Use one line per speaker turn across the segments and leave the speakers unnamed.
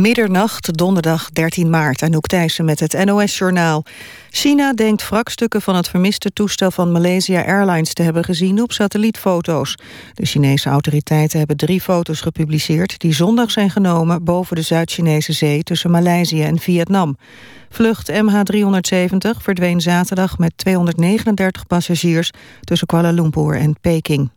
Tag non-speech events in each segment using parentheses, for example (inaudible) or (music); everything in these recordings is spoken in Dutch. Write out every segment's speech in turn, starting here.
Middernacht, donderdag 13 maart. Anouk Thijssen met het NOS-journaal. China denkt wrakstukken van het vermiste toestel van Malaysia Airlines te hebben gezien op satellietfoto's. De Chinese autoriteiten hebben drie foto's gepubliceerd die zondag zijn genomen boven de Zuid-Chinese zee tussen Maleisië en Vietnam. Vlucht MH370 verdween zaterdag met 239 passagiers tussen Kuala Lumpur en Peking.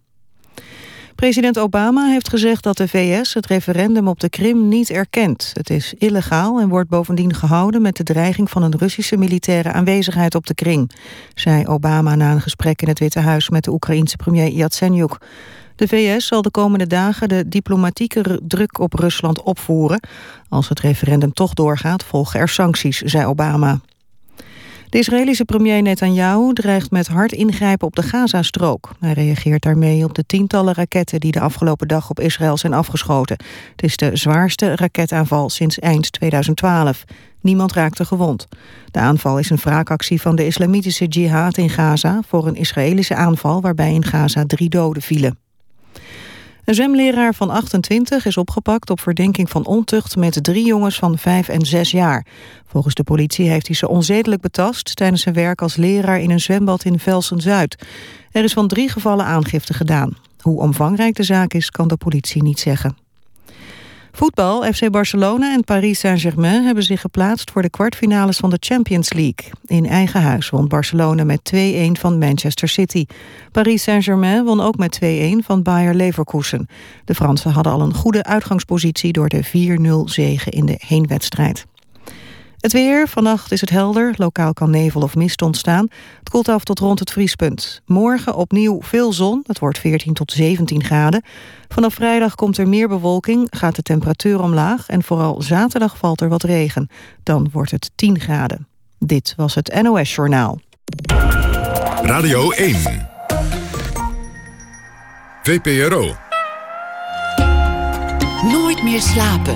President Obama heeft gezegd dat de VS het referendum op de Krim niet erkent. Het is illegaal en wordt bovendien gehouden met de dreiging van een Russische militaire aanwezigheid op de Krim, zei Obama na een gesprek in het Witte Huis met de Oekraïense premier Yatsenyuk. De VS zal de komende dagen de diplomatieke druk op Rusland opvoeren. Als het referendum toch doorgaat, volgen er sancties, zei Obama. De Israëlische premier Netanyahu dreigt met hard ingrijpen op de Gazastrook. Hij reageert daarmee op de tientallen raketten die de afgelopen dag op Israël zijn afgeschoten. Het is de zwaarste raketaanval sinds eind 2012. Niemand raakte gewond. De aanval is een wraakactie van de islamitische jihad in Gaza... voor een Israëlische aanval waarbij in Gaza drie doden vielen. Een zwemleraar van 28 is opgepakt op verdenking van ontucht met drie jongens van 5 en 6 jaar. Volgens de politie heeft hij ze onzedelijk betast tijdens zijn werk als leraar in een zwembad in Velsen-Zuid. Er is van drie gevallen aangifte gedaan. Hoe omvangrijk de zaak is, kan de politie niet zeggen. Voetbal, FC Barcelona en Paris Saint-Germain hebben zich geplaatst voor de kwartfinales van de Champions League. In eigen huis won Barcelona met 2-1 van Manchester City. Paris Saint-Germain won ook met 2-1 van Bayer Leverkusen. De Fransen hadden al een goede uitgangspositie door de 4-0 zegen in de heenwedstrijd. Het weer, vannacht is het helder, lokaal kan nevel of mist ontstaan. Het koelt af tot rond het vriespunt. Morgen opnieuw veel zon, het wordt 14 tot 17 graden. Vanaf vrijdag komt er meer bewolking, gaat de temperatuur omlaag... en vooral zaterdag valt er wat regen. Dan wordt het 10 graden. Dit was het NOS Journaal.
Radio 1 VPRO
Nooit meer slapen.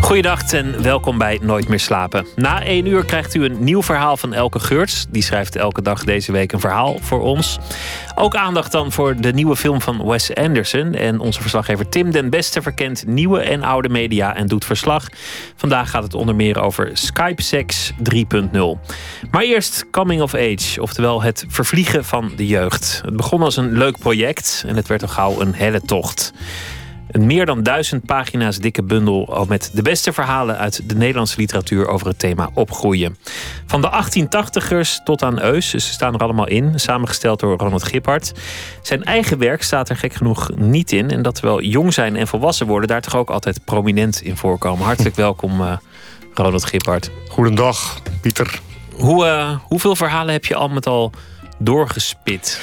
Goeiedag en welkom bij Nooit meer slapen. Na één uur krijgt u een nieuw verhaal van Elke Geurts. Die schrijft elke dag deze week een verhaal voor ons. Ook aandacht dan voor de nieuwe film van Wes Anderson. En onze verslaggever Tim den Beste verkent nieuwe en oude media en doet verslag. Vandaag gaat het onder meer over Skype Sex 3.0. Maar eerst Coming of Age, oftewel het vervliegen van de jeugd. Het begon als een leuk project en het werd al gauw een helle tocht. Een meer dan duizend pagina's dikke bundel al met de beste verhalen uit de Nederlandse literatuur over het thema opgroeien. Van de 1880ers tot aan Eus, ze staan er allemaal in, samengesteld door Ronald Gippard. Zijn eigen werk staat er gek genoeg niet in. En dat terwijl jong zijn en volwassen worden daar toch ook altijd prominent in voorkomen. Hartelijk (laughs) welkom, uh, Ronald Gippard.
Goedendag, Pieter.
Hoe, uh, hoeveel verhalen heb je al met al doorgespit?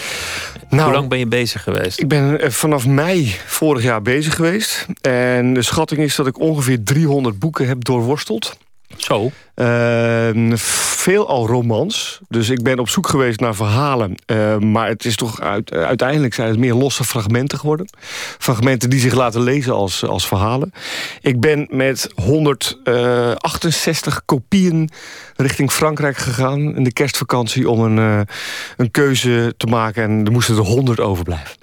Nou, Hoe lang ben je bezig geweest?
Ik ben eh, vanaf mei vorig jaar bezig geweest. En de schatting is dat ik ongeveer 300 boeken heb doorworsteld.
Zo?
Uh, veel al romans. Dus ik ben op zoek geweest naar verhalen. Uh, maar het is toch uit, uiteindelijk zijn het meer losse fragmenten geworden. Fragmenten die zich laten lezen als, als verhalen. Ik ben met 168 uh, kopieën richting Frankrijk gegaan in de kerstvakantie... om een, uh, een keuze te maken. En er moesten er 100 overblijven.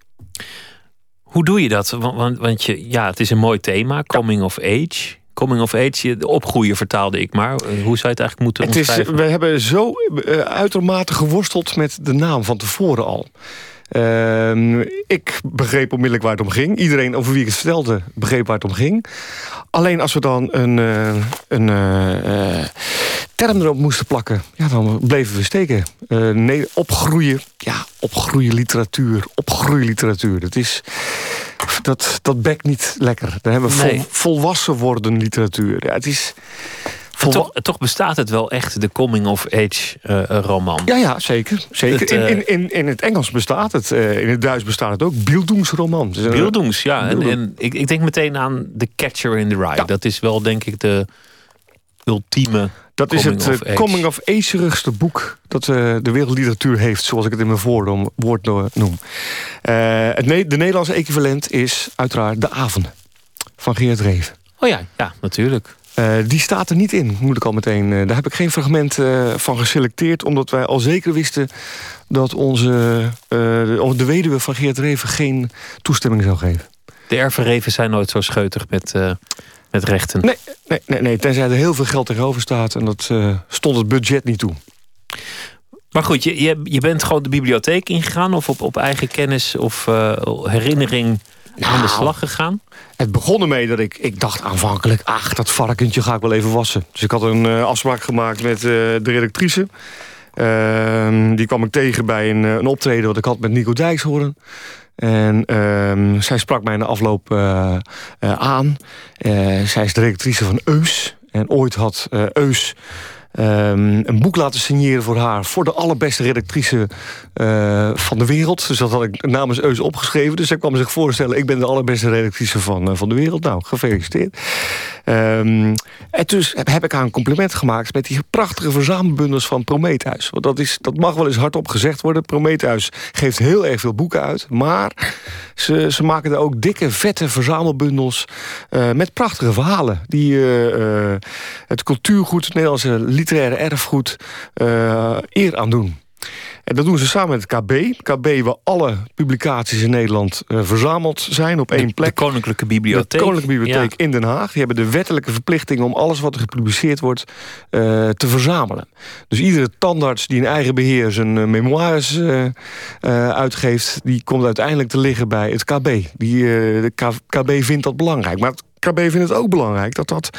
Hoe doe je dat? Want, want, want je, ja, het is een mooi thema, coming of age coming of age, opgroeien vertaalde ik maar. Hoe zou je het eigenlijk moeten het is,
We hebben zo uh, uitermate geworsteld met de naam van tevoren al. Uh, ik begreep onmiddellijk waar het om ging. Iedereen over wie ik het vertelde begreep waar het om ging. Alleen als we dan een, uh, een term erop moesten plakken... Ja, dan bleven we steken. nee, opgroeien, ja, opgroeien literatuur, opgroeien literatuur. Dat is dat, dat bekt niet lekker. Dan hebben we volwassen worden literatuur. Ja, het is...
Toch, toch, bestaat het wel echt, de coming-of-age uh, roman.
Ja, ja, zeker. zeker. Het, uh, in, in, in het Engels bestaat het. Uh, in het Duits bestaat het ook. Bildungsroman.
Bildungs, ja. En, en ik, ik, denk meteen aan The Catcher in the Rye. Ja. Dat is wel, denk ik, de ultieme
dat is het uh, coming of age boek dat uh, de wereldliteratuur heeft, zoals ik het in mijn woord noem. Uh, het ne de Nederlandse equivalent is uiteraard De Aven van Geert Reven.
Oh ja, ja, natuurlijk.
die staat er niet in, moet ik al meteen. daar heb ik geen fragment van geselecteerd... omdat wij al zeker wisten dat onze, de, de weduwe van Geert Reven... geen toestemming zou geven.
De ervenreven zijn nooit zo scheutig met, met rechten.
Nee, nee, nee, nee, tenzij er heel veel geld tegenover staat... en dat stond het budget niet toe.
Maar goed, je, je, je bent gewoon de bibliotheek ingegaan... of op, op eigen kennis of herinnering aan de slag gegaan?
Het begon ermee dat ik, ik dacht aanvankelijk... ach, dat varkentje ga ik wel even wassen. Dus ik had een uh, afspraak gemaakt met de redactrice. Uh, die kwam ik tegen bij een, eh, een optreden wat ik had met Nico Dijkshoorn. En ehm, zij sprak mij in de afloop aan. zij is de redactrice van Eus. En ooit had Eus Um, een boek laten signeren voor haar... voor de allerbeste redactrice van de wereld. Dus dat had ik namens Eus opgeschreven. Dus zij kwam zich voorstellen... ik ben de allerbeste redactrice van, van de wereld. Nou, gefeliciteerd. Um, en dus heb ik haar een compliment gemaakt... met die prachtige verzamelbundels van Prometheus. Want dat, is, dat mag wel eens hardop gezegd worden. Prometheus geeft heel erg veel boeken uit. Maar ze, ze maken er ook dikke, vette verzamelbundels... Uh, met prachtige verhalen. Die het cultuurgoed, het Nederlandse literaire erfgoed eer aan doen. En dat doen ze samen met het KB. KB waar alle publicaties in Nederland uh, verzameld zijn op één plek.
De Koninklijke Bibliotheek.
De Koninklijke Bibliotheek in Den Haag. Die hebben de wettelijke verplichting om alles wat er gepubliceerd wordt uh, te verzamelen. Dus iedere tandarts die in eigen beheer zijn memoires uitgeeft... die komt uiteindelijk te liggen bij het KB. Die, de KB vindt dat belangrijk. Maar KB vindt het ook belangrijk dat dat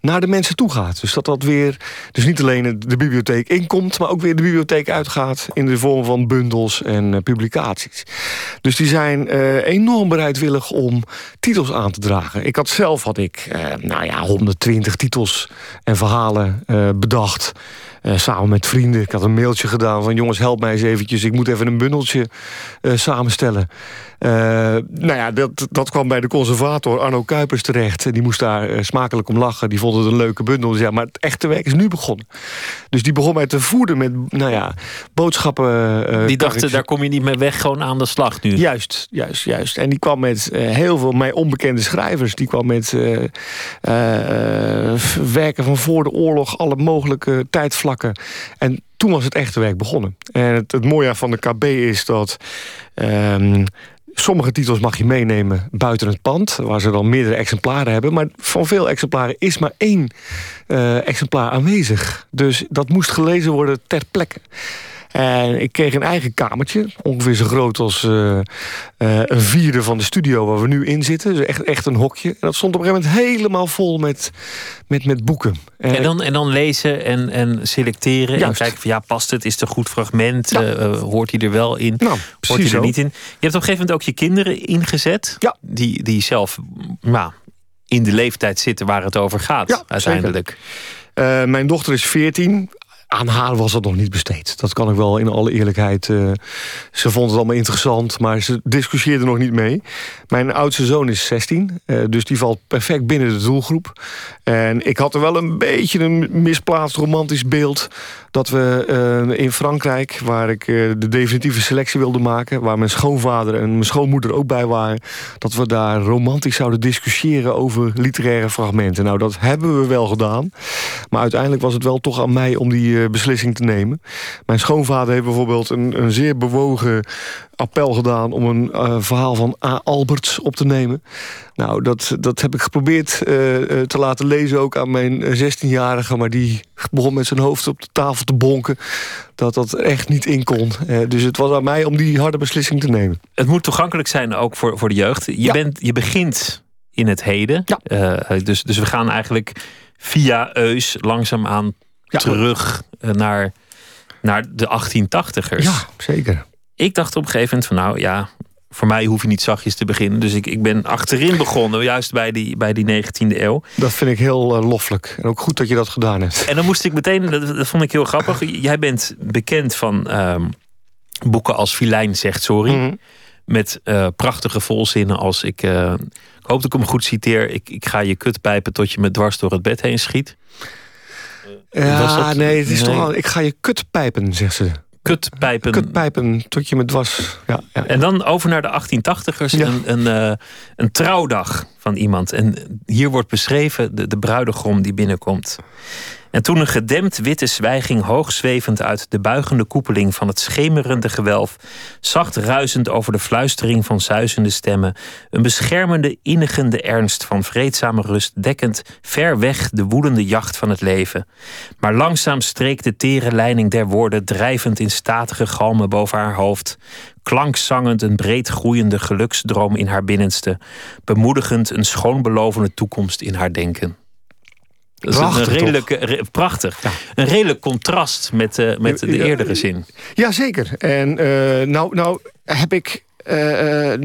naar de mensen toe gaat. Dus dat dat weer, dus niet alleen de bibliotheek inkomt... maar ook weer de bibliotheek uitgaat in de vorm van bundels en uh, publicaties. Dus die zijn uh, enorm bereidwillig om titels aan te dragen. Ik had zelf, had ik, uh, nou ja, 120 titels en verhalen bedacht... Uh, samen met vrienden. Ik had een mailtje gedaan van jongens help mij eens eventjes. Ik moet even een bundeltje uh, samenstellen. Uh, nou ja, dat, dat kwam bij de conservator Arno Kuipers terecht. En die moest daar smakelijk om lachen. Die vond het een leuke bundel. Ja, maar het echte werk is nu begonnen. Dus die begon mij te voeden met nou ja, boodschappen.
die dachten, daar kom je niet mee weg, gewoon aan de slag nu.
Juist, juist, juist. En die kwam met heel veel mij onbekende schrijvers. Die kwam met werken van voor de oorlog, alle mogelijke tijdvlakken en toen was het echte werk begonnen. En het, het mooie van de KB is dat... Um, Sommige titels mag je meenemen buiten het pand... waar ze dan meerdere exemplaren hebben. Maar van veel exemplaren is maar één uh, exemplaar aanwezig. Dus dat moest gelezen worden ter plekke. En ik kreeg een eigen kamertje, ongeveer zo groot als uh, uh, een vierde van de studio waar we nu in zitten. Dus echt, echt een hokje. En dat stond op een gegeven moment helemaal vol met, met, met boeken.
En, dan, en dan lezen en, en selecteren Juist. en kijken van ja, past het? Is het een goed fragment? Ja. Uh, hoort hij er wel in?
Nou,
hoort hij er niet in? Je hebt op een gegeven moment ook je kinderen ingezet.
Ja.
Die, die zelf nou, in de leeftijd zitten waar het over gaat ja, uiteindelijk.
Uh, mijn dochter is 14 aan haar was het nog niet besteed. Dat kan ik wel in alle eerlijkheid. Uh, ze vond het allemaal interessant, maar ze discussieerde nog niet mee. Mijn oudste zoon is 16, uh, eh, dus die valt perfect binnen de doelgroep. En ik had er wel een beetje een misplaatst romantisch beeld... dat we uh, in Frankrijk, waar ik de definitieve selectie wilde maken... waar mijn schoonvader en mijn schoonmoeder ook bij waren... dat we daar romantisch zouden discussiëren over literaire fragmenten. Nou, dat hebben we wel gedaan. Maar uiteindelijk was het wel toch aan mij om die eh, beslissing te nemen. Mijn schoonvader heeft bijvoorbeeld een, een zeer bewogen appel gedaan... om een uh, verhaal van A. Alberts op te nemen. Nou, dat, dat heb ik geprobeerd uh, te laten lezen ook aan mijn 16-jarige... maar die begon met zijn hoofd op de tafel te bonken... dat dat echt niet in kon. dus het was aan mij om die harde beslissing te nemen.
Het moet toegankelijk zijn ook voor, voor de jeugd. Je, ja. bent, je begint in het heden.
Ja.
dus, dus we gaan eigenlijk via Eus langzaamaan ja. terug eh, naar, naar de 1880ers.
Ja, zeker.
Ik dacht op een gegeven moment van nou ja, voor mij hoef je niet zachtjes te beginnen. Dus ik, ik ben achterin begonnen, juist bij die, bij die 19e eeuw.
Dat vind ik heel uh, loffelijk. En ook goed dat je dat gedaan hebt.
En dan moest ik meteen, dat, dat vond ik heel grappig. (laughs) Jij bent bekend van um, boeken als Filijn zegt sorry. Mm -hmm. Met uh, prachtige volzinnen als ik... Ik hoop dat ik hem goed citeer. Ik, ik ga je kut pijpen tot je me dwars door het bed heen schiet.
Ja, nee, het is toch al, ik ga je kut pijpen, zegt ze.
Kutpijpen.
Kutpijpen tot je met was. Ja, ja.
En dan over naar de 1880ers. Een, een, uh, een trouwdag van iemand. En hier wordt beschreven de, de bruidegom die binnenkomt. En toen een gedempt witte zwijging hoogzwevend uit de buigende koepeling van het schemerende gewelf, zacht ruisend over de fluistering van zuizende stemmen, een beschermende, innigende ernst van vreedzame rust dekkend ver weg de woedende jacht van het leven. Maar langzaam streek de tere leiding der woorden drijvend in statige galmen boven haar hoofd, klankzangend een breed groeiende geluksdroom in haar binnenste, bemoedigend een schoonbelovende toekomst in haar denken. Dat is
Prachtig,
een redelijk, prachtig. Een redelijk contrast met, uh, met de eerdere zin.
Jazeker. En uh, nou, nou heb ik uh,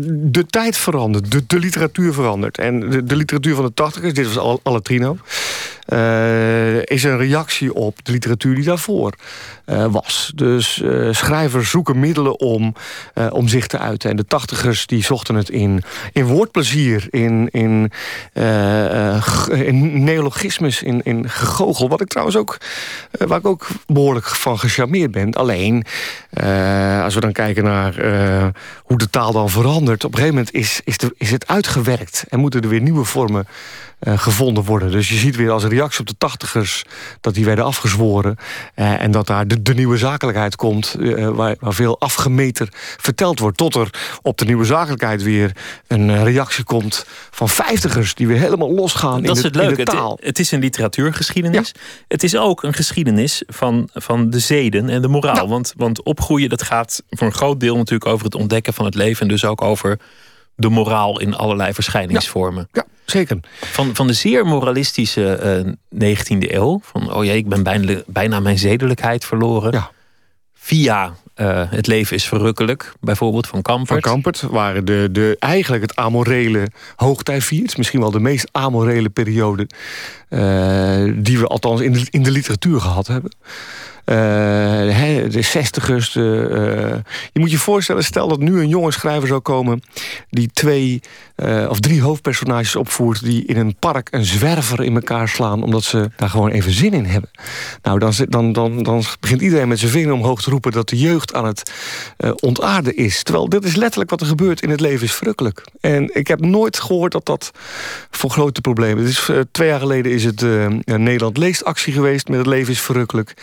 de tijd veranderd, de, de, literatuur veranderd. En de, de literatuur van de tachtigers, dit was al, Alatrino... Uh, is een reactie op de literatuur die daarvoor uh, was. Dus uh, schrijvers zoeken middelen om, om zich te uiten. En de tachtigers die zochten het in, in woordplezier, in, in, in neologismes, in, in gegogel. Wat ik trouwens ook, waar ik ook behoorlijk van gecharmeerd ben. Alleen, als we dan kijken naar hoe de taal dan verandert... op een gegeven moment is, is, is het uitgewerkt en moeten er weer nieuwe vormen uh, gevonden worden. Dus je ziet weer als reactie op de tachtigers dat die werden afgezworen. Uh, en dat daar de, de nieuwe zakelijkheid komt, uh, waar, waar, veel afgemeten verteld wordt. Tot er op de nieuwe zakelijkheid weer een reactie komt van vijftigers die weer helemaal losgaan
dat
in,
de,
de,
het
de taal.
Het, het, is een literatuurgeschiedenis. Ja. Het is ook een geschiedenis van, van de zeden en de moraal. Want, want opgroeien dat gaat voor een groot deel natuurlijk over het ontdekken van het leven. En dus ook over de moraal in allerlei verschijningsvormen.
Ja. ja. Zeker.
Van, van de zeer moralistische uh, 19e eeuw. Van, oh jee, ik ben bijna, bijna mijn zedelijkheid verloren.
Ja.
Via uh, Het leven is verrukkelijk, bijvoorbeeld van Kampert.
Van Kampert waren de, de, eigenlijk het amorele hoogtij viert. Misschien wel de meest amorele periode... Uh, die we althans in de, in de literatuur gehad hebben. Uh, de zestigers. De, uh, je moet je voorstellen, stel dat nu een jonge schrijver zou komen... die twee uh, of drie hoofdpersonages opvoert... die in een park een zwerver in elkaar slaan... omdat ze daar gewoon even zin in hebben. Nou, dan, dan, dan, dan begint iedereen met zijn vinger omhoog te roepen... dat de jeugd aan het ontaarden is. Terwijl dit is letterlijk wat er gebeurt in het leven is verrukkelijk. En ik heb nooit gehoord dat dat voor grote problemen... Is, twee jaar geleden is het Nederland leest actie geweest... met het leven is verrukkelijk...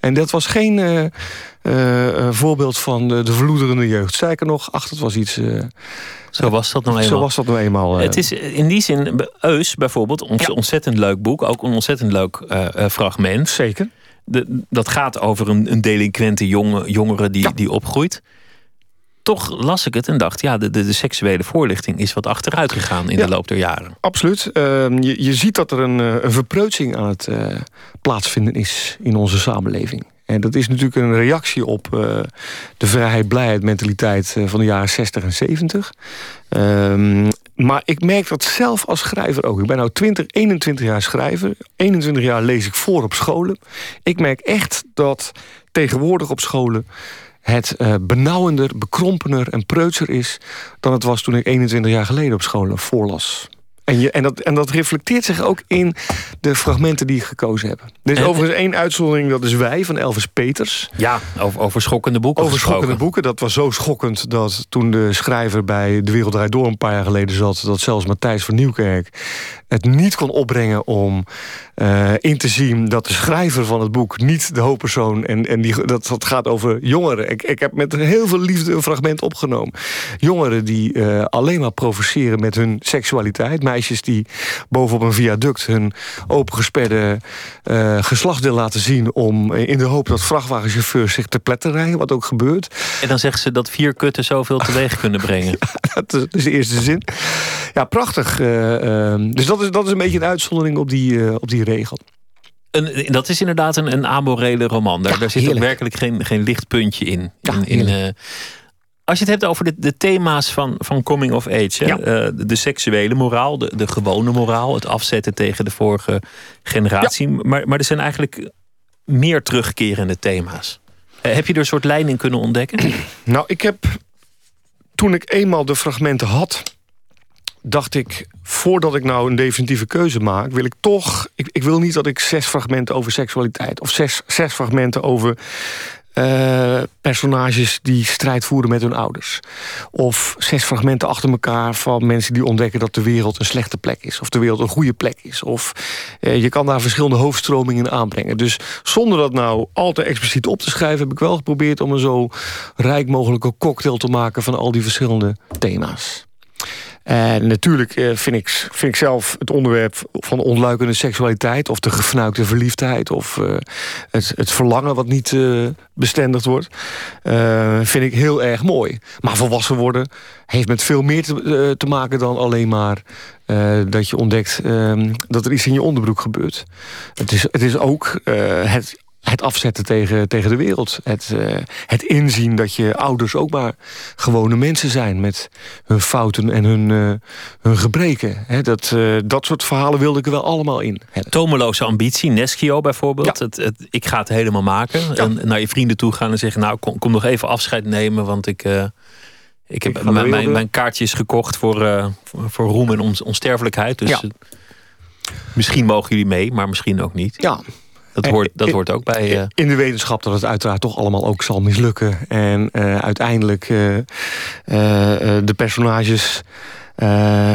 En en dat was geen uh, uh, voorbeeld van de, de verloederende jeugd. Sterker nog, ach, het was iets...
zo was dat nou eenmaal.
Zo was dat nou eenmaal.
Het is in die zin, Eus bijvoorbeeld, ons ja. ontzettend leuk boek. Ook een ontzettend leuk fragment.
Zeker.
De, dat gaat over een, een delinquente jonge, jongere die, ja. die opgroeit toch las ik het en dacht, ja, de, de, de seksuele voorlichting is wat achteruit gegaan in ja, de loop der jaren.
Absoluut. Uh, je, je ziet dat er een, een verpreutsing aan het uh, plaatsvinden is in onze samenleving. En dat is natuurlijk een reactie op uh, de vrijheid, blijheid, mentaliteit van de jaren 60 en 70. Um, maar ik merk dat zelf als schrijver ook. Ik ben nu 20, 21 jaar schrijver. 21 jaar lees ik voor op scholen. Ik merk echt dat tegenwoordig op scholen het uh, benauwender, bekrompener en preutser is... dan het was toen ik 21 jaar geleden op school voorlas. En, je, en, dat, en dat reflecteert zich ook in de fragmenten die ik gekozen heb. Er is en, overigens één uitzondering, dat is Wij van Elvis Peters.
Ja, over, over schokkende boeken
Over schokkende boeken. Dat was zo schokkend dat toen de schrijver bij De Wereld Draait Door... een paar jaar geleden zat, dat zelfs Matthijs van Nieuwkerk... het niet kon opbrengen om uh, in te zien... dat de schrijver van het boek niet de hoofdpersoon... en, en die, dat, dat gaat over jongeren. Ik, ik heb met heel veel liefde een fragment opgenomen. Jongeren die uh, alleen maar provoceren met hun seksualiteit meisjes die bovenop een viaduct hun opengesperde uh, geslachtsdeel laten zien... om in de hoop dat vrachtwagenchauffeurs zich te pletten rijden, wat ook gebeurt.
En dan zeggen ze dat vier kutten zoveel teweeg kunnen (laughs) brengen.
ja, dat is de eerste zin. Ja, prachtig. Dus dat is, dat is een beetje een uitzondering op die, op die regel.
Een, dat is inderdaad een, een amorele roman. Daar, ja, daar zit ook werkelijk geen, geen lichtpuntje in.
Ja,
in, in als je het hebt over de, de thema's van, van coming of age,
ja.
uh, de, de, seksuele moraal, de, de gewone moraal, het afzetten tegen de vorige generatie. Maar, maar er zijn eigenlijk meer terugkerende thema's. Uh, heb je er een soort lijn in kunnen ontdekken?
Nou, ik heb toen ik eenmaal de fragmenten had, dacht ik, voordat ik nou een definitieve keuze maak... wil ik toch... Ik, ik wil niet dat ik zes fragmenten over seksualiteit... of zes, zes fragmenten over eh, personages die strijd voeren met hun ouders. Of zes fragmenten achter elkaar van mensen die ontdekken dat de wereld een slechte plek is. Of de wereld een goede plek is. Of je kan daar verschillende hoofdstromingen aanbrengen. Dus zonder dat nou al te expliciet op te schrijven... heb ik wel geprobeerd om een zo rijk mogelijke cocktail te maken... van al die verschillende thema's. En natuurlijk eh, vind, ik, vind ik zelf het onderwerp van ontluikende seksualiteit... of de gefnuikte verliefdheid of uh, het, het verlangen wat niet uh, bestendigd wordt... vind ik heel erg mooi. Maar volwassen worden heeft met veel meer te, te maken dan alleen maar... dat je ontdekt ehm, dat er iets in je onderbroek gebeurt. Het is, het is ook het het afzetten tegen, tegen de wereld. Het, uh, het inzien dat je ouders ook maar gewone mensen zijn... met hun fouten en hun, uh, hun gebreken. He, dat, uh, dat soort verhalen wilde ik er wel allemaal in.
Tomeloze ambitie, Neschio bijvoorbeeld. Ja. Het, het, ik ga het helemaal maken. Ja. En naar je vrienden toe gaan en zeggen... nou, kom, kom nog even afscheid nemen, want ik... ik heb mijn, mijn, mijn kaartjes gekocht voor, voor roem en onsterfelijkheid. Dus ja. misschien mogen jullie mee, maar misschien ook niet.
Ja,
dat hoort, dat hoort ook bij... Uh...
In de wetenschap dat het uiteraard toch allemaal ook zal mislukken. En uh, uiteindelijk uh, de personages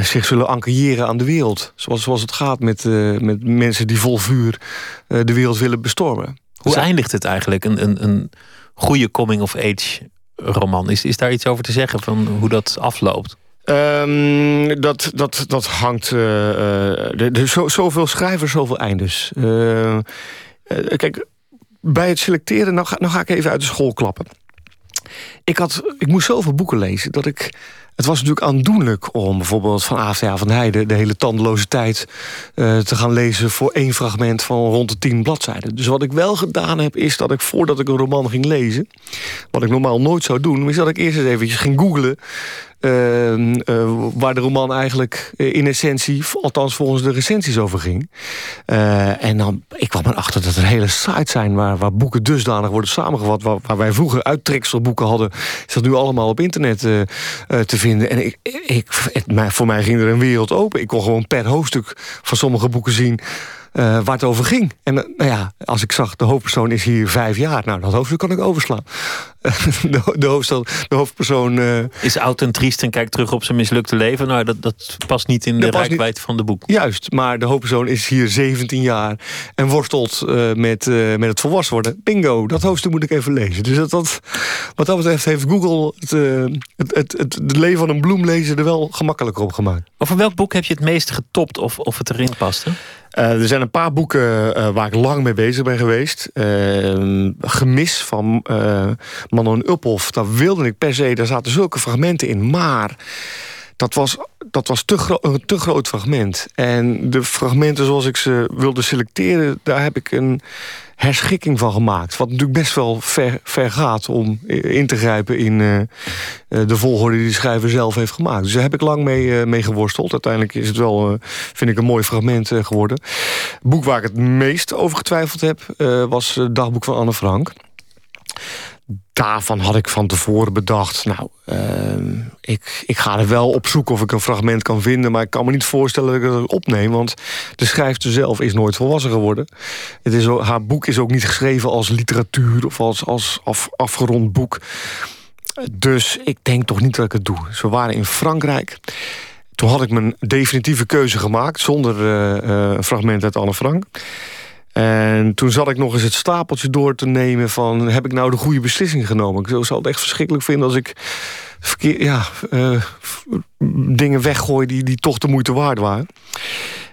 zich zullen ankereren aan de wereld. Zoals, zoals het gaat met, met mensen die vol vuur de wereld willen bestormen.
Hoe eindigt het eigenlijk? Een, een, een goede coming-of-age roman. Is, is daar iets over te zeggen van hoe dat afloopt?
Um, dat, dat, dat hangt... Uh, er zo, zoveel schrijvers, zoveel eindes. Uh, eh, kijk, bij het selecteren, nou ga, nou ga ik even uit de school klappen. Ik, had, ik moest zoveel boeken lezen dat ik... Het was natuurlijk aandoenlijk om bijvoorbeeld van AFTA van Heijden... de hele tandeloze tijd uh, te gaan lezen voor één fragment van rond de tien bladzijden. Dus wat ik wel gedaan heb, is dat ik voordat ik een roman ging lezen... wat ik normaal nooit zou doen, is dat ik eerst eens eventjes ging googlen... Ehm, eh, waar de roman eigenlijk eh, in essentie, althans volgens de recensies over ging. Uh, en dan, ik kwam erachter dat er hele sites zijn waar, waar boeken dusdanig worden samengevat. Waar, waar wij vroeger uittrekselboeken hadden, is dat nu allemaal op internet te vinden. En ik, ik, voor mij ging er een wereld open. Ik kon gewoon per hoofdstuk van sommige boeken zien waar het over ging. En uh, nou ja, als ik zag, de hoofdpersoon is hier vijf jaar. Nou, dat hoofdstuk kan ik overslaan. (laughs) de, de, hoofdstel, de hoofdpersoon... Uh,
is oud en triest en kijkt terug op zijn mislukte leven. Nou, dat, dat past niet in de rijkwijd van de boek.
Juist, maar de hoofdpersoon is hier 17 jaar... en worstelt met, met het volwassen worden. Bingo, dat hoofdstuk moet ik even lezen. Dus dat, dat, wat dat betreft heeft Google het, het, het, het, het leven van een bloemlezer... er wel gemakkelijker op gemaakt.
Over welk boek heb je het meest getopt of, of het erin paste?
Uh, er zijn een paar boeken uh, waar ik lang mee bezig ben geweest. Uh, Gemis van Manon Uphoff. Daar wilde ik per se, daar zaten zulke fragmenten in. Maar dat was, dat was te een te groot fragment. En de fragmenten zoals ik ze wilde selecteren... daar heb ik een herschikking van gemaakt. Wat natuurlijk best wel ver, ver gaat om in te grijpen... in uh, de volgorde die de schrijver zelf heeft gemaakt. Dus daar heb ik lang mee, uh, mee geworsteld. Uiteindelijk is het wel, vind ik, een mooi fragment geworden. Het boek waar ik het meest over getwijfeld heb... was het dagboek van Anne Frank daarvan had ik van tevoren bedacht... nou, uh, ik, ik ga er wel op zoek of ik een fragment kan vinden... maar ik kan me niet voorstellen dat ik het opneem... want de schrijfster zelf is nooit volwassen geworden. Het is, haar boek is ook niet geschreven als literatuur... of als, als af, afgerond boek. Dus ik denk toch niet dat ik het doe. Ze waren in Frankrijk... Toen had ik mijn definitieve keuze gemaakt... zonder uh, uh, fragment uit Anne Frank... En toen zat ik nog eens het stapeltje door te nemen van... heb ik nou de goede beslissing genomen? Ik zou het echt verschrikkelijk vinden als ik verkeer, ja, uh, dingen weggooi... Die, die toch de moeite waard waren.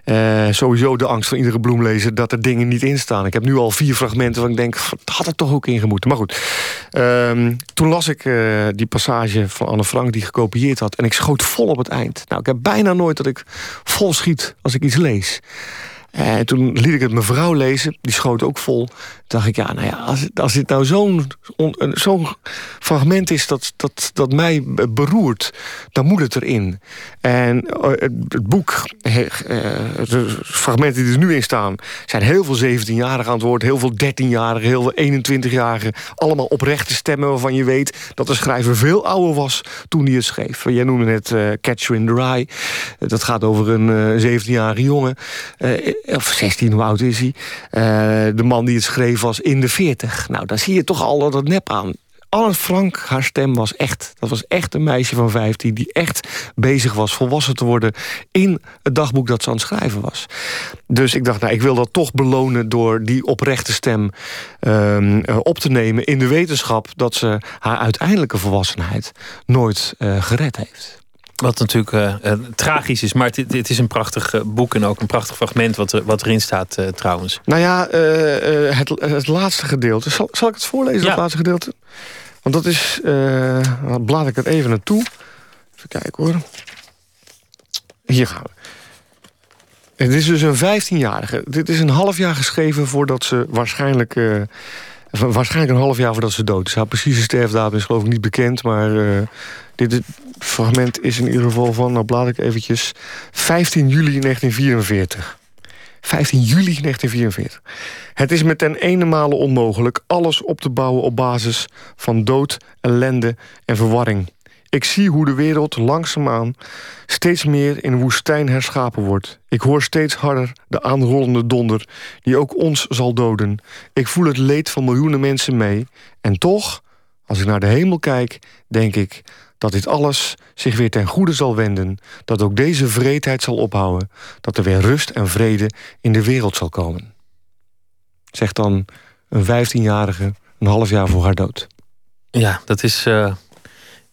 Uh, sowieso de angst van iedere bloemlezer dat er dingen niet in staan. Ik heb nu al vier fragmenten waar ik denk, dat had er toch ook in gemoeten. Maar goed, uh, toen las ik uh, die passage van Anne Frank die gekopieerd had... en ik schoot vol op het eind. Nou, ik heb bijna nooit dat ik vol schiet als ik iets lees. En eh, toen liet ik het mijn vrouw lezen, die schoot ook vol. Toen dacht ik, ja, nou ja, als, als dit nou zo'n zo'n fragment is dat, dat, dat mij beroert, dan moet het erin. En eh, het, boek, de fragmenten die er nu in staan... zijn heel veel 17-jarigen aan het woord, heel veel 13-jarigen... heel veel 21-jarigen, allemaal oprechte stemmen... waarvan je weet dat de schrijver veel ouder was toen hij het schreef. Jij noemde net uh, Catcher in the Rye. dat gaat over een 17-jarige jongen. Of 16, hoe oud is hij? de man die het schreef was in de 40. Nou, daar zie je toch al dat nep aan. Anne Frank, haar stem was echt. Dat was echt een meisje van 15 die echt bezig was volwassen te worden in het dagboek dat ze aan het schrijven was. Dus ik dacht, nou, ik wil dat toch belonen door die oprechte stem ehm, eh, op te nemen in de wetenschap dat ze haar uiteindelijke volwassenheid nooit uh, gered heeft.
Wat natuurlijk uh, tragisch is, maar het, het is een prachtig boek en ook een prachtig fragment wat, wat erin staat trouwens.
Nou ja, het, het laatste gedeelte. Zal, zal ik het voorlezen, ja. het laatste gedeelte? Want dat is... dan blaad ik het even naartoe. Even kijken hoor. Hier gaan we. Het is dus een 15-jarige. Dit is een half jaar geschreven voordat ze waarschijnlijk... waarschijnlijk een half jaar voordat ze dood is. Haar precieze sterfdatum is geloof ik niet bekend, maar... dit, fragment is in ieder geval van, nou blaad ik eventjes... 15 juli 1944. 15 juli 1944. Het is met ten ene onmogelijk alles op te bouwen op basis van dood, ellende en verwarring. Ik zie hoe de wereld langzaamaan steeds meer in woestijn herschapen wordt. Ik hoor steeds harder de aanrollende donder die ook ons zal doden. Ik voel het leed van miljoenen mensen mee. En toch, als ik naar de hemel kijk, denk ik dat dit alles zich weer ten goede zal wenden... dat ook deze vreedheid zal ophouden... dat er weer rust en vrede in de wereld zal komen. Zegt dan een 15-jarige een half jaar voor haar dood.
Ja, dat is uh,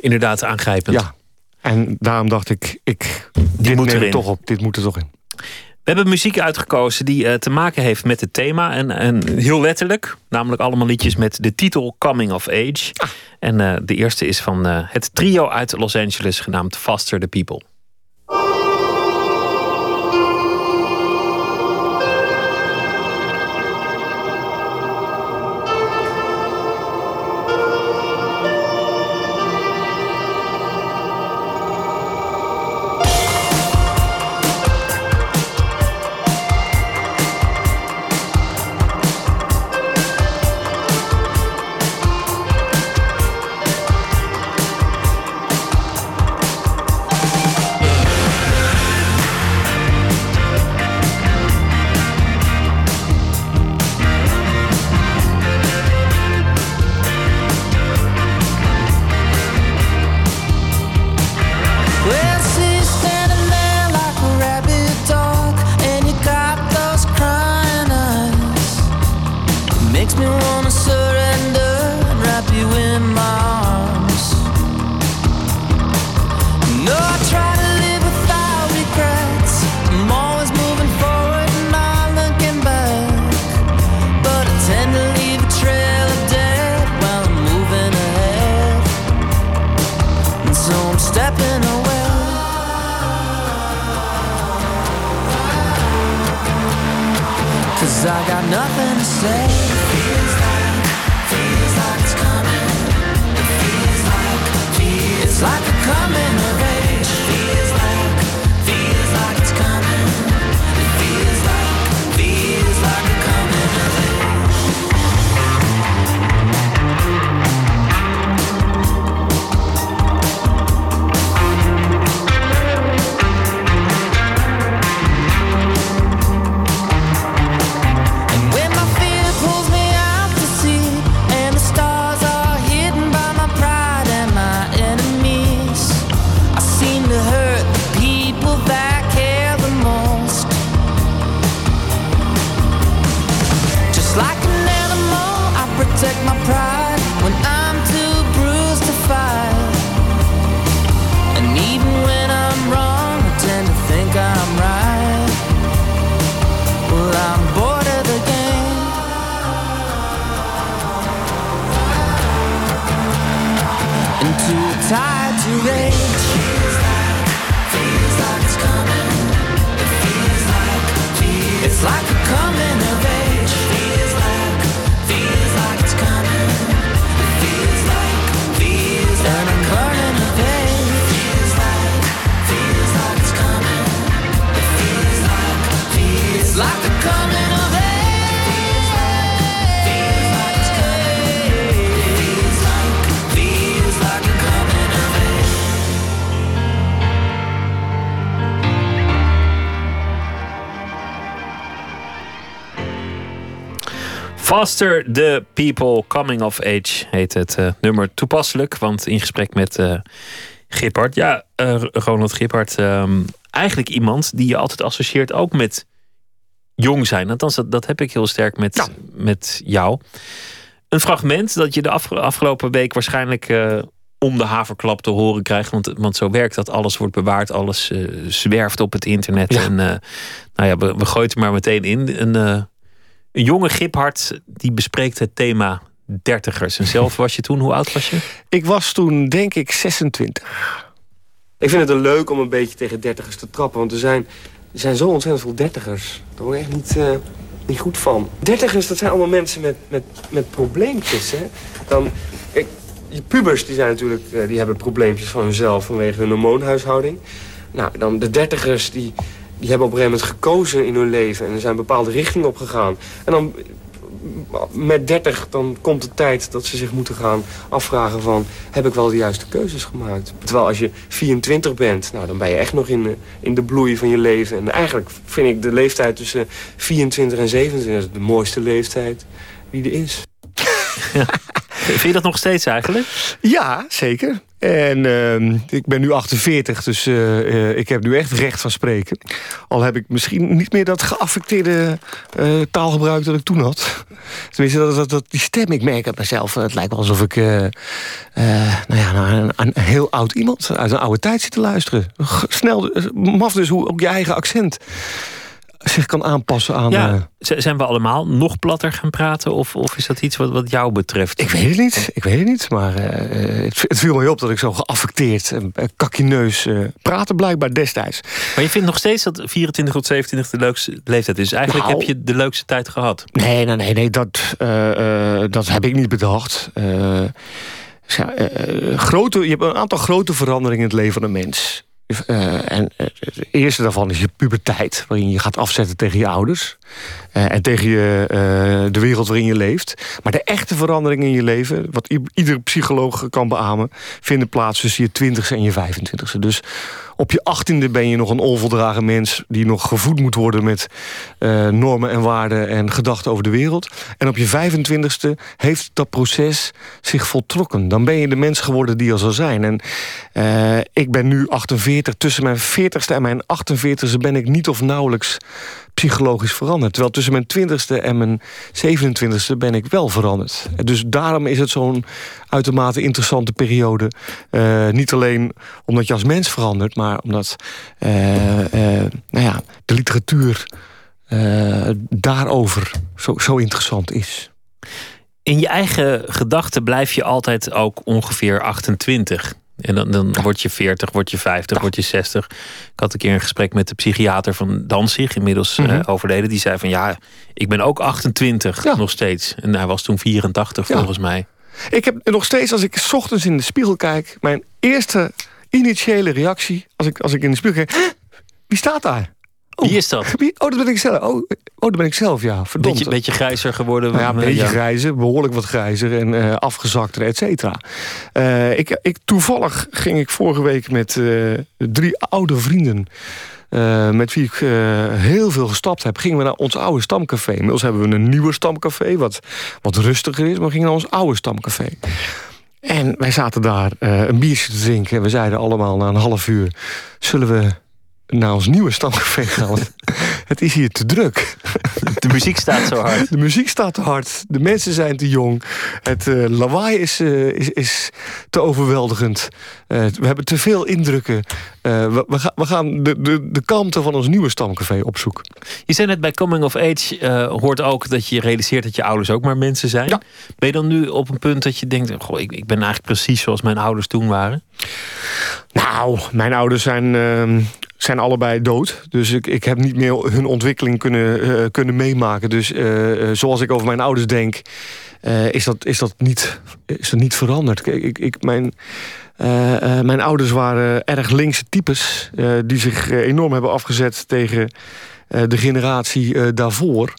inderdaad aangrijpend.
Ja, en daarom dacht ik, ik dit moet er toch op. Dit moet er toch in.
We hebben muziek uitgekozen die uh, te maken heeft met het thema. En, en heel letterlijk, namelijk allemaal liedjes met de titel Coming of Age. Ah. En uh, de eerste is van uh, het trio uit Los Angeles genaamd Faster the People.
Faster the People Coming of Age heet het uh, nummer toepasselijk. Want in gesprek met uh, Gippard, ja, uh, Ronald Gippard, um, eigenlijk iemand die je altijd associeert ook met jong zijn. Althans, dat, dat heb ik heel sterk met, ja. met jou. Een fragment dat je de afgelopen week waarschijnlijk om de haverklap te horen krijgt. Want, want zo werkt dat. Alles wordt bewaard, alles zwerft op het internet. Ja. En nou ja, we, we gooien het maar meteen in. Een een jonge Giphart die bespreekt het thema dertigers. En zelf was je toen, hoe oud was je?
Ik was toen denk ik 26. Ik vind het leuk om een beetje tegen dertigers te trappen. Want er zijn, er zijn zo ontzettend veel dertigers. Daar word ik echt niet, uh, niet goed van. Dertigers, dat zijn allemaal mensen met, met, met probleempjes. Hè? Dan, ik, die pubers die zijn natuurlijk, uh, die hebben probleempjes van hunzelf vanwege hun hormoonhuishouding. Nou, dan de dertigers die, die hebben op een gegeven moment gekozen in hun leven. En er zijn bepaalde richtingen op gegaan. En dan met 30 dan komt de tijd dat ze zich moeten gaan afvragen van... heb ik wel de juiste keuzes gemaakt? Terwijl als je 24 bent, nou, dan ben je echt nog in de, in de bloei van je leven. En eigenlijk vind ik de leeftijd tussen 24 en 27 de mooiste leeftijd die er is. (laughs)
Vind je dat nog steeds eigenlijk?
Ja, zeker. En uh, ik ben nu 48, dus uh, uh, ik heb nu echt recht van spreken. Al heb ik misschien niet meer dat geaffecteerde uh, taalgebruik dat ik toen had. Tenminste, dat, dat, die stem, ik merk het mezelf. Het lijkt wel alsof ik nou ja, naar een, heel oud iemand uit een oude tijd zit te luisteren. Snel, maf dus hoe ook je eigen accent zich kan aanpassen aan...
Ja, uh... zijn we allemaal nog platter gaan praten? Of, of is dat iets wat, wat jou betreft?
Ik weet het niet, ik weet het niet. Maar uh, het, het, viel me op dat ik zo geaffecteerd en uh, kakineus praten blijkbaar destijds.
Maar je vindt nog steeds dat 24 tot 27 de leukste leeftijd is. Eigenlijk nou, heb je de leukste tijd gehad.
Nee, nee, nee, nee dat, dat heb ik niet bedacht. Grote, je hebt een aantal grote veranderingen in het leven van een mens. Uh, en uh, het eerste daarvan is je puberteit, waarin je gaat afzetten tegen je ouders. Uh, en tegen je, de wereld waarin je leeft. Maar de echte veranderingen in je leven, wat ieder psycholoog kan beamen, vinden plaats tussen je twintigste en je 25ste. Dus op je achttiende ben je nog een onvoldragen mens... die nog gevoed moet worden met uh, normen en waarden en gedachten over de wereld. En op je 25ste heeft dat proces zich voltrokken. Dan ben je de mens geworden die je al zal zijn. En uh, ik ben nu 48. Tussen mijn 40ste en mijn 48ste ben ik niet of nauwelijks psychologisch veranderd. Terwijl tussen mijn 20ste en mijn 27ste ben ik wel veranderd. Dus daarom is het zo'n uitermate interessante periode. Uh, niet alleen omdat je als mens verandert... maar omdat uh, uh, nou ja, de literatuur daarover zo, zo interessant is.
In je eigen gedachten blijf je altijd ook ongeveer 28. En dan, dan word je 40, word je 50, ja. word je 60. Ik had een keer een gesprek met de psychiater van Danzig, inmiddels mm -hmm. uh, overleden. Die zei van ja, ik ben ook 28 ja. nog steeds. En hij was toen 84 ja. volgens mij.
Ik heb nog steeds, als ik s ochtends in de spiegel kijk... mijn eerste initiële reactie, als ik, als ik in de spiegel kijk... Wie staat daar?
Oh, Wie is dat?
Wie? Oh, dat ben ik zelf. Oh, oh dat ben ik zelf, ja. Verdomd.
Beetje, beetje grijzer geworden.
Nou ja, een beetje ja. grijzer, behoorlijk wat grijzer en uh, afgezakter, et cetera. Uh, ik, ik, toevallig ging ik vorige week met uh, drie oude vrienden... Met wie ik heel veel gestapt heb, gingen we naar ons oude stamcafé. Inmiddels hebben we een nieuwe stamcafé, wat, wat rustiger is, maar we gingen naar ons oude stamcafé. En wij zaten daar een biertje te drinken. En we zeiden allemaal na een half uur... zullen we naar ons nieuwe stamcafé gaan. (laughs) het is hier te druk.
De muziek staat zo hard.
De muziek staat te hard. De mensen zijn te jong. Het uh, lawaai is, uh, is, is te overweldigend. Uh, we hebben te veel indrukken. we, we, ga, we, gaan de, de, de kalmte van ons nieuwe stamcafé opzoeken.
Je zei net bij Coming of Age hoort ook dat je realiseert dat je ouders ook maar mensen zijn.
Ja.
Ben je dan nu op een punt dat je denkt... Goh, ik, ik ben eigenlijk precies zoals mijn ouders toen waren?
Nou, mijn ouders zijn ehm, zijn allebei dood. Dus ik, ik heb niet meer hun ontwikkeling kunnen, uh, kunnen meemaken. Dus uh, zoals ik over mijn ouders denk, is, dat, is, dat niet, is dat niet veranderd. Ik, ik, mijn, mijn ouders waren erg linkse types... die zich enorm hebben afgezet tegen de generatie uh, daarvoor.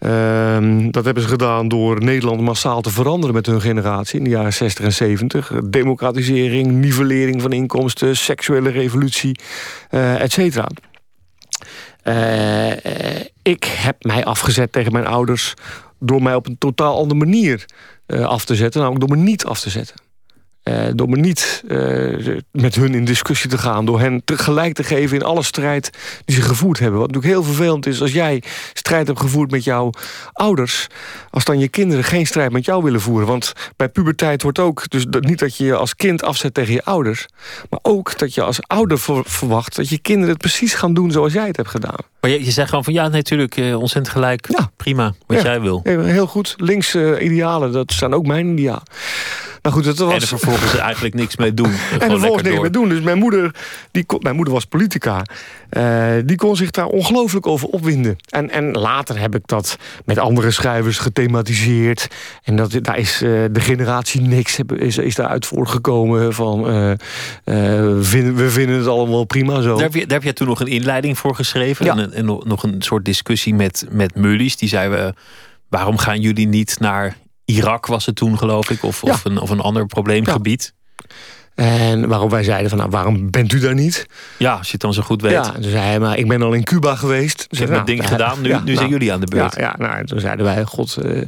Uh, dat hebben ze gedaan door Nederland massaal te veranderen met hun generatie in de jaren 60 en 70. Democratisering, nivellering van inkomsten, seksuele revolutie, uh, et cetera. ik heb mij afgezet tegen mijn ouders door mij op een totaal andere manier af te zetten. Namelijk door me niet af te zetten. Uh, door me niet uh, met hun in discussie te gaan. Door hen tegelijk te geven in alle strijd die ze gevoerd hebben. Wat natuurlijk heel vervelend is als jij strijd hebt gevoerd met jouw ouders. Als dan je kinderen geen strijd met jou willen voeren. Want bij puberteit wordt ook dus niet dat je je als kind afzet tegen je ouders. Maar ook dat je als ouder verwacht dat je kinderen het precies gaan doen zoals jij het hebt gedaan.
Maar je, je zegt gewoon van ja, natuurlijk uh, ontzettend gelijk. Ja. Prima, wat jij wil.
Heel goed. Links idealen, dat zijn ook mijn idealen.
Maar goed, het was... En er vervolgens eigenlijk niks mee doen. (laughs)
En vervolgens niks mee doen. Dus mijn moeder, die, mijn moeder was politica. Uh, die kon zich daar ongelooflijk over opwinden. En, en later heb ik dat met andere schrijvers gethematiseerd. En dat, daar is uh, de generatie niks is, is daaruit voortgekomen. Van, uh, vinden, we vinden het allemaal prima zo.
Daar heb, je, daar heb jij toen nog een inleiding voor geschreven. Ja. En, en, nog een soort discussie met, met Mullies. Die zei we waarom gaan jullie niet naar Irak was het toen, geloof ik, of, of, een, of een ander probleemgebied.
En waarom wij zeiden van, nou, waarom bent u daar niet?
Ja, als je het dan zo goed weet. Ja,
toen zei hij, maar ik ben al in Cuba geweest.
Ze hebben het ding gedaan, nu, nu zijn nou, jullie aan de beurt.
Ja, ja nou, toen zeiden wij, god, uh,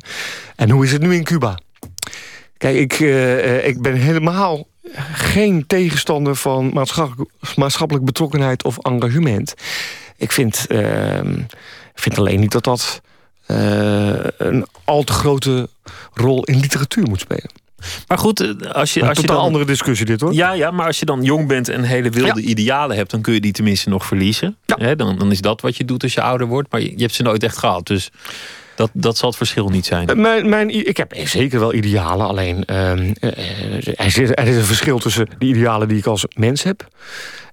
en hoe is het nu in Cuba? Kijk, ik, uh, ik ben helemaal geen tegenstander van maatschappelijk, maatschappelijk betrokkenheid of engagement. Ik vind, uh, vind alleen niet dat dat een al te grote rol in literatuur moet spelen.
Maar goed, eh, als je. Als
een
je dan,
andere discussie, dit hoor.
Ja, ja, maar als je dan jong bent en hele wilde idealen hebt, dan kun je die tenminste nog verliezen. Ja. dan, dan is dat wat je doet als je ouder wordt. Maar je, je hebt ze nooit echt gehad. Dus dat, dat zal het verschil niet zijn.
Eh, mijn, mijn, ik heb zeker wel idealen. Alleen uh, er, is, er is een verschil tussen de idealen die ik als mens heb.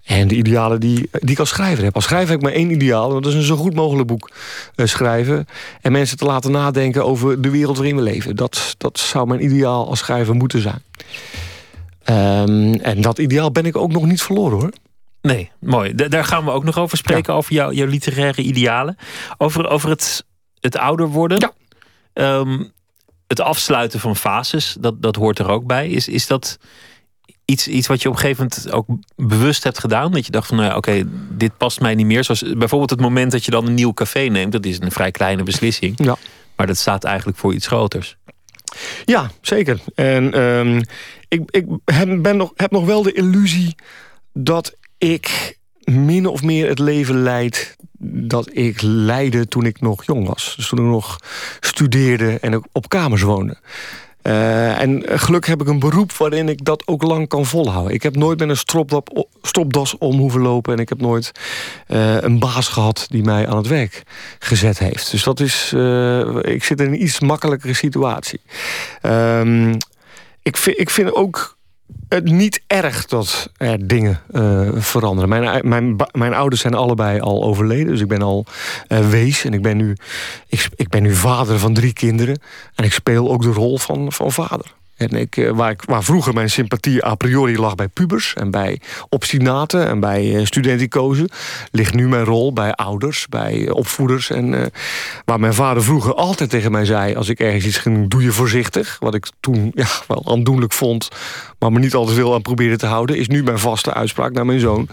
En de idealen die, die ik als schrijver heb. Als schrijver heb ik maar één ideaal. Dat is een zo goed mogelijk boek uh, schrijven. En mensen te laten nadenken over de wereld waarin we leven. Dat, dat zou mijn ideaal als schrijver moeten zijn. Um, en dat ideaal ben ik ook nog niet verloren hoor.
Nee, mooi. daar gaan we ook nog over spreken. Over jouw, jouw literaire idealen. Over, over het, het ouder worden. Ja. Um, het afsluiten van fases, dat, dat hoort er ook bij. Is, is dat iets, iets wat je op een gegeven moment ook bewust hebt gedaan? Dat je dacht van, nou ja, oké, dit past mij niet meer. Zoals bijvoorbeeld het moment dat je dan een nieuw café neemt. Dat is een vrij kleine beslissing. Ja. Maar dat staat eigenlijk voor iets groters.
Ja, zeker. En um, ik, ik heb, ben nog, heb nog wel de illusie dat ik min of meer het leven leid dat ik leidde toen ik nog jong was. Dus toen ik nog studeerde en op kamers woonde. Uh, en gelukkig heb ik een beroep waarin ik dat ook lang kan volhouden. Ik heb nooit met een stropdas om hoeven lopen... en ik heb nooit uh, een baas gehad die mij aan het werk gezet heeft. Dus dat is... Uh, ik zit in een iets makkelijkere situatie. Um, ik, vind, ik vind ook het niet erg dat er dingen uh, veranderen. Mijn, mijn, mijn ouders zijn allebei al overleden. Dus ik ben al uh, wees. En ik ben, nu, ik, ik ben nu vader van drie kinderen. En ik speel ook de rol van, van vader. En ik, eh, waar, ik, waar vroeger mijn sympathie a priori lag bij pubers... en bij obstinaten en bij studenticozen... ligt nu mijn rol bij ouders, bij opvoeders. En waar mijn vader vroeger altijd tegen mij zei... als ik ergens iets ging, doe je voorzichtig. Wat ik toen ja, wel aandoenlijk vond... maar me niet altijd veel aan probeerde te houden... is nu mijn vaste uitspraak naar mijn zoon.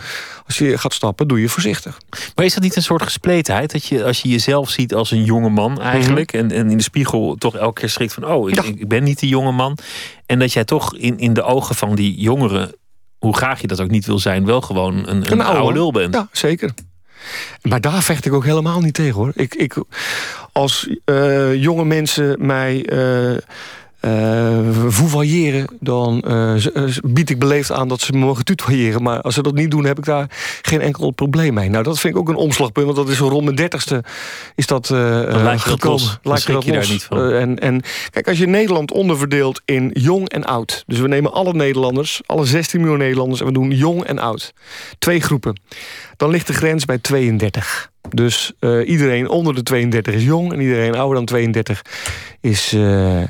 Als je gaat stappen, doe je voorzichtig.
Maar is dat niet een soort gespletenheid? Dat je als je jezelf ziet als een jonge man eigenlijk... Mhm. en, en in de spiegel toch elke keer schrikt van... oh, ik, ik ben niet die jonge man... En dat jij toch in, in de ogen van die jongeren, hoe graag je dat ook niet wil zijn, wel gewoon een, een, een oude lul bent.
Ja, zeker. Maar daar vecht ik ook helemaal niet tegen hoor. Ik, ik, als uh, jonge mensen mij. Uh, uh, dan uh, bied ik beleefd aan dat ze me mogen tutoyeren. Maar als ze dat niet doen, heb ik daar geen enkel probleem mee. Nou, dat vind ik ook een omslagpunt, want dat is rond mijn dertigste is dat uh,
laat je gekomen. Laat je, dat je daar niet van.
en, en kijk, als je Nederland onderverdeelt in jong en oud. Dus we nemen alle Nederlanders, alle 16 miljoen Nederlanders... en we doen jong en oud. Twee groepen. Dan ligt de grens bij 32. Dus uh, iedereen onder de 32 is jong en iedereen ouder dan 32 is, uh,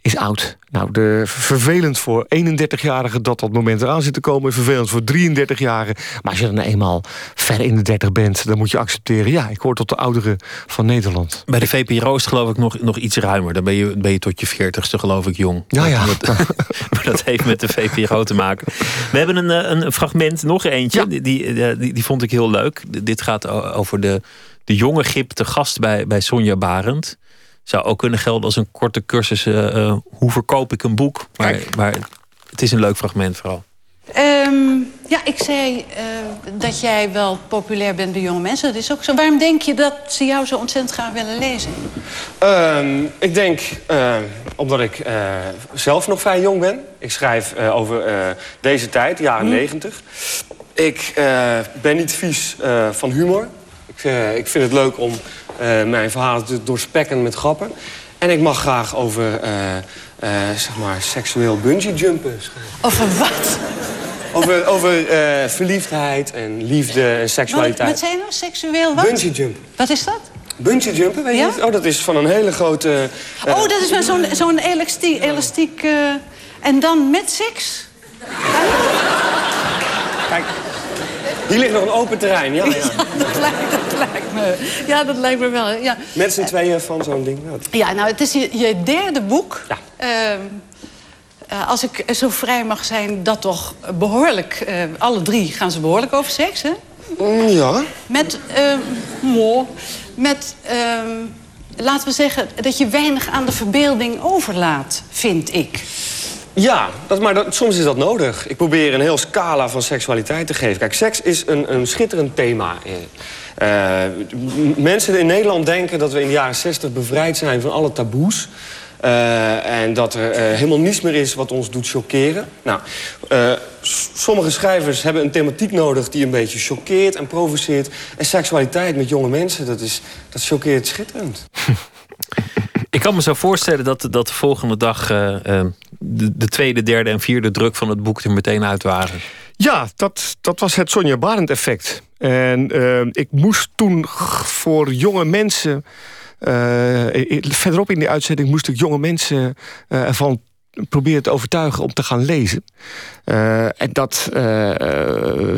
is oud. Nou, de, vervelend voor 31-jarigen dat dat moment eraan zit te komen... vervelend voor 33-jarigen. Maar als je dan eenmaal ver in de 30 bent... dan moet je accepteren, ja, ik hoor tot de ouderen van Nederland.
Bij de VPRO is geloof ik nog, nog iets ruimer. Dan ben je, ben je tot je 40ste geloof ik jong.
Ja, ja. (laughs)
maar dat heeft met de VPRO te maken. We hebben een, eh, een fragment, nog eentje. Die, die, die, die vond ik heel leuk. Dit gaat over de, de jonge gip te gast bij, bij Sonja Barend. Zou ook kunnen gelden als een korte cursus. hoe verkoop ik een boek? Maar, maar het is een leuk fragment vooral.
Um, ja, ik zei uh, dat jij wel populair bent bij jonge mensen. Dat is ook zo. Waarom denk je dat ze jou zo ontzettend graag willen lezen?
Um, ik denk uh, omdat ik uh, zelf nog vrij jong ben. Ik schrijf over deze tijd, de jaren hm. negentig. Ik ben niet vies van humor. Ik, ik, vind het leuk om mijn verhalen te doorspekken met grappen. En ik mag graag over zeg maar seksueel bungee jumpen schrijven.
Over wat?
Over, over uh, verliefdheid en liefde en seksualiteit.
Wat, wat zei nou? Seksueel wat?
Bungee jumpen.
Wat is dat?
Bungee jumpen, weet je ja? Oh, dat is van een hele grote...
Uh, oh, dat is met zo'n zo'n elastiek... elastiek uh, en dan met seks?
Kijk, hier ligt nog een open terrein, ja. ja. ja
dat, lijkt, dat, lijkt, me, ja, dat lijkt me wel. Ja.
Met z'n tweeën van zo'n ding.
Ja, nou, het is je, je derde boek. Ja. Ehm, uh, als ik zo vrij mag zijn, dat toch behoorlijk... Uh, alle drie gaan ze behoorlijk over seks, hè?
Mm, ja.
Met, uh, mo, met, ehm, laten we zeggen, dat je weinig aan de verbeelding overlaat, vind ik.
Ja, dat, maar dat, soms is dat nodig. Ik probeer een heel scala van seksualiteit te geven. Kijk, seks is een, een schitterend thema. Uh, mensen in Nederland denken dat we in de jaren 60 bevrijd zijn van alle taboes. Uh, en dat er uh, helemaal niets meer is wat ons doet chockeren. Nou, sommige schrijvers hebben een thematiek nodig die een beetje choqueert en provoceert. En seksualiteit met jonge mensen, dat, is, dat choqueert schitterend. (laughs)
Ik kan me zo voorstellen dat, dat de volgende dag de, de, tweede, derde en vierde druk van het boek er meteen uit waren.
Ja, dat, dat was het Sonja Barend effect. En ik moest toen voor jonge mensen uh, verderop in die uitzending moest ik jonge mensen uh, ervan proberen te overtuigen om te gaan lezen. En dat,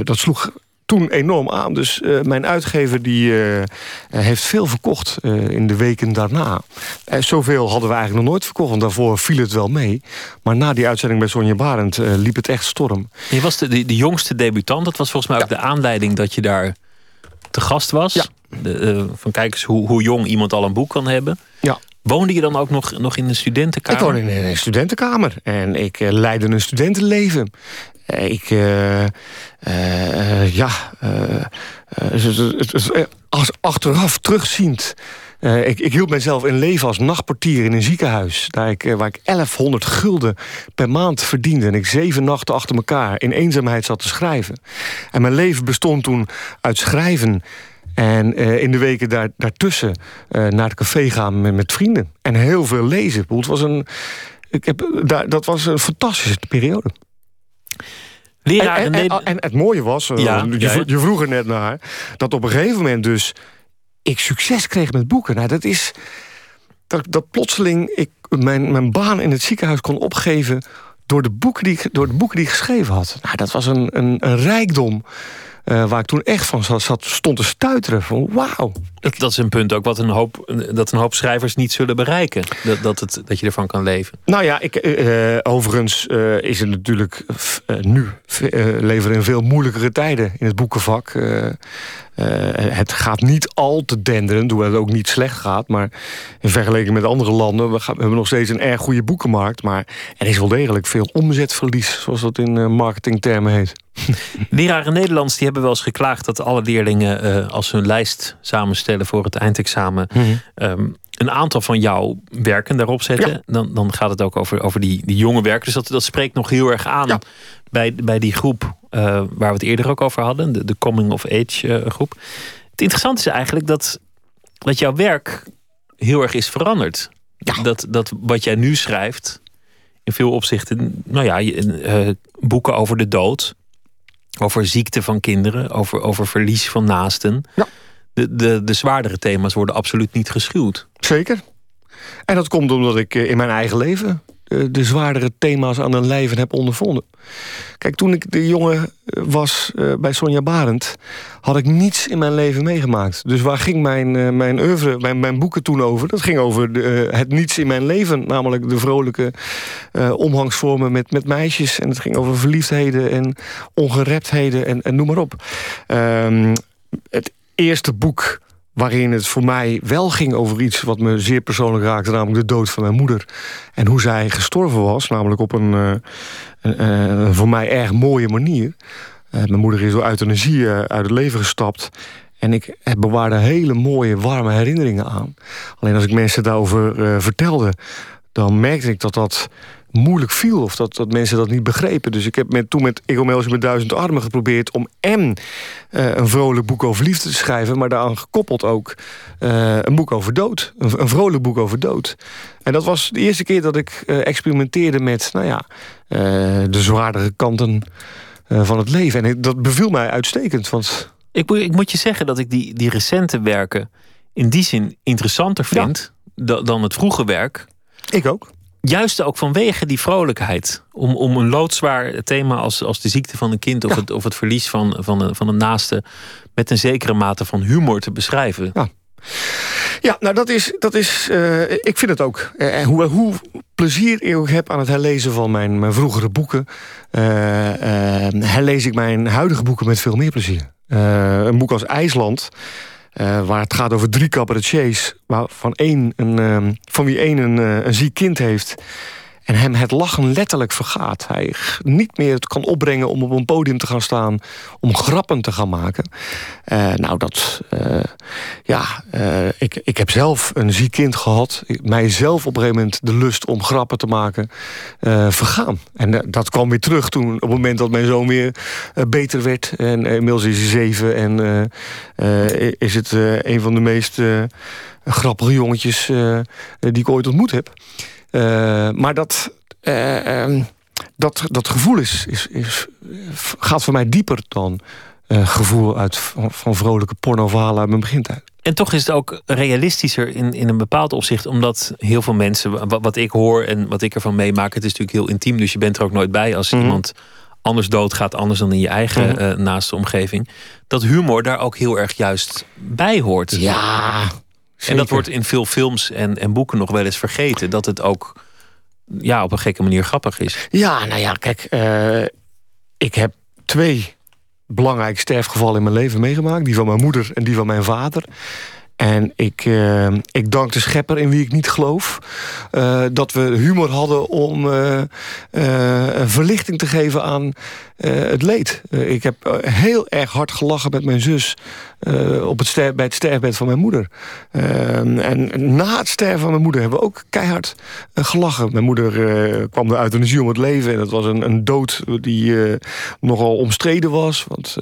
dat sloeg toen enorm aan. Dus uh, mijn uitgever die, uh, heeft veel verkocht uh, in de weken daarna. zoveel hadden we eigenlijk nog nooit verkocht, want daarvoor viel het wel mee. Maar na die uitzending bij Sonja Barend liep het echt storm.
Je was de, de, de, jongste debutant. Dat was volgens mij ook de aanleiding dat je daar te gast was.
Ja.
De, van kijk eens hoe, hoe jong iemand al een boek kan hebben.
Ja.
Woonde je dan ook nog, nog in een studentenkamer?
Ik woonde in een studentenkamer. En ik leidde een studentenleven. Ik, ja, als achteraf terugziend uh, ik, ik, hield mezelf in leven als nachtportier in een ziekenhuis. Daar ik, waar ik 1100 gulden per maand verdiende. En ik zeven nachten achter elkaar in eenzaamheid zat te schrijven. En mijn leven bestond toen uit schrijven. En uh, in de weken daar, daartussen naar het café gaan met, met, vrienden. En heel veel lezen. Het was een, ik heb, daar, dat was een fantastische periode. En, en, en, het mooie was, ja, je, je vroeg er net naar... dat op een gegeven moment dus ik succes kreeg met boeken. Nou, dat is dat, dat plotseling ik mijn, mijn baan in het ziekenhuis kon opgeven door de boeken die, door de boeken die ik geschreven had. Nou, dat was een, een, een rijkdom. Uh, waar ik toen echt van zat, stond te stuiteren. Van wauw.
Dat, dat, is een punt ook wat een hoop, dat een hoop schrijvers niet zullen bereiken. Dat, dat, het, dat je ervan kan leven.
Nou ja, ik, uh, overigens uh, is het natuurlijk nu leven in veel moeilijkere tijden in het boekenvak. Het gaat niet al te denderen, hoewel het ook niet slecht gaat. Maar in vergelijking met andere landen, we, gaan, we hebben nog steeds een erg goede boekenmarkt. Maar er is wel degelijk veel omzetverlies, zoals dat in marketingtermen heet. (laughs)
Leraren Nederlands die hebben wel eens geklaagd dat alle leerlingen, uh, als ze hun lijst samenstellen voor het eindexamen, mm um, een aantal van jouw werken daarop zetten. Dan, dan gaat het ook over, over die, die jonge werkers. Dus dat, dat spreekt nog heel erg aan bij, bij die groep uh, waar we het eerder ook over hadden, de, de coming of age uh, groep. Het interessante is eigenlijk dat, dat jouw werk heel erg is veranderd. Dat, dat wat jij nu schrijft, in veel opzichten, nou ja, boeken over de dood over ziekte van kinderen, over, over verlies van naasten. Ja. De, de, de zwaardere thema's worden absoluut niet geschuwd.
Zeker. En dat komt omdat ik eh, in mijn eigen leven eh, de zwaardere thema's aan een lijven heb ondervonden. Kijk, toen ik de jongen eh, was bij Sonja Barend... had ik niets in mijn leven meegemaakt. Dus waar ging mijn, mijn oeuvre, mijn, mijn boeken toen over? Dat ging over de, het niets in mijn leven. Namelijk de vrolijke omgangsvormen met, met meisjes. En het ging over verliefdheden en ongereptheden en, en noem maar op. Um, het eerste boek waarin het voor mij wel ging over iets wat me zeer persoonlijk raakte, namelijk de dood van mijn moeder. En hoe zij gestorven was, namelijk op een, uh, een, een voor mij erg mooie manier. mijn moeder is door euthanasie uit het leven gestapt. En ik bewaarde hele mooie, warme herinneringen aan. Alleen als ik mensen daarover vertelde, dan merkte ik dat dat moeilijk viel. Of dat, dat mensen dat niet begrepen. Dus ik heb met, toen met Melsi met Duizend Armen geprobeerd... om en uh, een vrolijk boek over liefde te schrijven... maar daaraan gekoppeld ook uh, een boek over dood. Een, een, vrolijk boek over dood. En dat was de eerste keer dat ik uh, experimenteerde met... nou ja, de zwaardere kanten van het leven. En dat beviel mij uitstekend, want...
Ik, ik moet je zeggen dat ik die, die recente werken... in die zin interessanter vind ja. dan het vroege werk...
Ik ook.
Juist ook vanwege die vrolijkheid. Om, om een loodzwaar thema als, als de ziekte van een kind of, het, of het verlies van, van, een, van een naaste. met een zekere mate van humor te beschrijven.
Ja. Ja, nou dat is, dat is uh, ik vind het ook. Uh, hoe, hoe plezier ik ook heb aan het herlezen van mijn, mijn vroegere boeken... Uh, herlees ik mijn huidige boeken met veel meer plezier. een boek als IJsland uh, waar het gaat over drie cabaretiers... Waarvan één een, uh, van wie één een, uh, een ziek kind heeft... En hem het lachen letterlijk vergaat. Hij niet meer het kan opbrengen om op een podium te gaan staan... om grappen te gaan maken. Uh, nou, dat... Uh, ja, uh, ik, ik heb zelf een ziek kind gehad. Mijzelf op een gegeven moment de lust om grappen te maken vergaan. En dat kwam weer terug toen op het moment dat mijn zoon weer beter werd. En inmiddels is hij zeven en is het een van de meest grappige jongetjes die ik ooit ontmoet heb. Uh, maar dat, uh, um, dat, dat gevoel is, is, is, gaat voor mij dieper dan uh, gevoel uit van, van vrolijke pornovalen uit mijn begintijd.
En toch is het ook realistischer in, in een bepaald opzicht, omdat heel veel mensen, wat, wat ik hoor en wat ik ervan meemaak, het is natuurlijk heel intiem, dus je bent er ook nooit bij als mm -hmm. iemand anders doodgaat, anders dan in je eigen mm -hmm. naaste omgeving. Dat humor daar ook heel erg juist bij hoort.
Ja,
Zeker. En dat wordt in veel films en, en boeken nog wel eens vergeten. Dat het ook ja, op een gekke manier grappig is.
Ja, nou ja, kijk. Uh, ik heb twee belangrijke sterfgevallen in mijn leven meegemaakt. Die van mijn moeder en die van mijn vader. En ik, uh, ik dank de schepper in wie ik niet geloof... Uh, dat we humor hadden om uh, verlichting te geven aan het leed. ik heb heel erg hard gelachen met mijn zus... op het bij het sterfbed van mijn moeder. en na het sterven van mijn moeder hebben we ook keihard gelachen. Mijn moeder kwam uit een ziel om het leven. En dat was een, een dood die nogal omstreden was. Want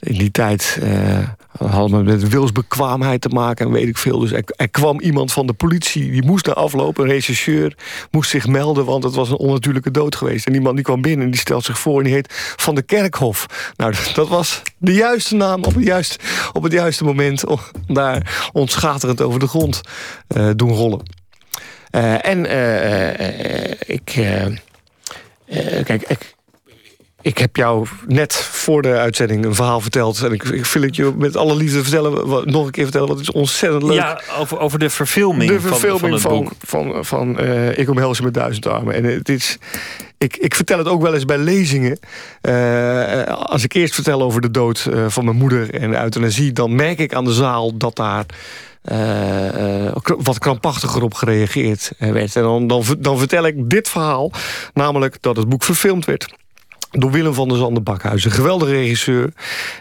in die tijd uh, hadden we met wilsbekwaamheid te maken en weet ik veel. Dus er, kwam iemand van de politie, die moest naar aflopen. Een rechercheur moest zich melden, want het was een onnatuurlijke dood geweest. En die man die kwam binnen en die stelt zich voor en die heet Van de Kerkhof. Nou, dat was de juiste naam op het juiste, op het juiste moment... om daar ontschaterend over de grond uh, doen rollen. Uh, en ik... kijk, ik ik heb jou net voor de uitzending een verhaal verteld. En ik, ik wil het je met alle liefde vertellen, wat, nog een keer vertellen. Wat is ontzettend leuk.
Ja, over, over de verfilming,
de verfilming
van, van, het
van, van, van uh, Ik omhels je met duizend armen. En het is, ik, ik vertel het ook wel eens bij lezingen. Uh, als ik eerst vertel over de dood uh, van mijn moeder en euthanasie... dan merk ik aan de zaal dat daar... Uh, wat krampachtiger op gereageerd werd. En dan, dan, dan vertel ik dit verhaal, namelijk dat het boek verfilmd werd door Willem van der Zanden Bakhuis. Een geweldige regisseur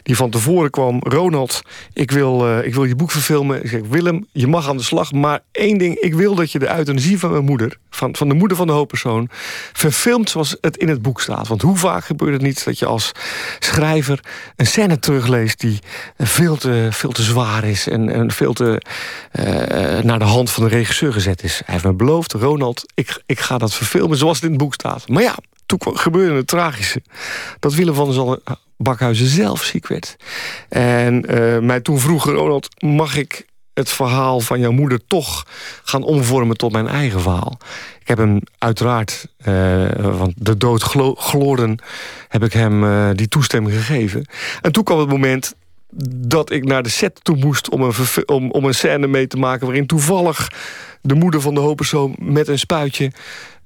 die van tevoren kwam. Ronald, ik wil, uh, ik wil je boek verfilmen. Ik zeg, Willem, je mag aan de slag. Maar één ding, ik wil dat je de euthanasie van mijn moeder... van, van de moeder van de hoofdpersoon... verfilmt zoals het in het boek staat. Want hoe vaak gebeurt het niet dat je als schrijver... een scène terugleest die veel te, veel te zwaar is... en, en veel te uh, naar de hand van de regisseur gezet is. Hij heeft me beloofd, Ronald, ik, ik ga dat verfilmen zoals het in het boek staat. Maar ja, toen gebeurde het tragische. Dat Willem van der Zalm Bakhuizen zelf ziek werd. En uh, mij toen vroeg Ronald, mag ik het verhaal van jouw moeder toch gaan omvormen tot mijn eigen verhaal. Ik heb hem uiteraard, uh, want de dood gloorden, heb ik hem die toestemming gegeven. En toen kwam het moment dat ik naar de set toe moest om een, om, om een scène mee te maken... waarin toevallig de moeder van de hoofdpersoon met een spuitje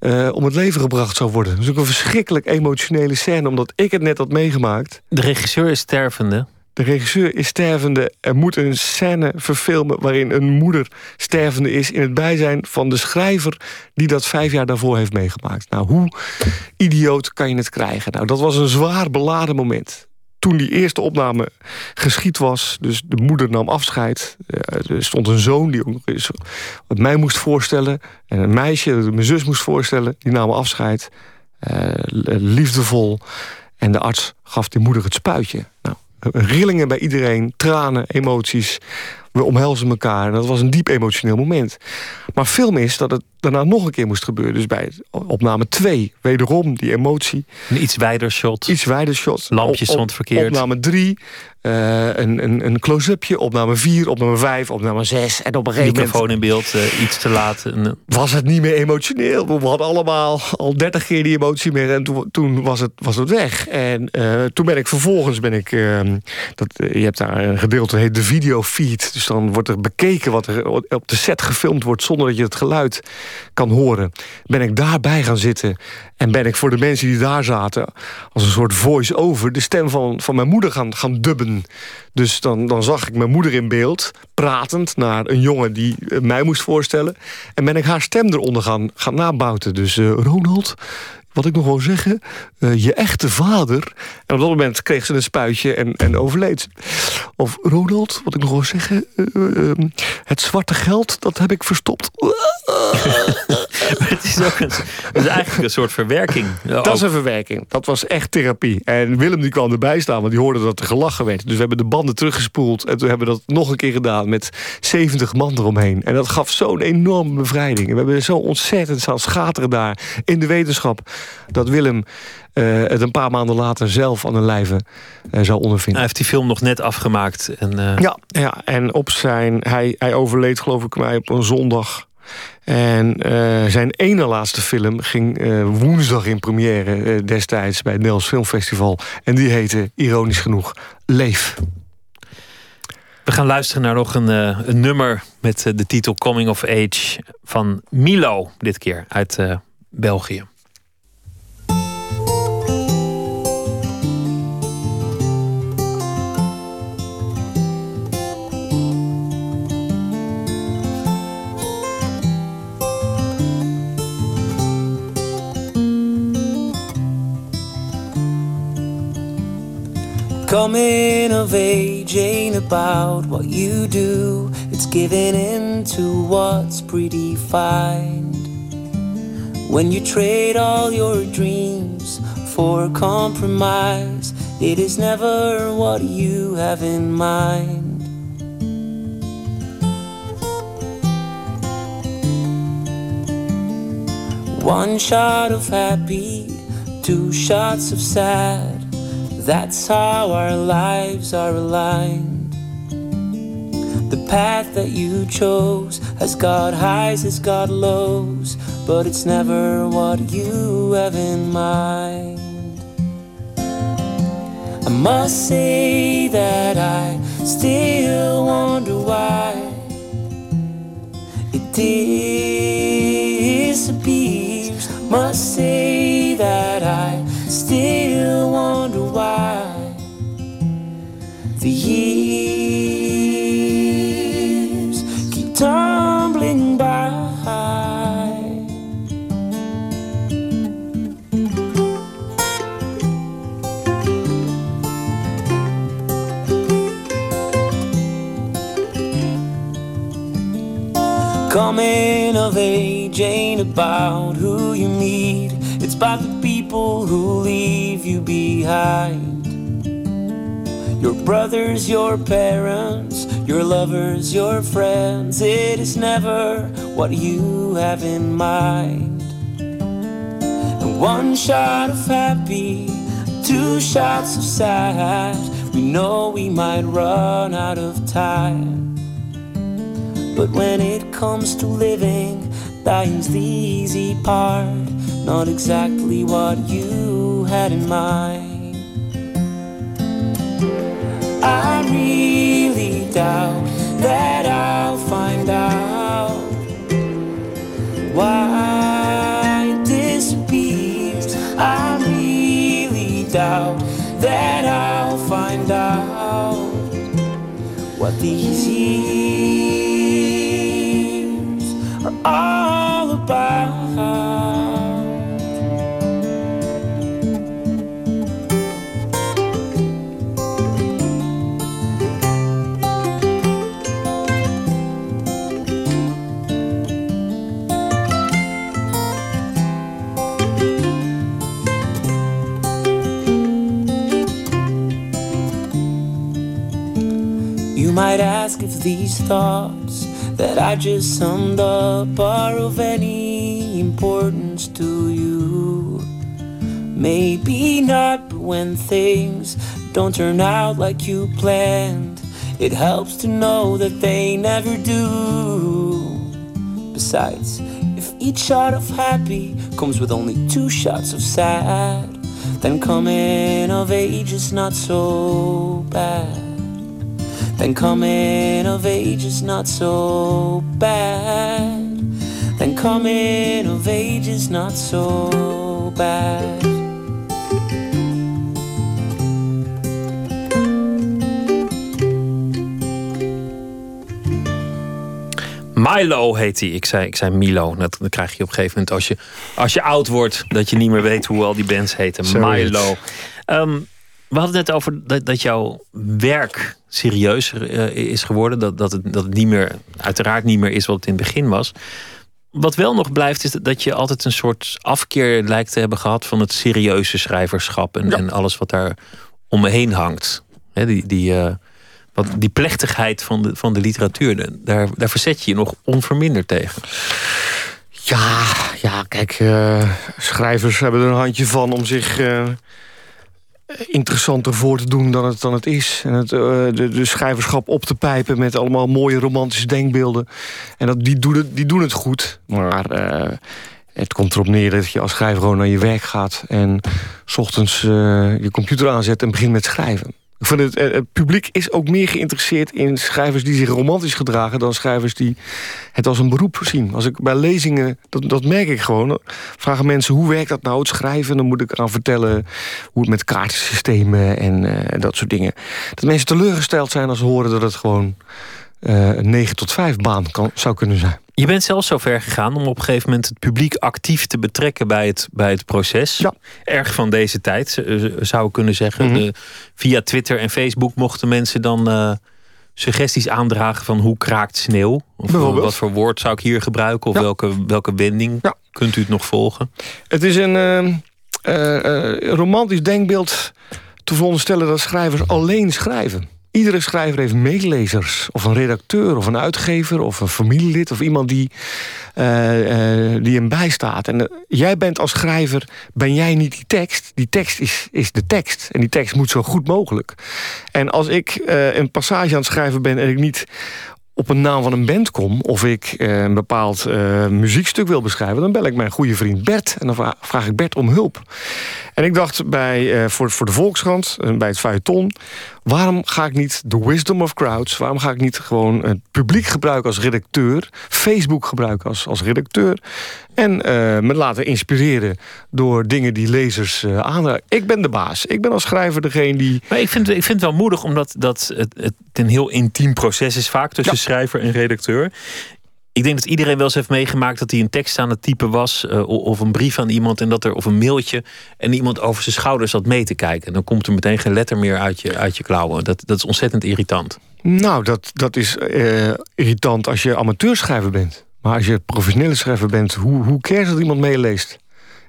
uh, om het leven gebracht zou worden. Dus ook een verschrikkelijk emotionele scène, omdat ik het net had meegemaakt.
De regisseur is stervende.
de regisseur is stervende. Er moet een scène verfilmen waarin een moeder stervende is... in het bijzijn van de schrijver die dat vijf jaar daarvoor heeft meegemaakt. Nou, hoe idioot kan je het krijgen? Nou, dat was een zwaar beladen moment toen die eerste opname geschied was, dus de moeder nam afscheid. Eh, er stond een zoon die ook nog eens wat mij moest voorstellen. En een meisje dat mijn zus moest voorstellen. Die namen afscheid. Uh, liefdevol. En de arts gaf die moeder het spuitje. Nou, rillingen bij iedereen, tranen, emoties. We omhelzen elkaar. En dat was een diep emotioneel moment. Maar film is dat het daarna nog een keer moest gebeuren. Dus bij opname 2, wederom die emotie.
Een iets wijder shot.
Iets wijder shot.
Lampjes op, stond verkeerd.
Opname 3, uh, eh, een, een, een close-upje. Opname 4, opname 5, opname 6. En op een gegeven
Microfoon in beeld, uh, iets te laat.
Uh... Was het niet meer emotioneel. We hadden allemaal al 30 keer die emotie meer. En toen, toen was, het, was het weg. En toen ben ik vervolgens... Ben ik, ehm, dat, je hebt daar een gedeelte, heet de videofeed. Dus dan wordt er bekeken wat er op de set gefilmd wordt... zonder dat je het geluid kan horen. Ben ik daarbij gaan zitten en ben ik voor de mensen die daar zaten... als een soort voice-over de stem van, van mijn moeder gaan, gaan dubben. Dus dan, dan zag ik mijn moeder in beeld, pratend naar een jongen die eh, mij moest voorstellen. En ben ik haar stem eronder gaan, gaan nabouten. Dus uh, Ronald, wat ik nog wil zeggen, uh, je echte vader. En op dat moment kreeg ze een spuitje en, en overleed Of Ronald, wat ik nog wil zeggen, uh, het zwarte geld, dat heb ik verstopt. (laughs)
het, is ook een, het is eigenlijk een soort verwerking.
Dat is een verwerking. Dat was echt therapie. En Willem die kwam erbij staan, want die hoorde dat er gelachen werd. Dus we hebben de banden teruggespoeld. En toen hebben we dat nog een keer gedaan met 70 man eromheen. En dat gaf zo'n enorme bevrijding. En we hebben zo ontzettend staan schateren daar in de wetenschap dat Willem uh, het een paar maanden later zelf aan een lijve uh, zou ondervinden.
Hij heeft die film nog net afgemaakt. En, uh...
ja, ja, en op zijn, hij, hij overleed geloof ik mij op een zondag. En zijn ene laatste film ging woensdag in première destijds bij het Nederlands Filmfestival. En die heette, ironisch genoeg, Leef.
We gaan luisteren naar nog een, een nummer met de titel Coming of Age van Milo, dit keer uit België.
Coming of age ain't about what you do, it's giving in to what's predefined. When you trade all your dreams for compromise, it is never what you have in mind. One shot of happy, two shots of sad. That's how our lives are aligned. The path that you chose has got highs, has got lows, but it's never what you have in mind. I must say that I still wonder why it disappears. Must say that I still wonder why the years keep tumbling by. Coming of age ain't about who you meet, it's about the people who Your brothers, your parents, your lovers, your friends. It is never what you have in mind. And one shot of happy, two shots of sad. We know we might run out of time. But when it comes to living, dying's the easy part not exactly what you had in mind. I really doubt that I'll find out why this disappears. I really doubt that I'll find out. what these years are all about. These thoughts that I just summed up are of any importance to you. Maybe not, but when things don't turn out like you planned, it helps to know that they never do. Besides, if each shot of happy comes with only two shots of sad, then coming of age is not so bad then coming of age is not so bad. Then coming of age is not so bad.
Milo heet hij. Ik zei, ik zei Milo. Dat, dan krijg je op een gegeven moment als je, als je oud wordt... dat je niet meer weet hoe al die bands heten. Milo. Um, we hadden het net over dat, dat jouw werk serieuzer uh, is geworden. Dat, dat, het, dat het niet meer, uiteraard niet meer is wat het in het begin was. Wat wel nog blijft, is dat je altijd een soort afkeer lijkt te hebben gehad van het serieuze schrijverschap en, en alles wat daar omheen hangt. die, die, uh, wat, die plechtigheid van de, van de literatuur, daar, daar verzet je je nog onverminderd tegen.
Ja, ja kijk, uh, schrijvers hebben er een handje van om zich interessanter voor te doen dan het, dan het is. En het, uh, de, de, schrijverschap op te pijpen met allemaal mooie romantische denkbeelden. En dat, die, doen het, die doen het goed. Maar uh, het komt erop neer dat je als schrijver gewoon naar je werk gaat... en s ochtends uh, je computer aanzet en begint met schrijven. Ik vind het, eh, het publiek is ook meer geïnteresseerd in schrijvers die zich romantisch gedragen... dan schrijvers die het als een beroep zien. Als ik bij lezingen, dat, dat merk ik gewoon... vragen mensen hoe werkt dat nou, het schrijven... dan moet ik aan vertellen hoe het met kaartensystemen en uh, dat soort dingen. Dat mensen teleurgesteld zijn als ze horen dat het gewoon... Uh, een 9 tot 5 baan kan, zou kunnen zijn.
Je bent zelfs zo ver gegaan om op een gegeven moment het publiek actief te betrekken bij het, bij het proces.
Ja.
Erg van deze tijd, zou ik kunnen zeggen. Mm -hmm. de, via Twitter en Facebook mochten mensen dan uh, suggesties aandragen van hoe kraakt sneeuw. Of wat voor woord zou ik hier gebruiken? Of ja. welke, welke wending ja. kunt u het nog volgen?
Het is een uh, romantisch denkbeeld te veronderstellen dat schrijvers alleen schrijven. Iedere schrijver heeft meelezers, of een redacteur, of een uitgever... of een familielid, of iemand die, uh, uh, die hem bijstaat. En uh, jij bent als schrijver, ben jij niet die tekst. Die tekst is, is de tekst. En die tekst moet zo goed mogelijk. En als ik een passage aan het schrijven ben... en ik niet op een naam van een band kom... of ik een bepaald muziekstuk wil beschrijven... dan bel ik mijn goede vriend Bert en dan vraag ik Bert om hulp. En ik dacht bij, voor, voor de Volkskrant, bij het feuilleton... waarom ga ik niet de wisdom of crowds... waarom ga ik niet gewoon het publiek gebruiken als redacteur... Facebook gebruiken als, als redacteur... en me laten inspireren door dingen die lezers aanraken. Ik ben de baas. Ik ben als schrijver degene die...
Maar ik vind, ik vind het wel moedig, omdat dat het, het een heel intiem proces is vaak... tussen ja schrijver en redacteur. Ik denk dat iedereen wel eens heeft meegemaakt dat hij een tekst aan het typen was. Uh, of een brief aan iemand en dat er, of een mailtje. En iemand over zijn schouders zat mee te kijken. En dan komt er meteen geen letter meer uit je, uit je klauwen. Dat, dat is ontzettend irritant.
Nou, dat, dat is uh, irritant als je amateurschrijver bent. Maar als je professionele schrijver bent, hoe, hoe cares dat iemand meeleest?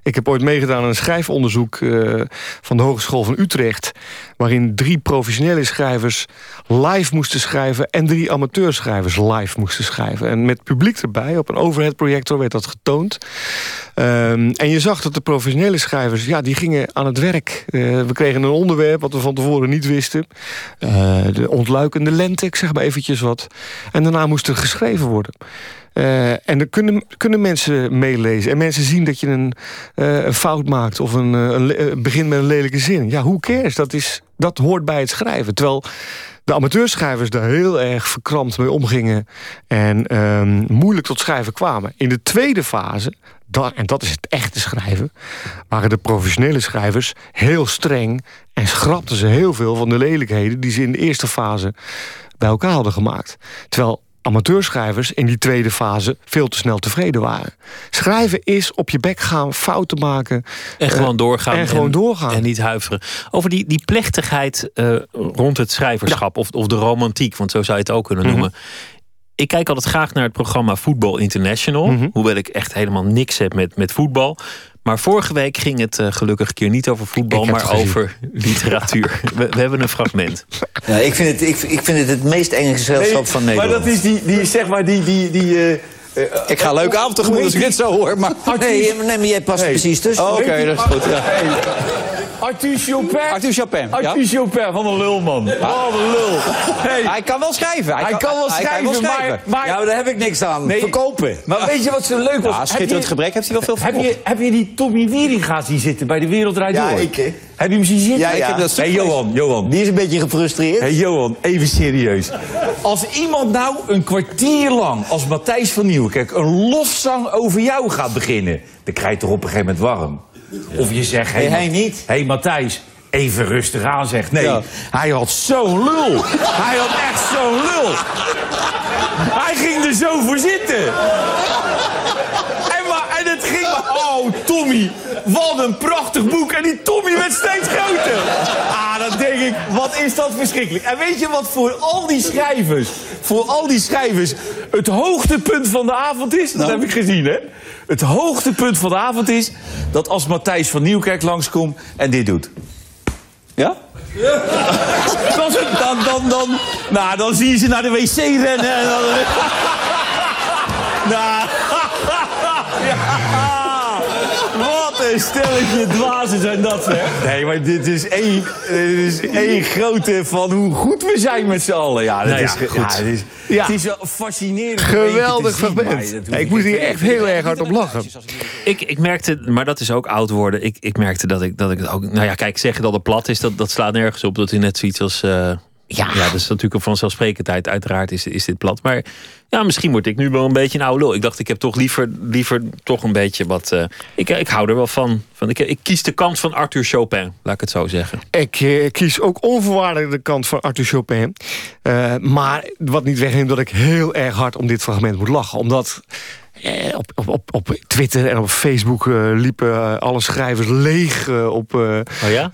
Ik heb ooit meegedaan aan een schrijfonderzoek uh, van de Hogeschool van Utrecht... waarin drie professionele schrijvers live moesten schrijven... en drie amateurschrijvers live moesten schrijven. En met publiek erbij, op een overhead projector werd dat getoond. Um, en je zag dat de professionele schrijvers, ja, die gingen aan het werk. Uh, we kregen een onderwerp wat we van tevoren niet wisten. Uh, de ontluikende lente, ik zeg maar eventjes wat. En daarna moest er geschreven worden. Uh, en dan kunnen, kunnen mensen meelezen. En mensen zien dat je een, uh, een fout maakt. Of een, een, een begint met een lelijke zin. Ja, hoe cares? Dat, is, dat hoort bij het schrijven. Terwijl de amateurschrijvers daar heel erg verkrampt mee omgingen. En um, moeilijk tot schrijven kwamen. In de tweede fase, en dat is het echte schrijven... waren de professionele schrijvers heel streng... en schrapten ze heel veel van de lelijkheden... die ze in de eerste fase bij elkaar hadden gemaakt. Terwijl amateurschrijvers in die tweede fase veel te snel tevreden waren. Schrijven is op je bek gaan, fouten maken.
En gewoon
eh,
doorgaan.
En gewoon doorgaan.
En niet huiveren. Over die, die plechtigheid uh, rond het schrijverschap. Of, of de romantiek, want zo zou je het ook kunnen noemen. Ik kijk altijd graag naar het programma Voetbal International.
Mhm.
Hoewel ik echt helemaal niks heb met, met voetbal. Maar vorige week ging het uh, gelukkig een keer niet over voetbal, maar over literatuur. (laughs) we, we, hebben een fragment.
Ja, ik, vind het, ik, ik vind het het meest enge gezelschap
nee,
van Nederland.
Maar dat is die, die zeg maar, die... die, die uh,
uh, ik ga leuk avond tegemoet als ik dit zo hoor. Maar nee, nee, maar jij past hey. precies tussen.
Oh,
Oké, okay, dat is goed. Ja.
Hey. Arthur Chopin.
Arthur Chopin.
Arthur ja. Chopin van een lul, man. Ja. Wat een lul.
Hey. Hij kan wel schrijven.
Hij, hij kan, wel schrijven,
hij kan wel schrijven.
Maar, maar,
Ja, maar daar heb ik niks aan. Nee. Verkopen.
Maar weet je wat zo leuk was?
Ja, schitterend gebrek heeft hij wel veel verkocht.
Heb je, heb je die Tommy Wieringa zien zitten bij de Wereldrijd Door?
Ja, ik.
Heb je hem zien zitten?
Ja, ja. Ik heb dat
hey, Johan, Johan.
Die is een beetje gefrustreerd.
Hey, Johan, even serieus. Als iemand nou een kwartier lang als Matthijs van Nieuwkerk... een lofzang over jou gaat beginnen... dan krijg je toch op een gegeven moment warm. Of je zegt...
Hey, hij niet.
Hé, hey, Matthijs, even rustig aan zegt. Nee, ja. hij had zo'n lul. hij had echt zo'n lul. hij ging er zo voor zitten. En, maar, en het ging maar... Oh, Tommy, wat een prachtig boek. En die Tommy werd steeds groter. Ah, dan denk ik, wat is dat verschrikkelijk. En weet je wat voor al die schrijvers... voor al die schrijvers het hoogtepunt van de avond is? Dat nou. heb ik gezien, hè? Het hoogtepunt van de avond is... dat als Matthijs van Nieuwkerk langskomt en dit doet... Ja? Ja. dan, dan, dan, nou, dan zie je ze naar de wc rennen. En dan... (laughs) nou, ja. Een stelletje dwazen zijn dat, hè? Nee, maar dit is één, dit is één grote van hoe goed we zijn met z'n allen. Ja, dat
Nou ja,
is,
goed.
Ja, het, is,
Ja.
het is wel fascinerend.
Geweldig fragment. ik
ik
moest hier echt heel erg hard op lachen.
Ik, ik merkte, maar dat is ook oud worden. Ik, ik merkte dat ik, dat ik het ook. Nou ja, kijk, zeggen dat het plat is, dat, dat slaat nergens op. Dat u net zoiets als. eh, ja. dat is natuurlijk een vanzelfsprekendheid. Uiteraard is, is dit plat. Maar ja, misschien word ik nu wel een beetje een oude lul. Ik dacht, ik heb toch liever, liever toch een beetje wat. eh, ik, ik hou er wel van. van ik, ik kies de kant van Arthur Chopin, laat ik het zo zeggen.
Ik eh, kies ook onvoorwaardelijk de kant van Arthur Chopin. Eh, maar wat niet wegneemt dat ik heel erg hard om dit fragment moet lachen. Omdat eh, op, op, op, op Twitter en op Facebook eh, liepen eh, alle schrijvers leeg op
ja?
eh,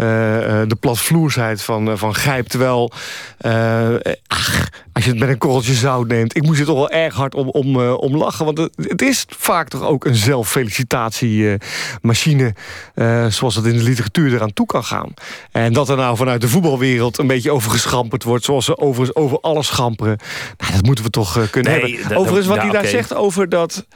de platvloersheid van, van Gijp. Terwijl, ach, als je het met een korreltje zout neemt... ik moest er toch wel erg hard om, om, om lachen. Want het, het is vaak toch ook een zelffelicitatiemachine... zoals het in de literatuur eraan toe kan gaan. En dat er nou vanuit de voetbalwereld een beetje over geschamperd wordt... zoals ze overigens over alles schamperen. Nou, dat moeten we toch kunnen
Nee,
hebben.
dat-
Overigens, wat
ja,
hij daar zegt over dat...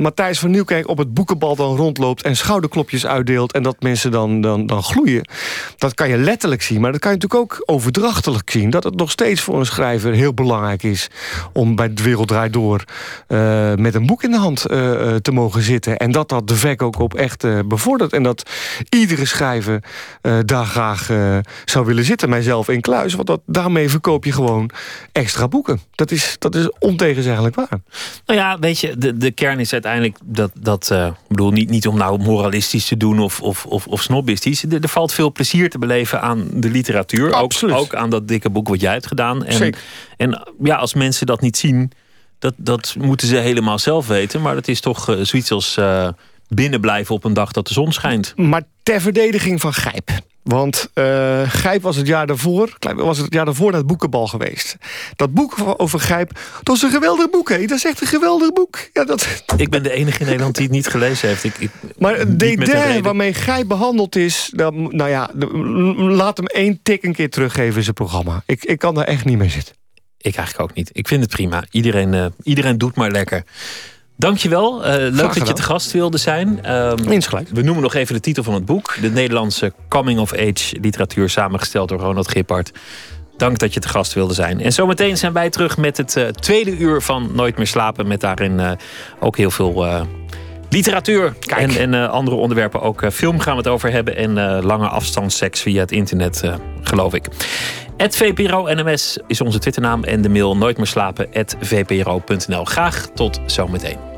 Matthijs van Nieuwkerk op het boekenbal dan rondloopt... en schouderklopjes uitdeelt en dat mensen dan, dan, dan gloeien. Dat kan je letterlijk zien, maar dat kan je natuurlijk ook overdrachtelijk zien. Dat het nog steeds voor een schrijver heel belangrijk is... om bij De Wereld Draait Door eh, met een boek in de hand eh, eh, te mogen zitten. En dat dat de verkoop ook echt eh, bevordert. En dat iedere schrijver daar graag zou willen zitten. Mijzelf in kluis, want dat, daarmee verkoop je gewoon extra boeken. Dat is, dat is ontegenzeggelijk waar.
Nou ja, weet je, de, de kern is uiteindelijk dat. dat eh, ik bedoel, niet, niet om nou moralistisch te doen of, of, of, of snobistisch. Er, er valt veel plezier te beleven aan de literatuur. Ook,
Absoluut.
ook aan dat dikke boek wat jij hebt gedaan. En,
Zeker.
en ja, als mensen dat niet zien, dat, dat moeten ze helemaal zelf weten. Maar dat is toch eh, zoiets als eh binnen blijven op een dag dat de zon schijnt.
Maar ter verdediging van Gijp. Want eh Gijp was het jaar daarvoor, was het jaar daarvoor naar het boekenbal geweest. Dat boek over Gijp, dat is een geweldig boek, hè? Dat is echt een geweldig boek. Ja, dat,
Ik ben de enige in Nederland die het niet gelezen heeft. Ik, ik,
maar het dédain
reden.
waarmee Gijp behandeld is... Dan, nou ja, laat hem één tik een keer teruggeven in zijn programma. Ik, ik kan daar echt niet mee zitten.
Ik eigenlijk ook niet. Ik vind het prima. Iedereen, eh, iedereen doet maar lekker. Dankjewel. Eh leuk dat je te gast wilde zijn.
Insgelijks.
we noemen nog even de titel van het boek. De Nederlandse coming-of-age literatuur samengesteld door Ronald Gippard. Dank dat je te gast wilde zijn. En zometeen zijn wij terug met het eh, tweede uur van Nooit meer slapen. Met daarin eh, ook heel veel literatuur en, en andere onderwerpen. Ook film gaan we het over hebben. En lange afstandsseks via het internet, geloof ik. Het VPRO NMS is onze Twitternaam. En de mail nooit meer slapen. VPRO.nl. Graag tot zometeen.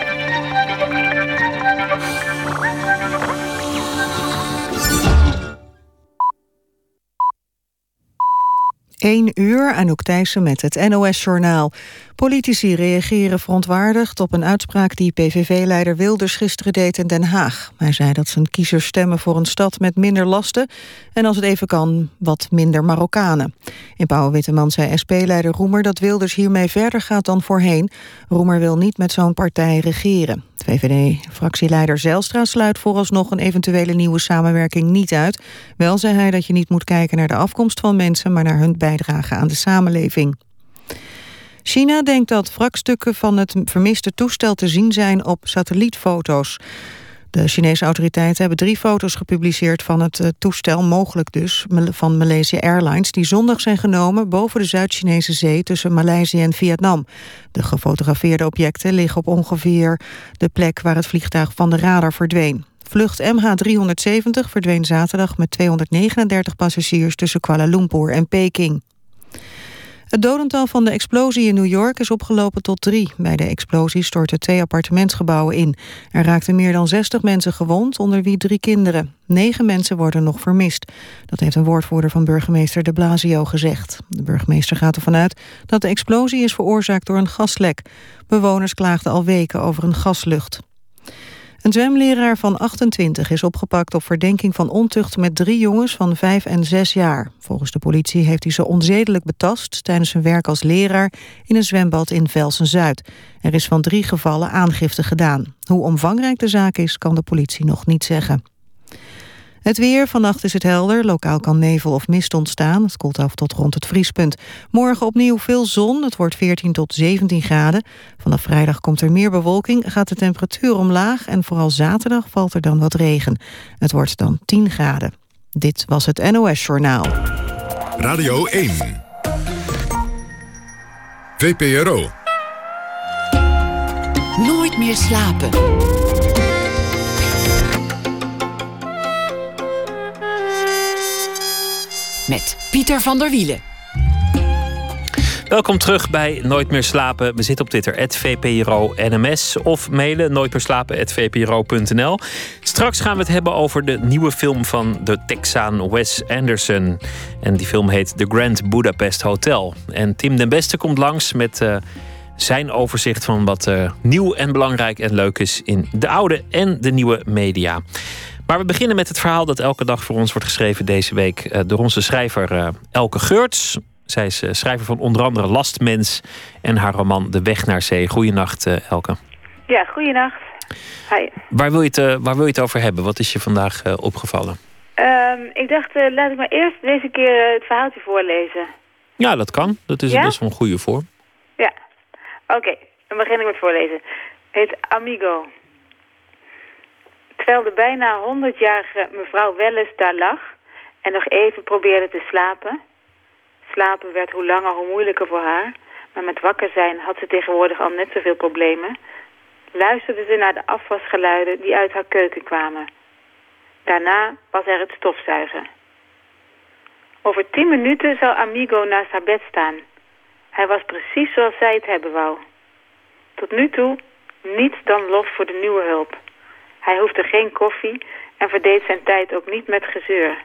1 uur, Anouk Thijssen met het NOS-journaal. Politici reageren verontwaardigd op een uitspraak die PVV-leider Wilders gisteren deed in Den Haag. Hij zei dat zijn kiezers stemmen voor een stad met minder lasten en als het even kan wat minder Marokkanen. In Pauw-Witteman zei SP-leider Roemer dat Wilders hiermee verder gaat dan voorheen. Roemer wil niet met zo'n partij regeren. VVD-fractieleider Zelstra sluit vooralsnog een eventuele nieuwe samenwerking niet uit. Wel zei hij dat je niet moet kijken naar de afkomst van mensen, maar naar hun bijdrage aan de samenleving. China denkt dat wrakstukken van het vermiste toestel te zien zijn op satellietfoto's. De Chinese autoriteiten hebben drie foto's gepubliceerd van het eh, toestel, mogelijk dus, van Malaysia Airlines, die zondag zijn genomen boven de Zuid-Chinese zee tussen Maleisië en Vietnam. De gefotografeerde objecten liggen op ongeveer de plek waar het vliegtuig van de radar verdween. Vlucht MH370 verdween zaterdag met 239 passagiers tussen Kuala Lumpur en Peking. Het dodental van de explosie in New York is opgelopen tot drie. Bij de explosie stortten twee appartementsgebouwen in. Er raakten meer dan 60 mensen gewond, onder wie drie kinderen. Negen mensen worden nog vermist. Dat heeft een woordvoerder van burgemeester de Blasio gezegd. De burgemeester gaat ervan uit dat de explosie is veroorzaakt door een gaslek. Bewoners klaagden al weken over een gaslucht. Een zwemleraar van 28 is opgepakt op verdenking van ontucht met drie jongens van 5 en 6 jaar. Volgens de politie heeft hij ze onzedelijk betast tijdens zijn werk als leraar in een zwembad in Velsen-Zuid. Er is van drie gevallen aangifte gedaan. Hoe omvangrijk de zaak is, kan de politie nog niet zeggen. Het weer, vannacht is het helder. Lokaal kan nevel of mist ontstaan. Het koelt af tot rond het vriespunt. Morgen opnieuw veel zon. Het wordt 14 tot 17 graden. Vanaf vrijdag komt er meer bewolking, gaat de temperatuur omlaag... en vooral zaterdag valt er dan wat regen. Het wordt dan 10 graden. Dit was het NOS Journaal.
Radio 1. VPRO.
Nooit meer slapen. Met Pieter van der Wielen.
Welkom terug bij Nooit meer slapen. We zitten op Twitter, VPRO NMS. Of mailen nooitmeerslapen.vpro.nl. Straks gaan we het hebben over de nieuwe film van de Texaan Wes Anderson. En die film heet The Grand Budapest Hotel. En Tim den Beste komt langs met uh, zijn overzicht van wat uh, nieuw en belangrijk en leuk is in de oude en de nieuwe media. Maar we beginnen met het verhaal dat elke dag voor ons wordt geschreven deze week eh, door onze schrijver uh, Elke Geurts. Zij is uh, schrijver van onder andere Lastmens en haar roman De Weg naar Zee. Goeienacht, Elke.
Ja, goeienacht. Hi.
Waar wil, je het, waar wil je het over hebben? Wat is je vandaag opgevallen?
Um, ik dacht, laat ik maar eerst deze keer het verhaaltje voorlezen.
Ja, dat kan. Dat is, ja? dat is een goede vorm.
Ja. Oké, dan begin ik met voorlezen. Het heet Amigo. Terwijl de bijna 100-jarige mevrouw Welles daar lag en nog even probeerde te slapen. Slapen werd hoe langer hoe moeilijker voor haar, maar met wakker zijn had ze tegenwoordig al net zoveel problemen. Luisterde ze naar de afwasgeluiden die uit haar keuken kwamen. Daarna was er het stofzuigen. Over tien minuten zou Amigo naast haar bed staan. Hij was precies zoals zij het hebben wou. Tot nu toe niets dan lof voor de nieuwe hulp. Hij hoefde geen koffie en verdeed zijn tijd ook niet met gezeur.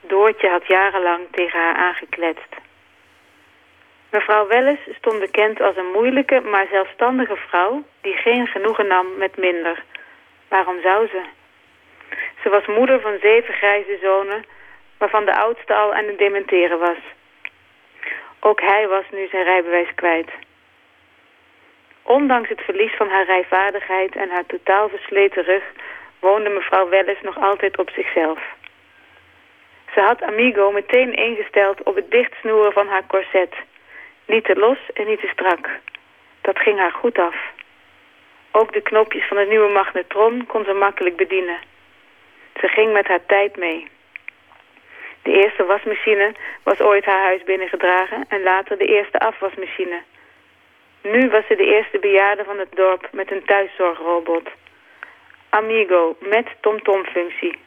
Doortje had jarenlang tegen haar aangekletst. Mevrouw Welles stond bekend als een moeilijke, maar zelfstandige vrouw... die geen genoegen nam met minder. Waarom zou ze? Ze was moeder van zeven grijze zonen... waarvan de oudste al aan het dementeren was. Ook hij was nu zijn rijbewijs kwijt. Ondanks het verlies van haar rijvaardigheid en haar totaal versleten rug... woonde mevrouw Welles nog altijd op zichzelf. Ze had Amigo meteen ingesteld op het dichtsnoeren van haar corset. Niet te los en niet te strak. Dat ging haar goed af. Ook de knopjes van het nieuwe magnetron kon ze makkelijk bedienen. Ze ging met haar tijd mee. De eerste wasmachine was ooit haar huis binnengedragen en later de eerste afwasmachine... Nu was ze de eerste bejaarde van het dorp met een thuiszorgrobot. Amigo, met TomTom-functie.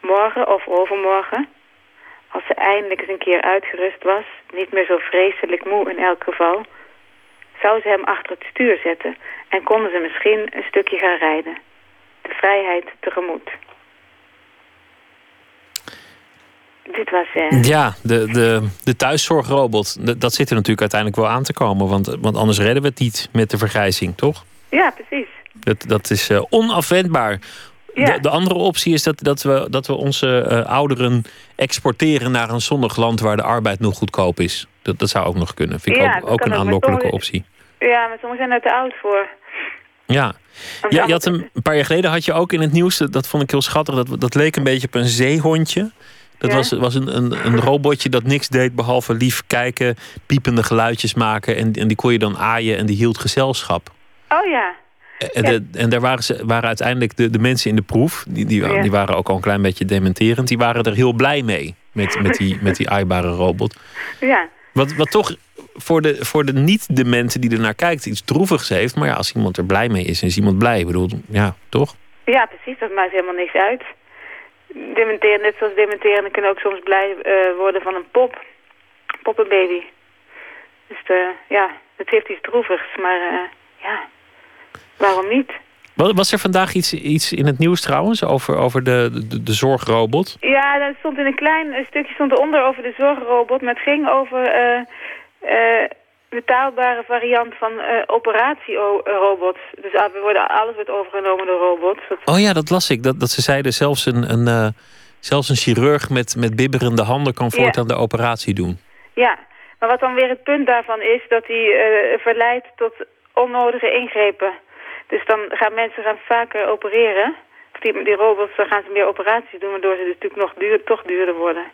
Morgen of overmorgen, als ze eindelijk eens een keer uitgerust was, niet meer zo vreselijk moe in elk geval, zou ze hem achter het stuur zetten en konden ze misschien een stukje gaan rijden. De vrijheid tegemoet. Dit was... eh,
Ja, de, de, de thuiszorgrobot, dat zit er natuurlijk uiteindelijk wel aan te komen. Want, want anders redden we het niet met de vergrijzing, toch?
Ja, precies.
Dat, dat is eh, onafwendbaar.
Ja.
De, de andere optie is dat, dat, we, dat we onze eh, ouderen exporteren naar een zonnig land waar de arbeid nog goedkoop is. Dat, dat zou ook nog kunnen. Vind ik
Ja,
ook, ook een
ook,
aanlokkelijke optie.
Ja, maar sommigen zijn er te oud voor.
Ja. ja je had een, een paar jaar geleden had je ook in het nieuws, dat- dat vond ik heel schattig, dat, dat leek een beetje op een zeehondje. Dat
Ja.
was, was een, een, een robotje dat niks deed behalve lief kijken, piepende geluidjes maken. En, en die kon je dan aaien en die hield gezelschap.
Oh ja.
En, de- en daar waren, ze, waren uiteindelijk de, de mensen in de proef, die, die,
Ja.
die waren ook al een klein beetje dementerend, die waren er heel blij mee met, met, die, met die aaibare robot.
Ja.
Wat, wat toch voor de, voor de niet-dementen die er naar kijkt iets droevigs heeft. Maar ja, als iemand er blij mee is, is iemand blij. Ik bedoel, ja, toch?
Ja, precies. Dat maakt helemaal niks uit. Dementeren, net zoals dementerenden kunnen ook soms blij eh, worden van een pop. Poppenbaby. Dus de, ja, het heeft iets droevigs. Maar eh, ja, waarom niet?
Wa- Was er vandaag iets, iets in het nieuws trouwens over, over de, de, de zorgrobot?
Ja, dat stond in een klein eh, stukje stond eronder over de zorgrobot. Maar het ging over eh eh, betaalbare variant van eh operatierobots. Dus ah, we worden, alles wordt overgenomen door robots.
Oh ja, dat las ik. Dat, dat ze zeiden zelfs een, een, eh, zelfs een chirurg met, met bibberende handen kan
Ja.
voortaan de operatie doen.
Ja, maar wat dan weer het punt daarvan is, dat hij eh, verleidt tot onnodige ingrepen. Dus dan gaan mensen gaan vaker opereren. Of Die, die robots, dan gaan ze meer operaties doen, waardoor ze dus natuurlijk nog duur, toch duurder worden.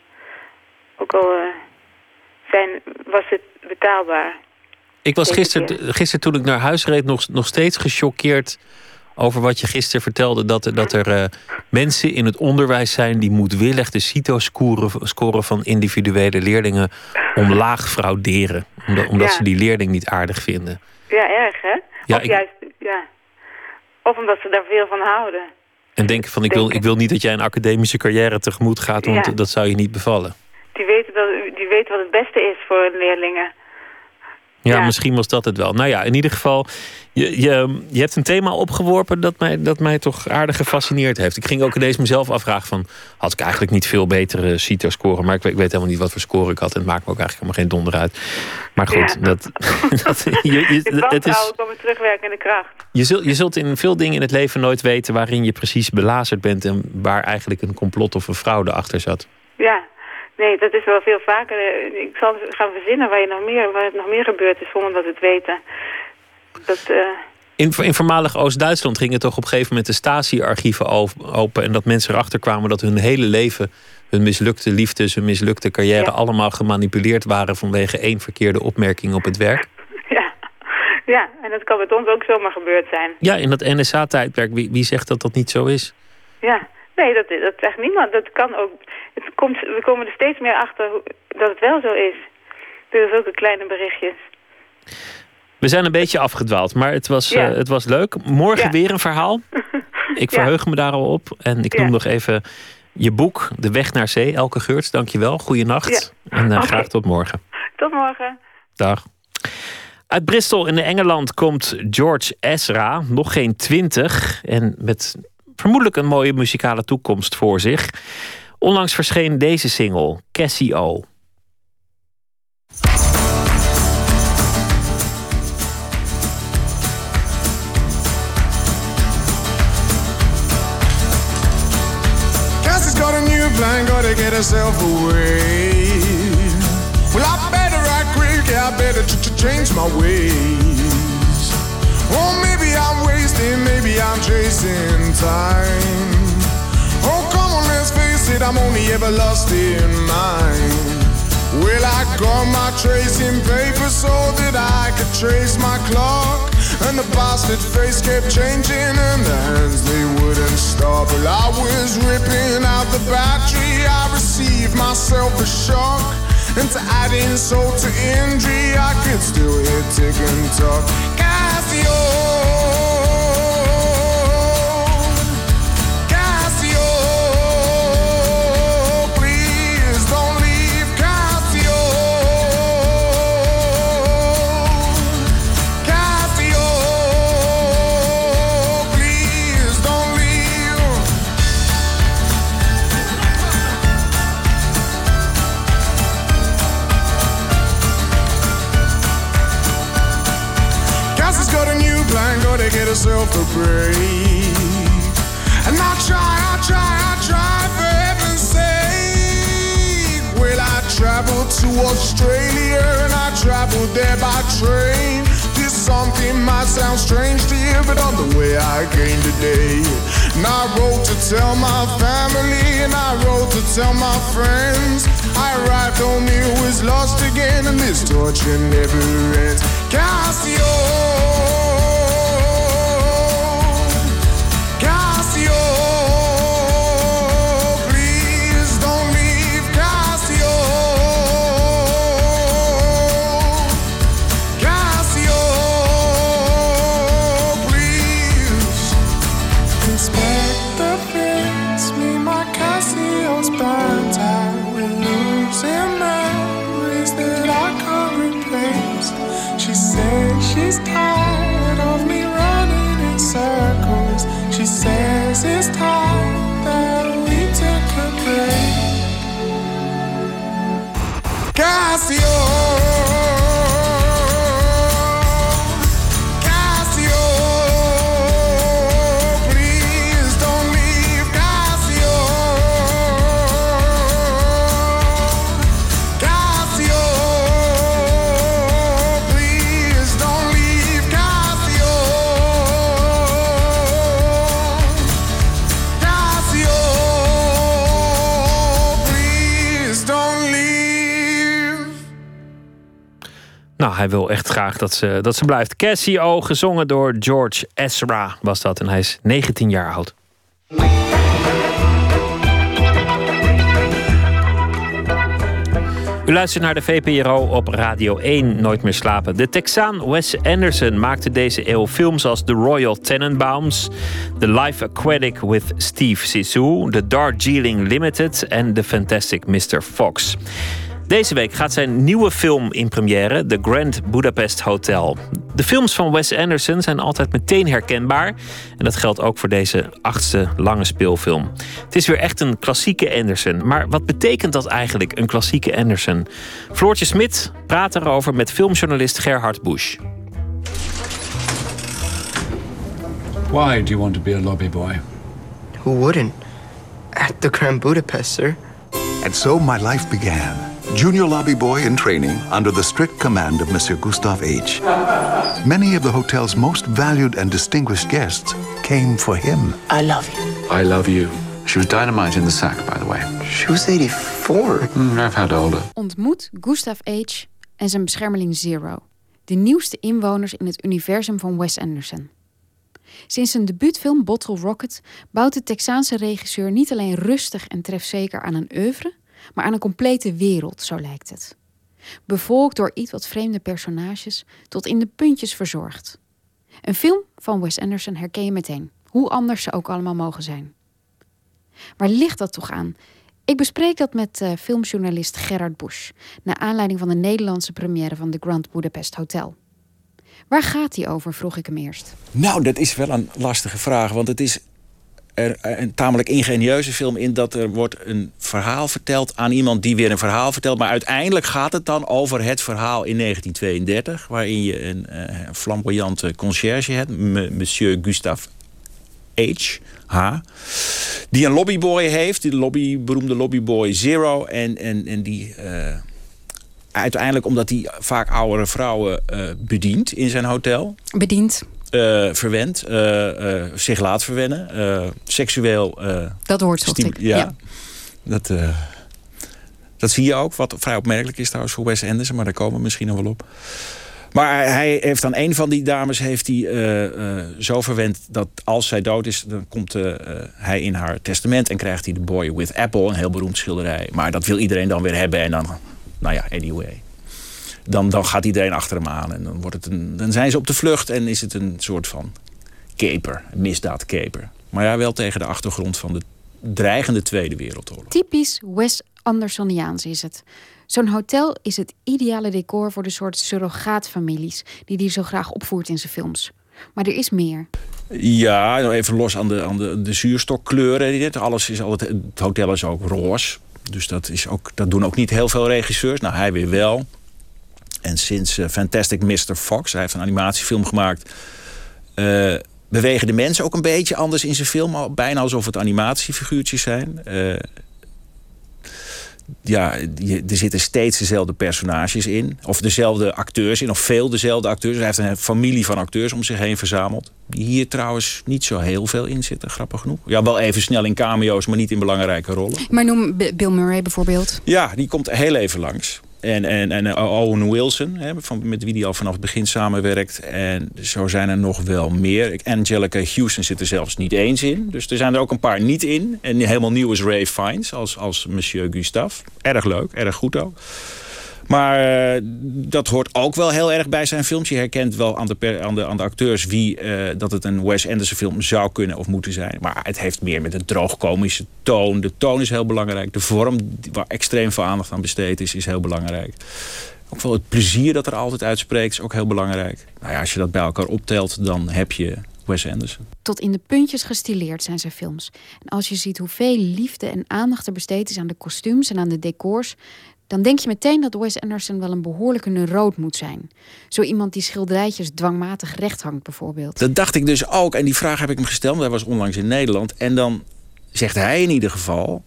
Ook al zijn, was het betaalbaar.
Ik was gisteren, gisteren toen ik naar huis reed nog, nog steeds gechoqueerd over wat je gisteren vertelde. Dat er, dat er eh, mensen in het onderwijs zijn die moedwillig de CITO-score score van individuele leerlingen omlaag frauderen. Omdat, omdat
Ja.
ze die leerling niet aardig vinden.
Ja, erg hè?
Ja,
of
ik-
juist, ja. Of omdat ze daar veel van houden.
En denken van ik wil, ik wil niet dat jij een academische carrière tegemoet gaat, want
Ja.
dat zou je niet bevallen.
Die weten, dat, die weten wat het beste is voor leerlingen.
Ja,
Ja.
misschien was dat het wel. Nou ja, in ieder geval, je, je, je hebt een thema opgeworpen dat mij, dat mij toch aardig gefascineerd heeft. Ik ging ook ineens mezelf afvragen van, had ik eigenlijk niet veel betere CITO-scoren? Maar ik weet, ik weet helemaal niet wat voor score ik had en het maakt me ook eigenlijk helemaal geen donder uit. Maar goed,
Ja.
dat, (laughs) dat, je, je-
Het
het is,
terugwerkende kracht.
je, zult, je zult in veel dingen in het leven nooit weten waarin je precies belazerd bent en waar eigenlijk een complot of een fraude achter zat.
Ja, nee, dat is wel veel vaker. Eh, Ik zal gaan verzinnen waar, je nog meer, waar het nog meer gebeurd is zonder dat we het weten. Dat, eh,
In, in voormalig Oost-Duitsland gingen toch op een gegeven moment de Stasi-archieven o- open. En dat mensen erachter kwamen dat hun hele leven, hun mislukte liefdes, hun mislukte carrière, allemaal gemanipuleerd waren vanwege één verkeerde opmerking op het werk. (laughs)
ja. ja, en dat kan met ons ook zomaar gebeurd zijn.
Ja, in dat NSA-tijdperk, wie, wie zegt dat dat niet zo is?
Ja, nee, dat, dat zegt niemand. Dat kan ook. Het komt, we komen er steeds meer achter dat het wel zo is. Ook de kleine berichtjes.
We zijn een beetje afgedwaald, maar het was,
Ja.
eh, het was leuk. Morgen
Ja.
weer een verhaal. (laughs) Ik
Ja.
verheug me daar al op. En ik noem nog even je boek, De Weg naar Zee. Elke Geurts, dankjewel. Goeienacht.
Ja.
En eh, graag tot morgen.
Tot morgen.
Dag. Uit Bristol in Engeland komt George Ezra, nog geen twintig. En met vermoedelijk een mooie muzikale toekomst voor zich. Onlangs verscheen deze single, Cassie O.
Plan, gotta get herself away. Well, I better act quick, yeah, I better ch- ch- change my ways. Oh, maybe I'm wasting, maybe I'm chasing time. It, I'm only ever lost in mine. Well, I got my tracing paper so that I could trace my clock. And the bastard face kept changing, and the hands they wouldn't stop. Well, I was ripping out the battery, I received myself a shock. And to add insult to injury, I could still hear tick and talk. Casio, herself a break. And I try, I try, I try for heaven's sake. Well, I traveled to Australia and I traveled there by train. This something might sound strange to you, but on the way I came today. And I wrote to tell my family and I wrote to tell my friends. I arrived home, it was lost again, and this torture never ends. Cassio, this time.
Hij wil echt graag dat ze, dat ze blijft. Cassio, gezongen door George Ezra was dat. En hij is 19 jaar oud. U luistert naar de VPRO op Radio 1, Nooit meer slapen. De Texaan Wes Anderson maakte deze eeuw films als The Royal Tenenbaums... The Life Aquatic with Steve Zissou... The Darjeeling Limited en The Fantastic Mr. Fox. Deze week gaat zijn nieuwe film in première, The Grand Budapest Hotel. De films van Wes Anderson zijn altijd meteen herkenbaar. En dat geldt ook voor deze achtste lange speelfilm. Het is weer echt een klassieke Anderson. Maar wat betekent dat eigenlijk, een klassieke Anderson? Floortje Smit praat erover met filmjournalist Gerhard Busch.
Why do you want to be a lobby boy?
Who wouldn't? At the Grand Budapest, sir.
And so my life began. Junior lobby boy in training under the strict command of Monsieur Gustave H. Many of the hotel's most valued and distinguished guests came for him.
I love you.
I love you. She was dynamite in the sack, by the way.
She was 84.
Mm, I've had older.
Ontmoet Gustav H. en zijn beschermeling Zero. De nieuwste inwoners in het universum van Wes Anderson. Sinds zijn debuutfilm Bottle Rocket bouwt de Texaanse regisseur niet alleen rustig en trefzeker aan een oeuvre, maar aan een complete wereld, zo lijkt het. Bevolkt door iets wat vreemde personages, tot in de puntjes verzorgd. Een film van Wes Anderson herken je meteen, hoe anders ze ook allemaal mogen zijn. Waar ligt dat toch aan? Ik bespreek dat met uh, filmjournalist Gerard Busch, naar aanleiding van de Nederlandse première van The Grand Budapest Hotel. Waar gaat die over, vroeg ik hem eerst.
Nou, dat is wel een lastige vraag, want het is er een tamelijk ingenieuze film in dat er wordt een verhaal verteld aan iemand die weer een verhaal vertelt. Maar uiteindelijk gaat het dan over het verhaal in 1932, waarin je een, uh, flamboyante conciërge hebt, monsieur Gustave H. H. Die een lobbyboy heeft, die lobby, beroemde lobbyboy Zero. En, en, en die uh, uiteindelijk, omdat hij vaak oudere vrouwen bedient in zijn hotel.
Bedient.
Uh, verwendt, uh, uh, zich laat verwennen, seksueel.
dat hoort ik.
Ja, ja. Dat, dat zie je ook, wat vrij opmerkelijk is trouwens voor Wes Anderson, maar daar komen we misschien nog wel op. Maar hij heeft dan een van die dames heeft hij, zo verwend dat als zij dood is, dan komt hij in haar testament en krijgt hij de Boy with Apple, een heel beroemd schilderij. Maar dat wil iedereen dan weer hebben en dan, nou ja, anyway dan, dan gaat iedereen achter hem aan. En dan, wordt het een, dan zijn ze op de vlucht en is het een soort van caper, een misdaadcaper. Maar ja, wel tegen de achtergrond van de dreigende Tweede Wereldoorlog.
Typisch Wes Andersoniaans is het. Zo'n hotel is het ideale decor voor de soort surrogaatfamilies die hij zo graag opvoert in zijn films. Maar er is meer.
Ja, nou even los aan de, aan de, de zuurstokkleuren. Alles is altijd, het hotel is ook roze. Dus dat, is ook, dat doen ook niet heel veel regisseurs. Nou, hij weer wel. En sinds uh, Fantastic Mr. Fox, hij heeft een animatiefilm gemaakt. Uh, bewegen de mensen ook een beetje anders in zijn film. al Bijna alsof het animatiefiguurtjes zijn. Eh, ja, je- er zitten steeds dezelfde personages in. Of dezelfde acteurs in, of veel dezelfde acteurs. Hij heeft een familie van acteurs om zich heen verzameld. Die hier trouwens niet zo heel veel in zitten, grappig genoeg. Ja, wel even snel in cameo's, maar niet in belangrijke rollen.
Maar noem Bill Murray bijvoorbeeld.
Ja, die komt heel even langs. En, en, en eh, Owen Wilson, hè, van, met wie hij al vanaf het begin samenwerkt. En zo zijn er nog wel meer. Angelica Houston zit er zelfs niet eens in. Dus er zijn er ook een paar niet in. En helemaal nieuw is Ray Fiennes als, als Monsieur Gustave. Erg leuk, erg goed ook. Maar eh, dat hoort ook wel heel erg bij zijn films. Je herkent wel aan de, aan de, aan de acteurs wie eh, dat het een Wes Anderson film zou kunnen of moeten zijn. Maar het heeft meer met een droogkomische toon. De toon is heel belangrijk. De vorm waar extreem veel aandacht aan besteed is, is heel belangrijk. Ook wel het plezier dat er altijd uitspreekt is ook heel belangrijk. Nou ja, als je dat bij elkaar optelt, dan heb je Wes Anderson.
Tot in de puntjes gestileerd zijn zijn films. En als je ziet hoeveel liefde en aandacht er besteed is aan de kostuums en aan de decors, dan denk je meteen dat Wes Anderson wel een behoorlijke neuroot moet zijn. Zo iemand die schilderijtjes dwangmatig recht hangt, bijvoorbeeld.
Dat dacht ik dus ook. En die vraag heb ik hem gesteld. Hij was onlangs in Nederland. En dan zegt hij in ieder geval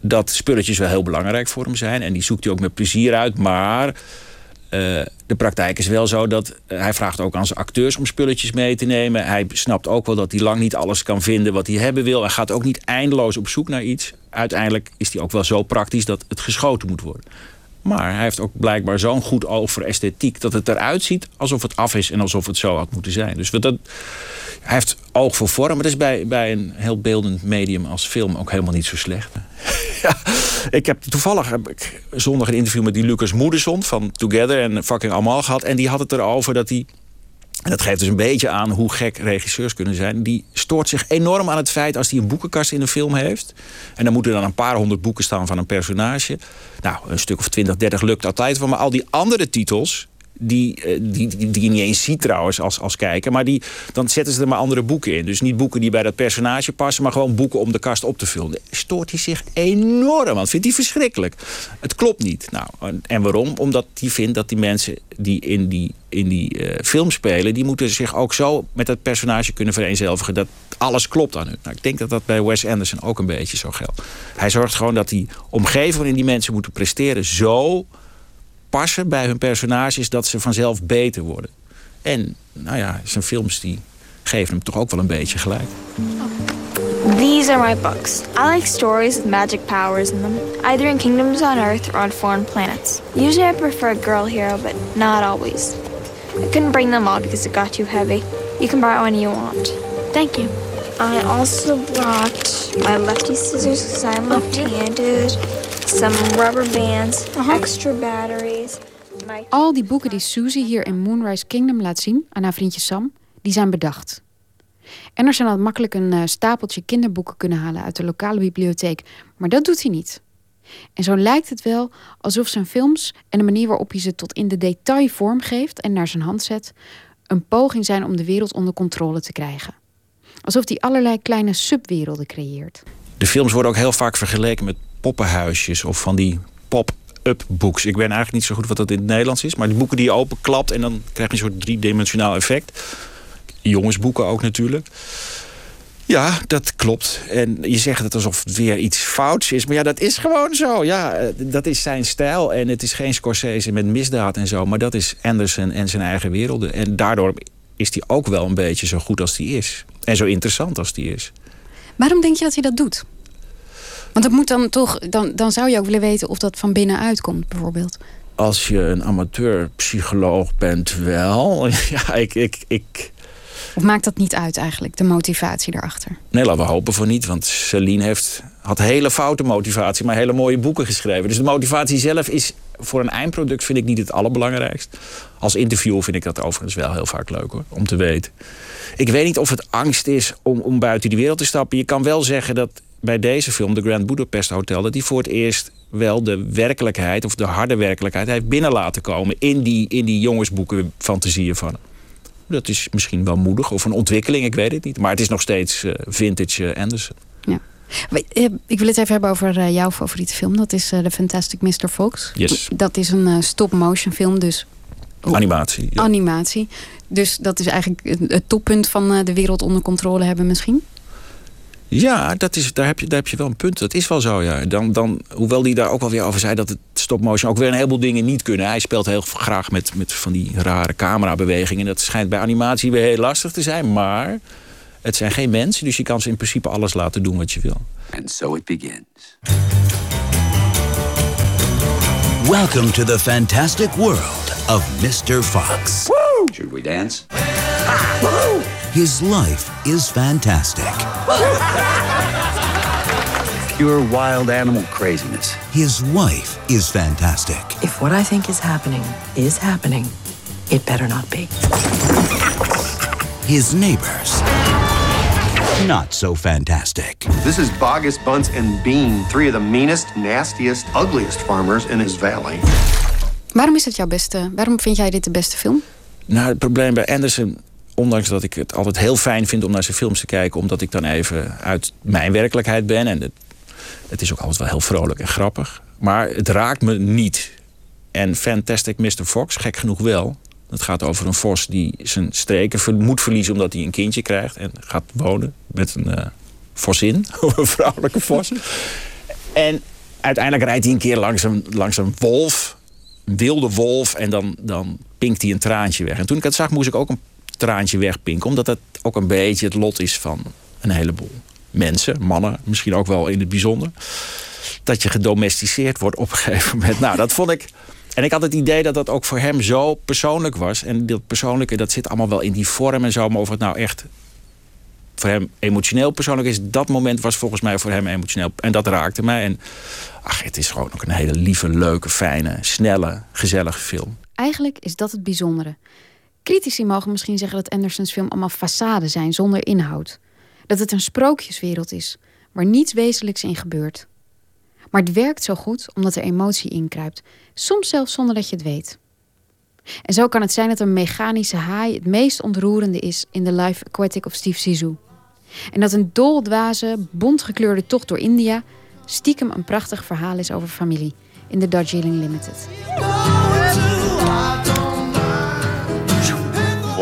dat spulletjes wel heel belangrijk voor hem zijn. En die zoekt hij ook met plezier uit. Maar eh, de praktijk is wel zo dat eh, hij vraagt ook aan zijn acteurs om spulletjes mee te nemen. Hij snapt ook wel dat hij lang niet alles kan vinden wat hij hebben wil. Hij gaat ook niet eindeloos op zoek naar iets. Uiteindelijk is hij ook wel zo praktisch dat het geschoten moet worden. Maar hij heeft ook blijkbaar zo'n goed oog voor esthetiek... dat het eruit ziet alsof het af is en alsof het zo had moeten zijn. Dus wat dat, hij heeft oog voor vorm. Maar dat is bij, bij een heel beeldend medium als film ook helemaal niet zo slecht. (laughs) ja, ik heb toevallig heb ik zondag een interview met die Lucas Moederson van Together en Fucking Allemaal gehad. En die had het erover dat hij. En dat geeft dus een beetje aan hoe gek regisseurs kunnen zijn. Die stoort zich enorm aan het feit als hij een boekenkast in een film heeft. En dan moeten dan een paar honderd boeken staan van een personage. Nou, een stuk of 20, 30 lukt altijd wel. Maar al die andere titels, die, eh, die, die, die je niet eens ziet trouwens als, als kijker. Maar die, dan zetten ze er maar andere boeken in. Dus niet boeken die bij dat personage passen, maar gewoon boeken om de kast op te vullen. Stoort hij zich enorm aan. Vindt hij verschrikkelijk. Het klopt niet. Nou, en- en waarom? Omdat hij vindt dat die mensen die in die, in die eh, film spelen, die moeten zich ook zo met dat personage kunnen vereenzelvigen dat alles klopt aan hun. Nou, ik denk dat dat bij Wes Anderson ook een beetje zo geldt. Hij zorgt gewoon dat die omgeving waarin die mensen moeten presteren zo passen bij hun personages dat ze vanzelf beter worden. En nou ja, zijn films die geven hem toch ook wel een beetje gelijk.
These are my books. I like stories with magic powers in them, either in kingdoms on Earth or on foreign planets. Usually I prefer a girl hero, but not always. I couldn't bring them all because it got too heavy. You can borrow any you want. Thank you. I also brought my lefty scissors because I'm left-handed, some rubber bands, extra batteries.
Al die boeken die Susie hier in Moonrise Kingdom laat zien aan haar vriendje Sam, die zijn bedacht. Anderson had makkelijk een eh, stapeltje kinderboeken kunnen halen uit de lokale bibliotheek, maar dat doet hij niet. En zo lijkt het wel alsof zijn films en de manier waarop hij ze tot in de detail vormgeeft en naar zijn hand zet, een poging zijn om de wereld onder controle te krijgen. Alsof hij allerlei kleine subwerelden creëert.
De films worden ook heel vaak vergeleken met poppenhuisjes of van die pop-up books. Ik weet eigenlijk niet zo goed wat dat in het Nederlands is, maar die boeken die je openklapt en dan krijg je een soort driedimensionaal effect. Jongensboeken ook natuurlijk. Ja, dat klopt. En je zegt het alsof het weer iets fouts is. Maar ja, dat is gewoon zo. Ja, eh, dat is zijn stijl. En het is geen Scorsese met misdaad en zo. Maar dat is Anderson en zijn eigen werelden. En daardoor is hij ook wel een beetje zo goed als hij is. En zo interessant als hij is.
Waarom denk je dat hij dat doet? Want dat moet dan toch, dan, dan zou je ook willen weten of dat van binnenuit komt, bijvoorbeeld.
Als je een amateurpsycholoog bent, wel. (laughs) Ja, ik, ik, ik,
Of maakt dat niet uit eigenlijk, de motivatie daarachter?
Nee, laten we hopen voor niet. Want Celine heeft, had hele foute motivatie, maar hele mooie boeken geschreven. Dus de motivatie zelf is voor een eindproduct vind ik niet het allerbelangrijkst. Als interviewer vind ik dat overigens wel heel vaak leuk hoor, om te weten. Ik weet niet of het angst is om, om buiten die wereld te stappen. Je kan wel zeggen dat bij deze film, The Grand Budapest Hotel... dat hij voor het eerst wel de werkelijkheid, of de harde werkelijkheid... heeft binnen laten komen in die, in die jongensboeken fantasieën van hem. Dat is misschien wel moedig of een ontwikkeling, ik weet het niet. Maar het is nog steeds eh, vintage eh, Anderson.
We- eh, Ik wil het even hebben over jouw favoriete film. Dat is The Fantastic Mr. Fox.
Yes.
Dat is een stop-motion film, dus
Animatie. ja.
Animatie. Dus dat is eigenlijk het, toppunt van de wereld onder controle hebben misschien?
Ja, dat is, daar, heb je, daar heb je wel een punt. Dat is wel zo, ja. Dan, dan, hoewel hij daar ook wel weer over zei dat het stop-motion ook weer een heleboel dingen niet kunnen. Hij speelt heel graag met, met van die rare camerabewegingen. Dat schijnt bij animatie weer heel lastig te zijn. Maar het zijn geen mensen, dus je kan ze in principe alles laten doen wat je wil.
And so it begins. Welcome to the fantastic world of Mr. Fox. Woo! Should we dance? His life is fantastic. Pure wild animal craziness. His wife is fantastic.
If what I think is happening is happening, it better not be.
His neighbors. Not so fantastic.
This is Bogus, Bunce, and Bean, three of the meanest, nastiest, ugliest farmers in his valley.
Waarom is het jouw beste? Waarom vind jij dit de beste film?
Nou, het probleem bij Anderson, ondanks dat ik het altijd heel fijn vind om naar zijn films te kijken, omdat ik dan even uit mijn werkelijkheid ben. En het, het is ook altijd wel heel vrolijk en grappig. Maar het raakt me niet. En Fantastic Mr. Fox, gek genoeg wel. Het gaat over een vos die zijn streken moet verliezen omdat hij een kindje krijgt. En gaat wonen met een eh vosin, (laughs) een vrouwelijke vos. En uiteindelijk rijdt hij een keer langs een, langs een wolf, een wilde wolf. En dan, dan pinkt hij een traantje weg. En toen ik het zag, moest ik ook een traantje wegpinken. Omdat het ook een beetje het lot is van een heleboel mensen, mannen, misschien ook wel in het bijzonder. Dat je gedomesticeerd wordt op een gegeven moment. Nou, dat vond ik. En ik had het idee dat dat ook voor hem zo persoonlijk was. En dat persoonlijke, dat zit allemaal wel in die vorm en zo. Maar of het nou echt voor hem emotioneel persoonlijk is, dat moment was volgens mij voor hem emotioneel. En dat raakte mij. En ach, het is gewoon ook een hele lieve, leuke, fijne, snelle, gezellige film.
Eigenlijk is dat het bijzondere. Critici mogen misschien zeggen dat Andersons film allemaal façade zijn zonder inhoud. Dat het een sprookjeswereld is, waar niets wezenlijks in gebeurt. Maar het werkt zo goed omdat er emotie inkruipt, soms zelfs zonder dat je het weet. En zo kan het zijn dat een mechanische haai het meest ontroerende is in The Life Aquatic of Steve Zissou. En dat een doldwaze, bontgekleurde tocht door India stiekem een prachtig verhaal is over familie in de Darjeeling Limited.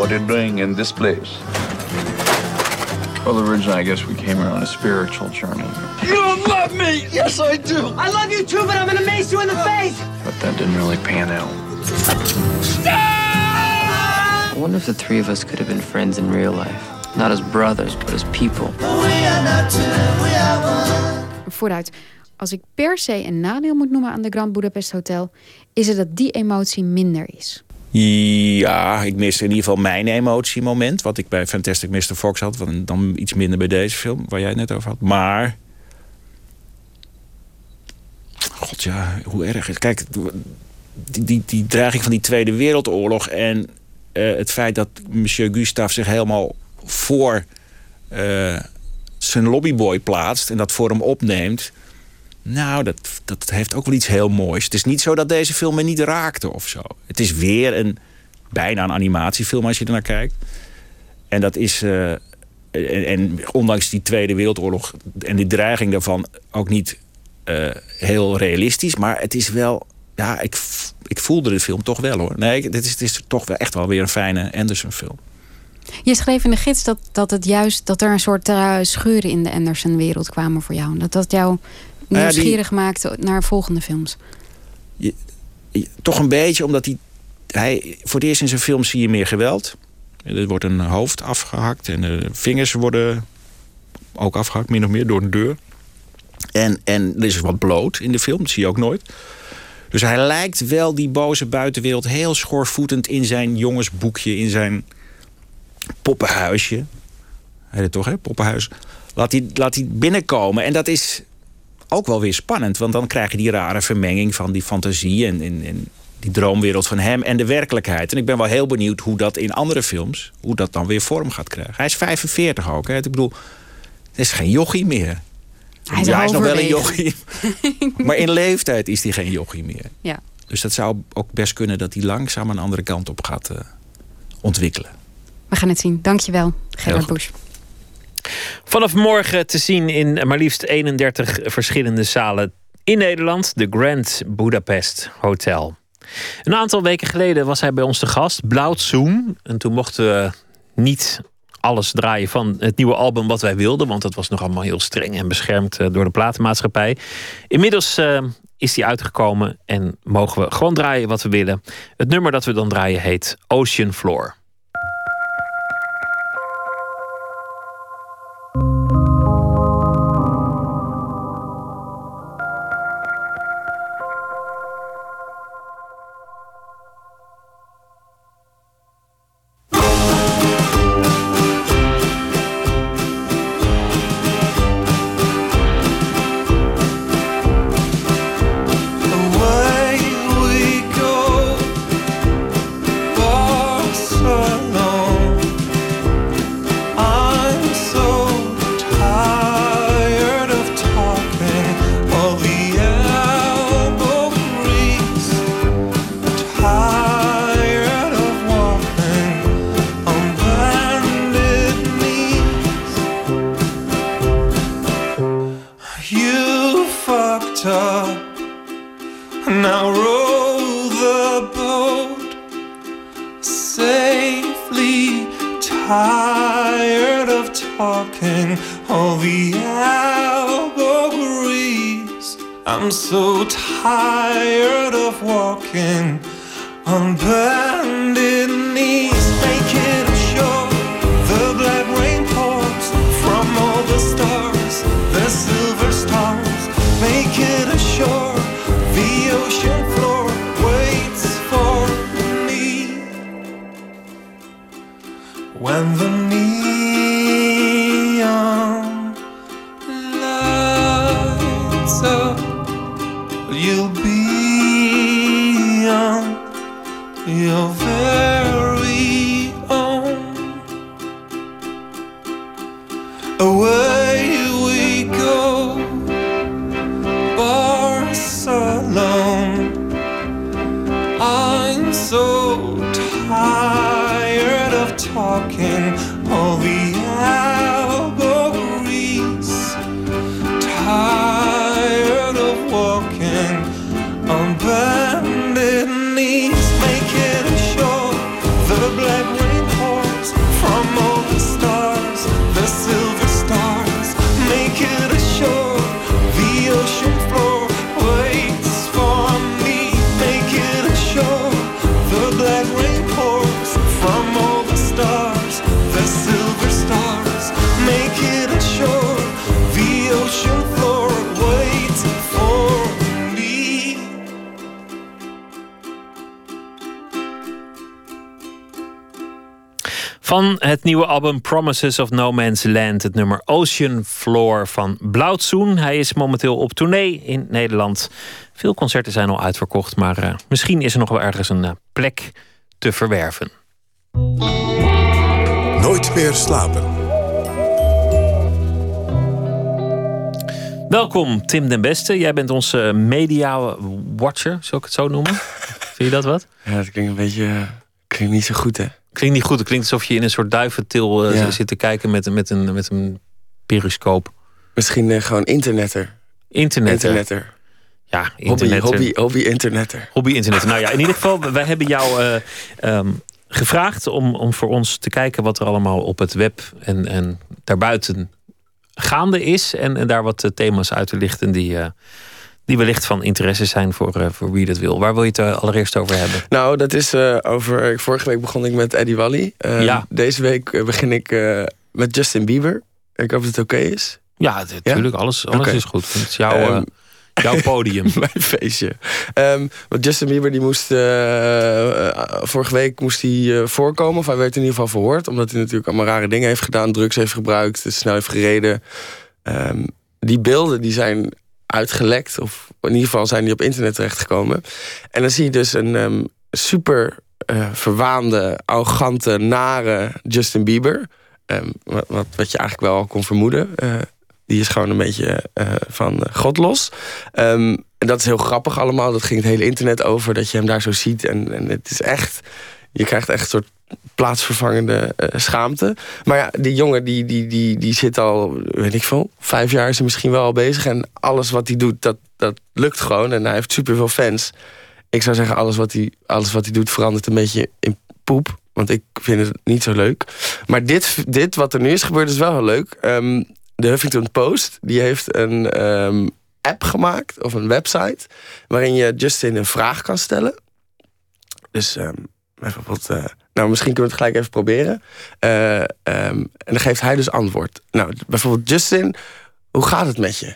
What are you doing in this place? Well, originally, I guess we came here on a spiritual journey,
You don't love me! Yes, I do! I love you too, but I'm gonna mace you in the face!
but that didn't really pan out.
I wonder if the three of us could have been friends in real life. Not as brothers, but as people.
Vooruit. Als ik per se een nadeel moet noemen aan de Grand Budapest Hotel, is het dat die emotie minder is.
Ja, ik mis in ieder geval mijn emotiemoment. Wat ik bij Fantastic Mr. Fox had. Dan iets minder bij deze film, waar jij het net over had. Maar. God ja, hoe erg is. Kijk, die, die, die dreiging van die Tweede Wereldoorlog. En eh, het feit dat Monsieur Gustave zich helemaal voor eh, zijn lobbyboy plaatst. En dat voor hem opneemt. Nou, dat, dat heeft ook wel iets heel moois. Het is niet zo dat deze film me niet raakte of zo. Het is weer een bijna een animatiefilm als je er naar kijkt. En dat is. eh, en, ondanks die Tweede Wereldoorlog en die dreiging daarvan ook niet eh, heel realistisch. Maar het is wel. Ja, ik, ik voelde de film toch wel hoor. Nee, dit is, het is toch wel echt wel weer een fijne Anderson-film.
Je schreef in de gids dat, dat het juist dat er een soort eh, scheuren in de Anderson-wereld kwamen voor jou. Dat dat jou
die-
nieuwsgierig maakte naar volgende films.
je- toch een beetje omdat hij, hij... Voor het eerst in zijn film zie je meer geweld. Er wordt een hoofd afgehakt en de vingers worden ook afgehakt, min of meer, door een deur. En, en er is wat bloot in de film, dat zie je ook nooit. Dus hij lijkt wel die boze buitenwereld heel schoorvoetend in zijn jongensboekje, in zijn poppenhuisje. Heet het toch, hè? Poppenhuis. Laat hij, laat hij binnenkomen. En dat is ook wel weer spannend. Want dan krijg je die rare vermenging van die fantasie en, en, en die droomwereld van hem en de werkelijkheid. En ik ben wel heel benieuwd hoe dat in andere films, hoe dat dan weer vorm gaat krijgen. Hij is 45 ook. Hè? Ik bedoel, het is geen jochie meer.
Hij is
ja, hij is nog wel een jochie. (laughs) maar in leeftijd is hij geen jochie meer.
Ja.
Dus dat zou ook best kunnen dat hij langzaam een andere kant op gaat eh, ontwikkelen.
We gaan het zien. Dankjewel, Gerard
goed.
Vanaf morgen te zien in maar liefst 31 verschillende zalen in Nederland. De Grand Budapest Hotel.
Een aantal weken geleden was hij bij ons te gast, Blauwtsoen. En toen mochten we niet alles draaien van het nieuwe album wat wij wilden. Want dat was nog allemaal heel streng en beschermd eh, door de platenmaatschappij. Inmiddels uh, is die uitgekomen en mogen we gewoon draaien wat we willen. Het nummer dat we dan draaien heet Ocean Floor. safely tired of talking all the allegories. I'm so tired of walking on bended knees. When the Van het nieuwe album Promises of No Man's Land, het nummer Ocean Floor van Blauwtsoen. Hij is momenteel op tournee in Nederland. Veel concerten zijn al uitverkocht, maar uh, misschien is er nog wel ergens een uh, plek te verwerven.
Nooit meer slapen.
Welkom, Tim den Beste. Jij bent onze media-watcher, zou ik het zo noemen? (laughs) Vind je dat wat?
Ja, dat klinkt een beetje. klinkt niet zo goed, hè?
Klinkt niet goed. Het klinkt alsof je in een soort duiventil uh, zit te kijken met, met, een, met een periscoop.
Misschien uh, gewoon internetter.
Internetter.
Internetter.
Ja,
internetter. Hobby, hobby, hobby internetter.
Hobby internetter. nou ja, in ieder geval, wij hebben jou uh, um, gevraagd om, om voor ons te kijken wat er allemaal op het web en, en daarbuiten gaande is. En, en daar wat thema's uit te lichten die die wellicht van interesse zijn voor, uh, voor wie dat wil. Waar wil je het uh, allereerst over hebben?
Nou, dat is uh, over. Vorige week begon ik met Eddie Wally.
ja.
Deze week begin ik met Justin Bieber. Ik hoop dat het oké okay is.
Ja, natuurlijk. Ja? Alles, alles okay. is goed. Het is jouw, um, jouw podium. (laughs)
Mijn feestje. Um, want Justin Bieber die moest. vorige week moest hij voorkomen. Of hij werd in ieder geval verhoord. Omdat hij natuurlijk allemaal rare dingen heeft gedaan. Drugs heeft gebruikt. Snel heeft gereden. Um, die beelden die zijn uitgelekt. Of in ieder geval zijn die op internet terechtgekomen. En dan zie je dus een um, super uh, verwaande, arrogante, nare Justin Bieber. Um, wat, wat je eigenlijk wel al kon vermoeden. Uh, die is gewoon een beetje uh, van God los. Um, en dat is heel grappig allemaal. Dat ging het hele internet over. Dat je hem daar zo ziet. En, en het is echt... Je krijgt echt een soort plaatsvervangende uh, schaamte. Maar ja, die jongen die, die, die, die zit al, weet ik veel, vijf jaar is hij misschien wel al bezig. En alles wat hij doet, dat, dat lukt gewoon. En hij heeft superveel fans. ik zou zeggen, alles wat, hij, alles wat hij doet verandert een beetje in poep. Want ik vind het niet zo leuk. Maar dit, dit wat er nu is gebeurd, is wel heel leuk. Ehm, de Huffington Post die heeft een ehm, app gemaakt, of een website, waarin je Justin een vraag kan stellen. Dus ehm, bijvoorbeeld, eh, nou misschien kunnen we het gelijk even proberen. Eh, ehm, en dan geeft hij dus antwoord. Nou, bijvoorbeeld Justin, hoe gaat het met je?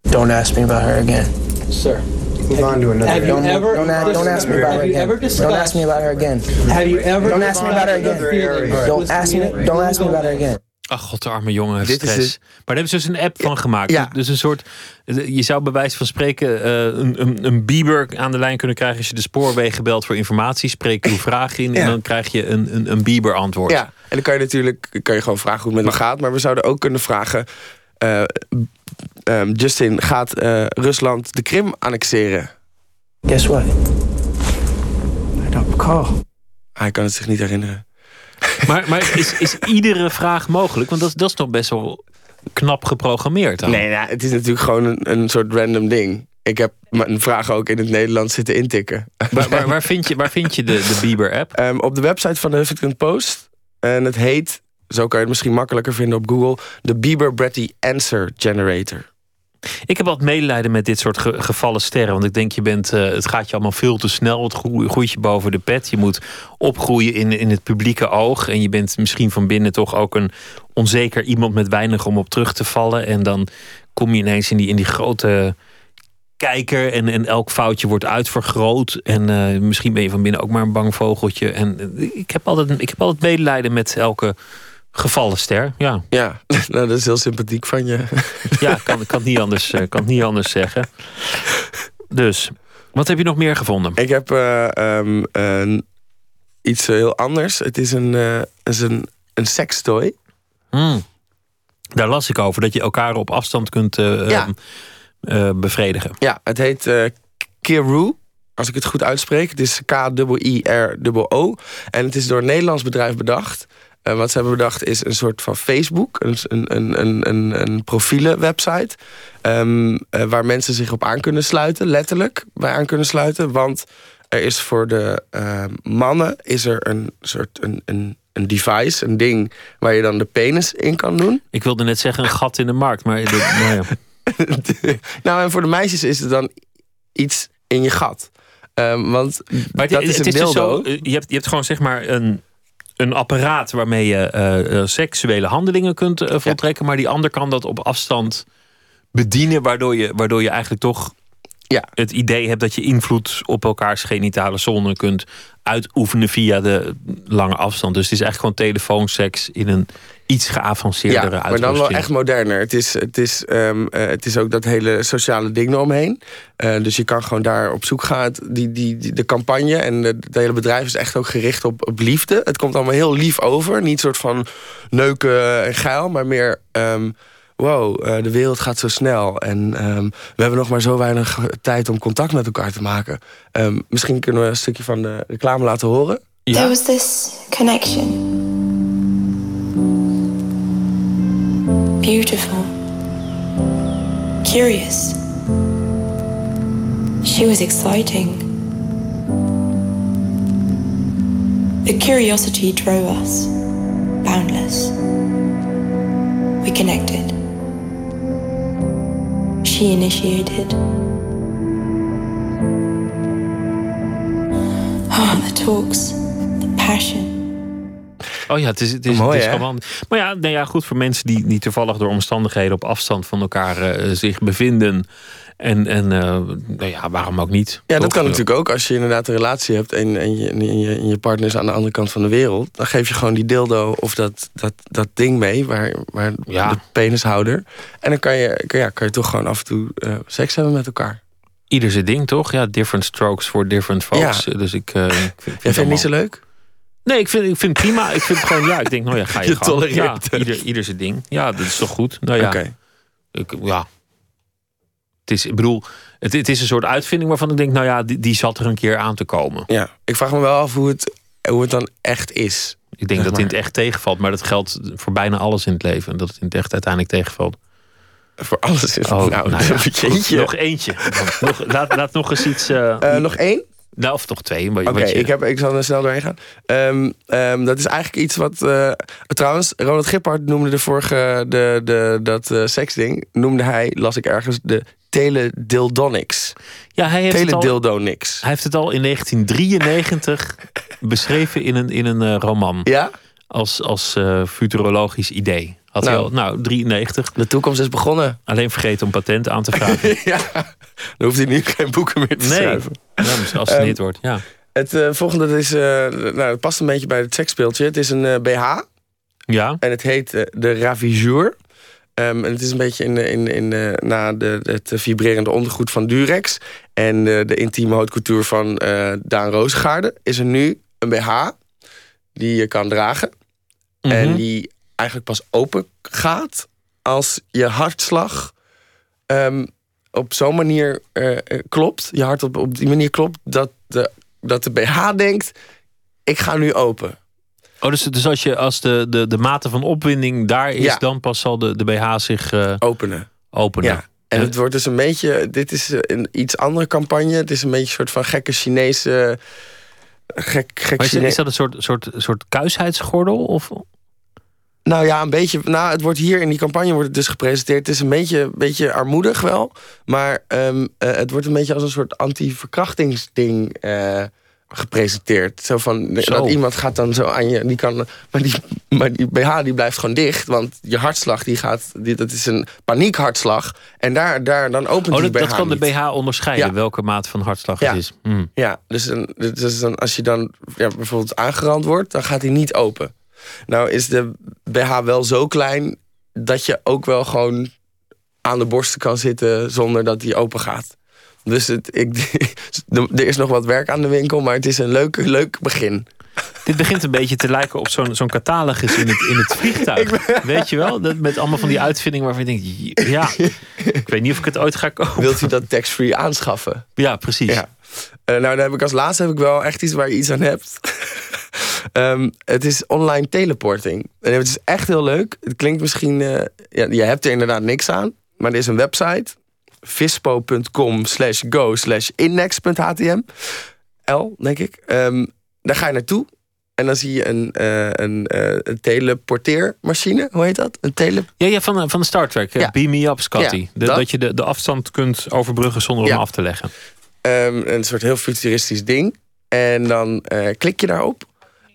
Don't ask me about her again.
Sir.
Move on to
another. Have you
Don't,
ever-
don't, ask me about her again. Don't ask me about her again.
Have you ever
Don't ask me about her again. ask me. Don't ask me about her again.
Ach god, de arme jongen
is
stress.
het-
Maar daar hebben ze dus een app van gemaakt.
Ja.
Dus een soort, je zou bij wijze van spreken eh, een, een, een Bieber aan de lijn kunnen krijgen als je de spoorwegen belt voor informatie. Spreek uw vraag in en dan krijg je een, een, een Bieber antwoord.
Ja, en dan kan je natuurlijk kan je gewoon vragen hoe het met hem gaat. Maar we zouden ook kunnen vragen... eh, ehm, Justin, gaat eh, Rusland de Krim annexeren?
Guess what? I don't recall.
Hij kan het zich niet herinneren.
Maar, maar is, is iedere vraag mogelijk? Want dat, dat is nog best wel knap geprogrammeerd. Dan.
Nee, nou, het is natuurlijk gewoon een, een soort random ding. Ik heb mijn vraag ook in het Nederlands zitten intikken.
Waar, waar, waar vind je, waar vind je de, de Bieber-app?
Ehm, op de website van de Huffington Post. En het heet, zo kan je het misschien makkelijker vinden op Google... de Bieber Bratty Answer Generator.
Ik heb wat medelijden met dit soort ge- gevallen sterren. Want ik denk, je bent, eh, het gaat je allemaal veel te snel. Het groe- groeit je boven de pet. Je moet opgroeien in, in het publieke oog. En je bent misschien van binnen toch ook een onzeker iemand met weinig om op terug te vallen. En dan kom je ineens in die, in die grote kijker. En, en elk foutje wordt uitvergroot. En eh, misschien ben je van binnen ook maar een bang vogeltje. En eh, ik heb altijd, ik heb altijd medelijden met elke gevallen ster. Ja.
Ja, (laughs) nou, dat is heel sympathiek van je. (laughs)
Ja, ik kan, ik kan, het niet anders, eh, kan het niet anders zeggen. Dus, wat heb je nog meer gevonden?
Ik heb eh, ehm, iets heel anders. Het is een, het is een, een sextoy.
Hmm. Daar las ik over, dat je elkaar op afstand kunt eh,
Ja.
eh, bevredigen.
Ja, het heet eh Kiru. Als ik het goed uitspreek. Het is K-I-R-O. En het is door een Nederlands bedrijf bedacht. Eh, wat ze hebben bedacht is een soort van Facebook. Een, een, een, een, een, profielenwebsite. ehm, eh, waar mensen zich op aan kunnen sluiten. Letterlijk bij aan kunnen sluiten. Want er is voor de eh, mannen is er een soort een, een, een device, een ding... waar je dan de penis in kan doen.
Ik wilde net zeggen een gat in de markt, maar nou ja. (laughs)
nou, en voor de meisjes is het dan iets in je gat. Ehm, want
Maar
dat
het,
is
het
een
dus
dildo.
zo, je, hebt, je hebt gewoon zeg maar een, een apparaat waarmee je eh, eh, seksuele handelingen kunt eh, voltrekken, maar die ander kan dat op afstand bedienen, waardoor je, waardoor je eigenlijk toch
ja.
het idee hebt dat je invloed op elkaars genitale zone kunt uitoefenen via de lange afstand. Dus het is eigenlijk gewoon telefoonseks in een iets geavanceerdere
Ja, maar dan wel echt moderner. Het is, het, is, ehm, eh, het is ook dat hele sociale ding eromheen. Eh, dus je kan gewoon daar op zoek gaan. Die, die, die- de campagne en het hele bedrijf is echt ook gericht op, op liefde. Het komt allemaal heel lief over. Niet soort van neuken en geil, maar meer... ehm, wow, eh, de wereld gaat zo snel. En ehm, we hebben nog maar zo weinig tijd om contact met elkaar te maken. Ehm, misschien kunnen we een stukje van de reclame laten horen.
There was this connection. Beautiful. Curious. She was exciting. The curiosity drove us. Boundless. We connected. She initiated. Ah, the talks, the passion.
Oh ja, het is, het is,
Mooi,
het is
hè?
gewoon. Maar ja, nou ja, goed voor mensen die, die toevallig door omstandigheden op afstand van elkaar eh, zich bevinden. En, en eh, nou ja, waarom ook niet?
Ja, dat kan
eh,
natuurlijk ook. Als je inderdaad een relatie hebt en, en, je, en, je, en je partner is aan de andere kant van de wereld. Dan geef je gewoon die dildo of dat, dat, dat ding mee, waar, waar de penishouder. En dan kan je, kan, ja, kan je toch gewoon af en toe eh, seks hebben met elkaar.
Ieder zijn ding, toch? Ja, different strokes for different folks.
Ja.
Dus ik. eh, ik vind,
Jij vindt het niet zo leuk?
Nee, ik vind, ik vind het prima. Ik vind het gewoon, ja, ik denk, nou ja, ga je,
Je
gang.
tolereert
ja,
het.
ieder, ieder zijn ding. Ja, dat is toch goed? Nou ja. Ik, ja. Het is, ik bedoel, het, het is een soort uitvinding waarvan ik denk, nou ja, die, die zat er een keer aan te komen.
Ja, ik vraag me wel af hoe het, hoe het dan echt is.
Ik denk
Zeg
dat het in het echt tegenvalt, maar dat geldt voor bijna alles in het leven. Dat het in het echt uiteindelijk tegenvalt.
Voor alles is
oh,
nou,
nou ja, (laughs) nog eentje. nog, laat, laat nog eens iets. eh,
Eh, nog één?
Nou, of toch twee.
Oké, ik, heb- ik zal er snel doorheen gaan. Ehm, ehm, dat is eigenlijk iets wat... eh, trouwens, Ronald Gippard noemde de vorige... De, de, dat eh, seksding, noemde hij, las ik ergens, de teledildonics.
Ja, hij heeft, het al, hij heeft het al in 1993 (laughs) beschreven in een, in een eh, roman.
Ja?
Als, als eh, futurologisch idee. Had hij
Nou.
al, nou, 93.
De toekomst is begonnen.
Alleen vergeten om patent aan te vragen. (laughs)
ja, dan hoeft hij nu geen boeken meer te
Nee.
schrijven.
Ja, als het
Ehm,
niet wordt, ja.
Het eh, volgende dat is, eh, nou, het past een beetje bij het seksspeeltje. Het is een eh, BH.
Ja.
En het heet eh, de Ravisseur. Ehm, en het is een beetje in, in, in, eh, na de, het vibrerende ondergoed van Durex. En de, de intieme couture van eh, Daan Roosgaarde. Is er nu een BH die je kan dragen. En
Mhm.
die eigenlijk pas open gaat als je hartslag ehm, op zo'n manier eh, eh, klopt. Je hart op, op die manier klopt dat de, dat de BH denkt: ik ga nu open.
Oh, dus, dus als, je, als de, de, de mate van opwinding daar is,
Ja.
dan pas zal de, de BH zich eh,
Openen.
openen.
Ja. En het wordt dus een beetje, dit is een iets andere campagne. Het is een beetje een soort van gekke Chinese. Gek, gek
Maar is,
Chine-
is dat een soort, soort, soort kuisheidsgordel? Of?
Nou ja, een beetje. Nou, het wordt hier in die campagne wordt het dus gepresenteerd. Het is een beetje, beetje armoedig wel. Maar ehm, eh, het wordt een beetje als een soort anti-verkrachtingsding eh, gepresenteerd. Zo van
Zo.
dat iemand gaat dan zo aan je. Die kan, maar, die, maar die BH die blijft gewoon dicht. Want je hartslag die gaat. Die, dat is een paniekhartslag. En daar, daar dan opent
Oh,
die
dat,
BH
dat kan de. BH onderscheiden,
Ja.
welke mate van hartslag
Ja.
het is. Hmm.
Ja, dus, een, dus dan, als je dan ja, bijvoorbeeld aangerand wordt, dan gaat hij niet open. Nou is de BH wel zo klein dat je ook wel gewoon aan de borsten kan zitten zonder dat hij open gaat. Dus het, ik, (laughs) er is nog wat werk aan de winkel, maar het is een leuk, leuk begin.
Dit begint een beetje te lijken op zo'n zo'n catalogus in het, in het (laughs) vliegtuig. Weet je wel? Dat, met allemaal van die uitvindingen waarvan je denkt... Ja, (laughs) ik weet niet of ik het ooit ga kopen.
Wilt u dat tax-free aanschaffen?
Ja, precies.
Ja. Eh, nou, dan heb ik als laatste heb ik wel echt iets waar je iets aan hebt. (laughs) Ehm, het is online teleporting. En het is echt heel leuk. Het klinkt misschien... eh, ja, je hebt er inderdaad niks aan. Maar er is een website. vispo.com slash go slash index.htm. L, denk ik. Ehm, daar ga je naartoe. En dan zie je een, eh, een, een teleporteermachine. Hoe heet dat? Een tele...
Ja, ja van, van Star Trek.
Ja.
Beam me up, Scotty.
Ja, dat.
dat. je de, de afstand kunt overbruggen zonder hem af te leggen.
Ehm, een soort heel futuristisch ding. En dan eh, klik je daarop.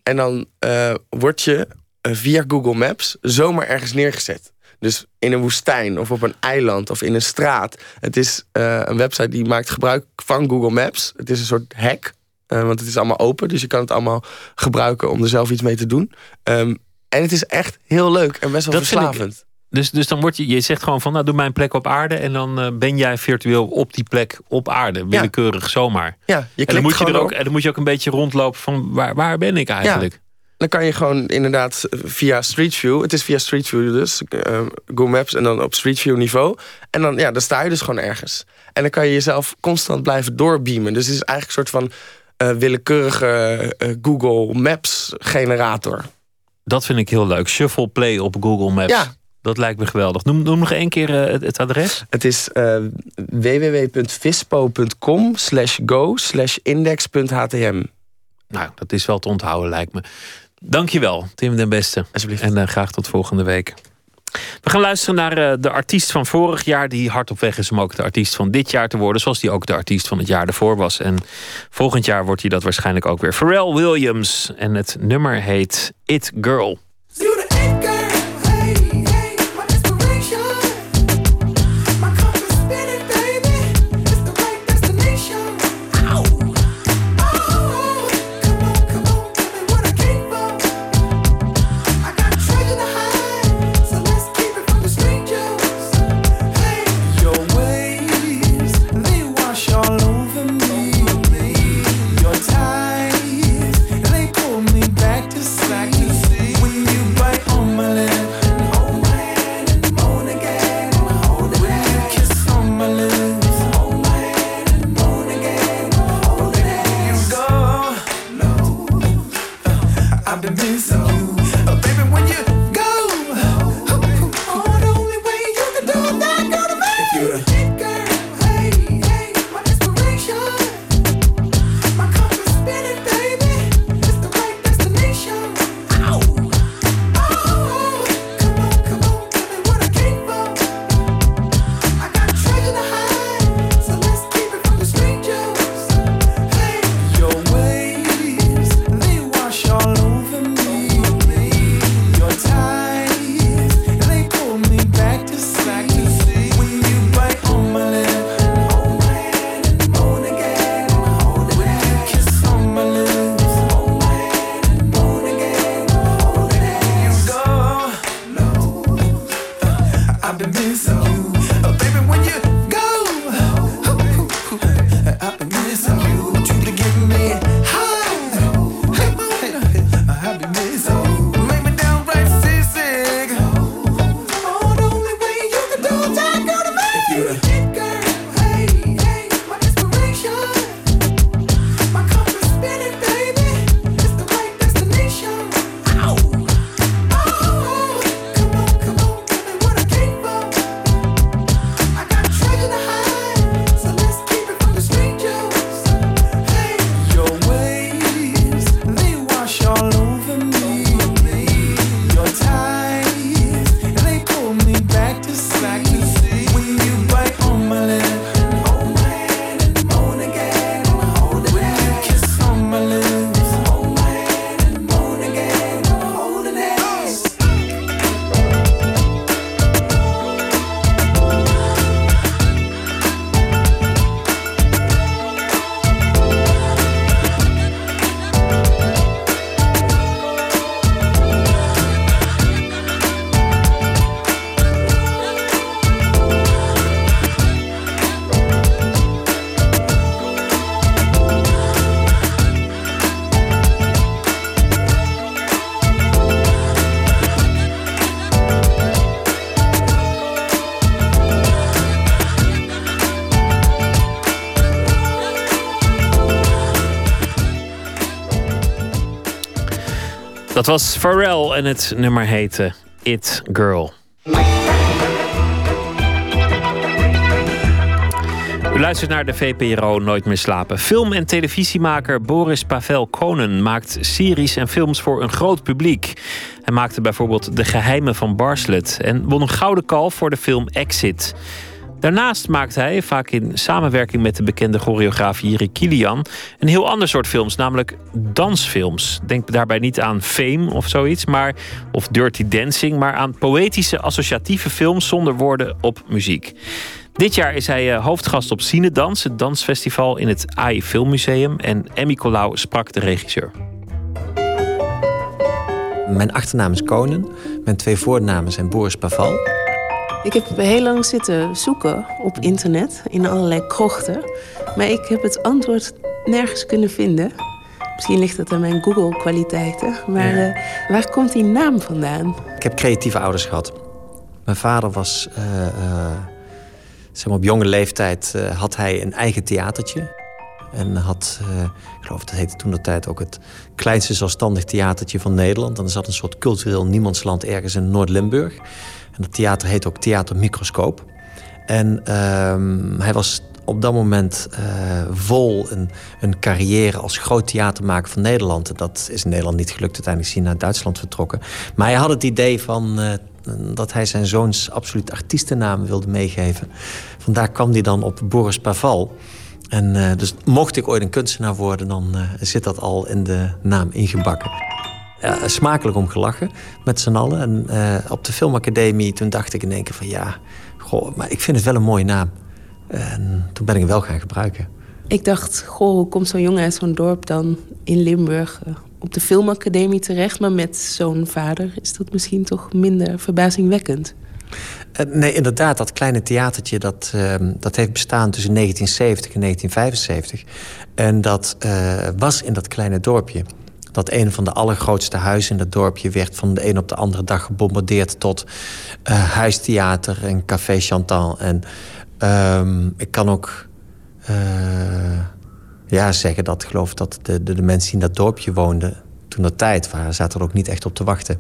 En dan eh, word je eh, via Google Maps zomaar ergens neergezet. Dus in een woestijn of op een eiland of in een straat. Het is een website die maakt gebruik van Google Maps. Het is een soort hack. want het is allemaal open. Dus je kan het allemaal gebruiken om er zelf iets mee te doen. Ehm, en het is echt heel leuk en best wel
Dat
verslavend.
Dus, dus dan word je, je zegt gewoon van, nou doe mijn plek op aarde. En dan eh, ben jij virtueel op die plek op aarde. Willekeurig zomaar.
Ja, je
en, dan moet je er ook, en dan moet je ook een beetje rondlopen van, waar, waar ben ik eigenlijk?
Dan kan je gewoon inderdaad via Street View. Het is via Street View dus. eh, Google Maps en dan op Street View niveau. En dan, ja, dan sta je dus gewoon ergens. En dan kan je jezelf constant blijven doorbeamen. Dus het is eigenlijk een soort van eh, willekeurige Google Maps generator.
Dat vind ik heel leuk. Shuffle play op Google Maps.
Ja.
Dat lijkt me geweldig. Noem, noem nog één keer eh, het, het adres.
Het is eh, www.vispo.com slash go slash index.htm.
Nou, dat is wel te onthouden, lijkt me. Dankjewel, Tim den Beste.
Alsjeblieft.
En eh, graag tot volgende week. We gaan luisteren naar eh, de artiest van vorig jaar... die hard op weg is om ook de artiest van dit jaar te worden... zoals die ook de artiest van het jaar ervoor was. En volgend jaar wordt hij dat waarschijnlijk ook weer. Pharrell Williams. En het nummer heet It Girl. Was Pharrell en het nummer heette It Girl. U luistert naar de VPRO Nooit meer slapen. Film- en televisiemaker Boris Pavel Konen maakt series en films voor een groot publiek. Hij maakte bijvoorbeeld De Geheimen van Barslet en won een gouden kalf voor de film Exit. Daarnaast maakt hij, vaak in samenwerking met de bekende choreograaf Jiri Kilian, een heel ander soort films, namelijk dansfilms. Denk daarbij niet aan Fame of zoiets, maar, of Dirty Dancing, maar aan poëtische associatieve films zonder woorden op muziek. Dit jaar is hij eh, hoofdgast op Cinedans, het dansfestival in het AI Filmmuseum. En Emmy Colau sprak de regisseur.
Mijn achternaam is Konen. Mijn twee voornamen zijn Boris Paval.
Ik heb heel lang zitten zoeken op internet, in allerlei krochten. Maar ik heb het antwoord nergens kunnen vinden. Misschien ligt het aan mijn Google-kwaliteiten. Maar
Ja.
eh, waar komt die naam vandaan?
Ik heb creatieve ouders gehad. Mijn vader was, eh, eh, zeg maar op jonge leeftijd, had hij een eigen theatertje. En had, ik geloof dat heette toen de tijd ook het kleinste zelfstandig theatertje van Nederland. En er zat een soort cultureel niemandsland ergens in Noord-Limburg. En dat theater heet ook Theater Microscoop. En ehm, hij was op dat moment eh, vol een, een carrière als groot theatermaker van Nederland. Dat is in Nederland niet gelukt. Uiteindelijk is hij naar Duitsland vertrokken. Maar hij had het idee van eh, dat hij zijn zoons absoluut artiestennaam wilde meegeven. Vandaar kwam hij dan op Boris Paval. En eh, dus mocht ik ooit een kunstenaar worden, dan zit dat al in de naam ingebakken. Smakelijk om gelachen met z'n allen. En eh, op de filmacademie, toen dacht ik in één keer van ja, goh, maar ik vind het wel een mooie naam. En toen ben ik hem wel gaan gebruiken.
Ik dacht, goh, hoe komt zo'n jongen uit zo'n dorp dan in Limburg eh, op de filmacademie terecht? Maar met zo'n vader is dat misschien toch minder verbazingwekkend.
Eh, nee, inderdaad, dat kleine theatertje dat, ehm, dat heeft bestaan tussen 1970 en 1975. En dat was in dat kleine dorpje. Dat een van de allergrootste huizen in dat dorpje werd van de een op de andere dag gebombardeerd tot eh, huistheater en café Chantal. En ehm, ik kan ook eh, ja, zeggen dat geloof dat de, de, de mensen die in dat dorpje woonden toen dat tijd waren, zaten er ook niet echt op te wachten.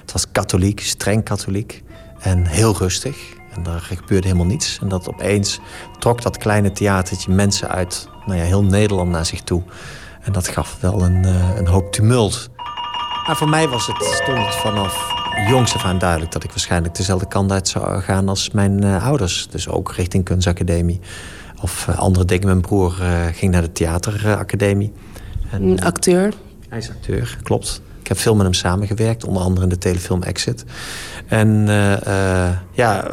Het was katholiek, streng katholiek en heel rustig. En daar gebeurde helemaal niets. En dat opeens trok dat kleine theatertje mensen uit nou ja, heel Nederland naar zich toe. En dat gaf wel een, eh, een hoop tumult. Maar voor mij was het, stond het vanaf jongs af aan duidelijk dat ik waarschijnlijk dezelfde kant uit zou gaan als mijn eh, ouders. Dus ook richting kunstacademie. Of eh, andere dingen. Mijn broer ging naar de theateracademie. En,
Een acteur.
hij is acteur, klopt. Ik heb veel met hem samengewerkt, onder andere in de telefilm Exit. En eh, eh, ja,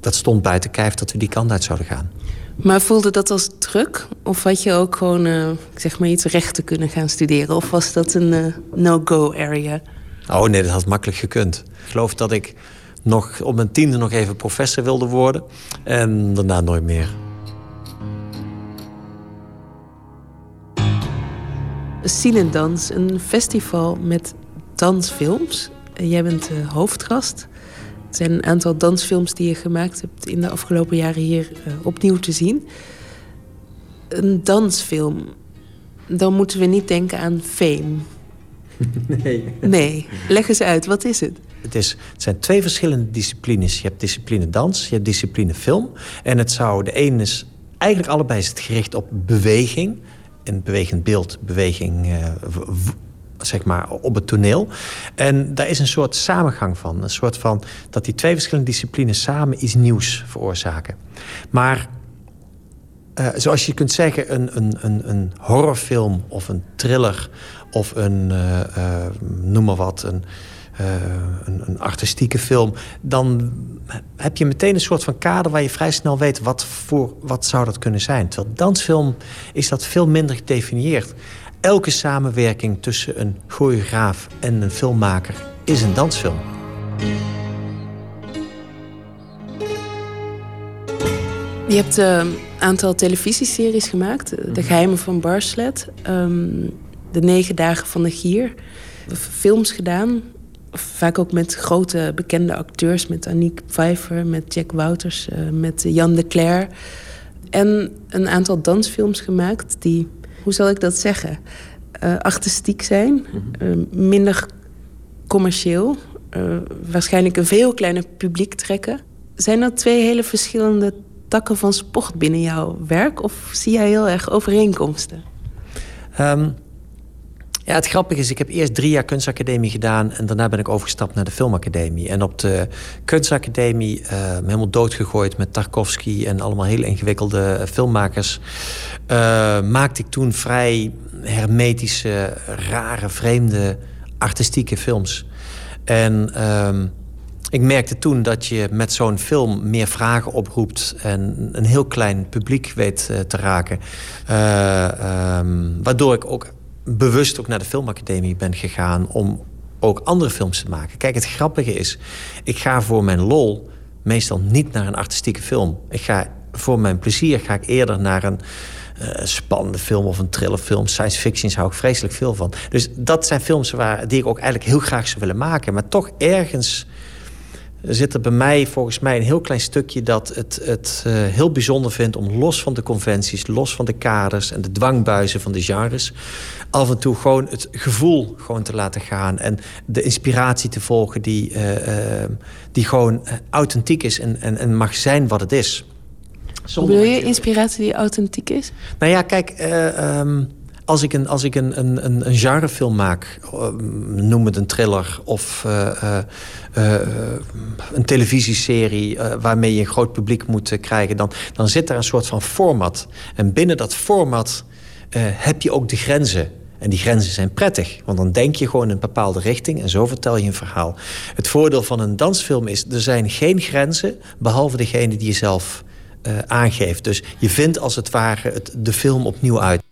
dat stond buiten kijf dat we die kant uit zouden gaan.
Maar voelde dat als druk? Of had je ook gewoon, eh, ik zeg maar iets, rechten kunnen gaan studeren? Of was dat een eh, no-go area?
Oh nee, dat had makkelijk gekund. Ik geloof dat ik nog op mijn tiende nog even professor wilde worden. En daarna nooit meer.
Cinedans, een festival met dansfilms. Eh, Jij bent de hoofdgast. Er zijn een aantal dansfilms die je gemaakt hebt in de afgelopen jaren hier eh, opnieuw te zien. Een dansfilm, dan moeten we niet denken aan fame. (laughs)
Nee.
Nee, leg eens uit, wat is het?
Het, is, het zijn twee verschillende disciplines. Je hebt discipline dans, je hebt discipline film. En het zou, de ene is, eigenlijk allebei is het gericht op beweging. Een bewegend beeld, beweging eh, zeg maar op het toneel. En daar is een soort samengang van. Een soort van dat die twee verschillende disciplines samen iets nieuws veroorzaken. Maar eh, zoals je kunt zeggen, een, een, een, een horrorfilm of een thriller of een, eh, eh, noem maar wat, een, een, een artistieke film, dan heb je meteen een soort van kader waar je vrij snel weet wat, voor, wat zou dat kunnen zijn. Terwijl dansfilm is dat veel minder gedefinieerd. Elke samenwerking tussen een choreograaf en een filmmaker is een dansfilm.
Je hebt een aantal televisieseries gemaakt. eh, De Geheimen van Barslet. ehm, de Negen Dagen van de Gier. Films gedaan. Vaak ook met grote bekende acteurs. Met Aniek Pfeiffer, met Jack Wouters, eh, met Jan de Cler. En een aantal dansfilms gemaakt die, hoe zal ik dat zeggen, eh, artistiek zijn. eh, minder commercieel. eh, waarschijnlijk een veel kleiner publiek trekken. Zijn dat twee hele verschillende takken van sport binnen jouw werk? Of zie jij heel erg overeenkomsten?
Ehm, ja, het grappige is, ik heb eerst drie jaar kunstacademie gedaan... en daarna ben ik overgestapt naar de filmacademie. En op de kunstacademie eh, helemaal doodgegooid met Tarkovsky... en allemaal heel ingewikkelde filmmakers... eh, maakte ik toen vrij hermetische, rare, vreemde, artistieke films. En ehm, ik merkte toen dat je met zo'n film meer vragen oproept en een heel klein publiek weet eh, te raken. Eh, ehm, waardoor ik ook bewust ook naar de filmacademie ben gegaan om ook andere films te maken. Kijk, het grappige is, ik ga voor mijn lol meestal niet naar een artistieke film. Ik ga voor mijn plezier ga ik eerder naar een eh, spannende film of een thrillerfilm. Science fiction hou ik vreselijk veel van. Dus dat zijn films waar, die ik ook eigenlijk heel graag zou willen maken. Maar toch ergens zit er bij mij volgens mij een heel klein stukje dat het, het uh, heel bijzonder vindt om los van de conventies, los van de kaders en de dwangbuizen van de genres, af en toe gewoon het gevoel gewoon te laten gaan en de inspiratie te volgen die, uh, uh, die gewoon authentiek is en, en, en mag zijn wat het is.
Zonder Wil je inspiratie die authentiek is?
Nou ja, kijk, um, als ik een, als ik een, een, een, genrefilm maak, noem het een thriller of uh, uh, een televisieserie waarmee je een groot publiek moet krijgen, dan, dan zit daar een soort van format. En binnen dat format heb je ook de grenzen. En die grenzen zijn prettig, want dan denk je gewoon in een bepaalde richting en zo vertel je een verhaal. Het voordeel van een dansfilm is, er zijn geen grenzen, behalve degene die je zelf aangeeft. Dus je vindt als het ware het, de film opnieuw uit.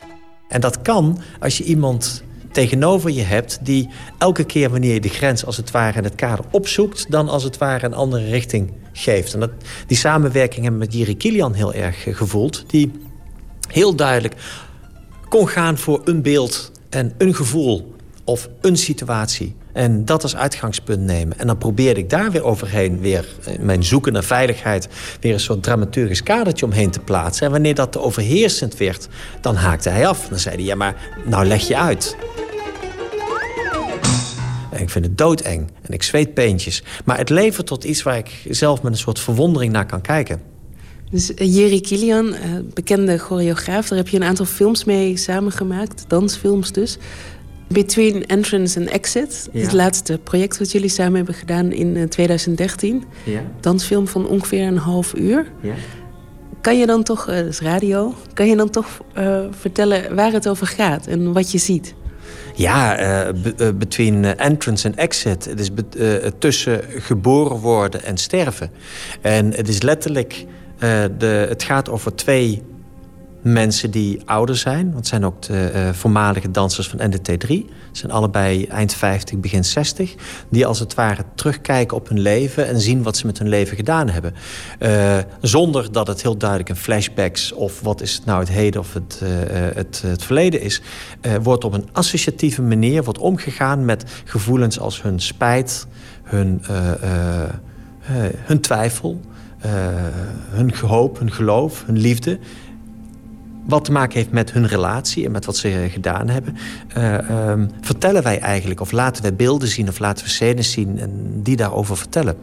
En dat kan als je iemand tegenover je hebt die elke keer wanneer je de grens als het ware in het kader opzoekt, dan als het ware een andere richting geeft. En dat, die samenwerking hebben met Jiri Kilian heel erg gevoeld, die heel duidelijk kon gaan voor een beeld en een gevoel of een situatie. En dat als uitgangspunt nemen. En dan probeerde ik daar weer overheen, weer mijn zoeken naar veiligheid, weer een soort dramaturgisch kadertje omheen te plaatsen. En wanneer dat te overheersend werd, dan haakte hij af. Dan zei hij: Ja, maar nou leg je uit. En ik vind het doodeng en ik zweet peentjes. Maar het levert tot iets waar ik zelf met een soort verwondering naar kan kijken.
Dus uh, Jerry Kilian, uh, bekende choreograaf, daar heb je een aantal films mee samengemaakt, dansfilms dus. Between Entrance and Exit. Ja. Het laatste project wat jullie samen hebben gedaan in 2013.
Ja.
Dansfilm van ongeveer een half uur.
Ja.
Kan je dan toch, uh, dat is radio, kan je dan toch uh, vertellen waar het over gaat en wat je ziet?
Ja, uh, be, between entrance and exit. Het is tussen geboren worden en sterven. En het is letterlijk, de, het gaat over twee mensen die ouder zijn. Want zijn ook de uh, voormalige dansers van NDT3. Ze zijn allebei eind 50, begin 60. Die als het ware terugkijken op hun leven... en zien wat ze met hun leven gedaan hebben. Uh, zonder dat het heel duidelijk in flashbacks... of wat is het nou het heden of het, uh, het, het verleden is... wordt op een associatieve manier wordt omgegaan met gevoelens als hun spijt... hun, hun twijfel, hun hoop, hun geloof, hun liefde wat te maken heeft met hun relatie en met wat ze gedaan hebben, uh, um, vertellen wij eigenlijk, of laten wij beelden zien of laten we scènes zien en die daarover vertellen.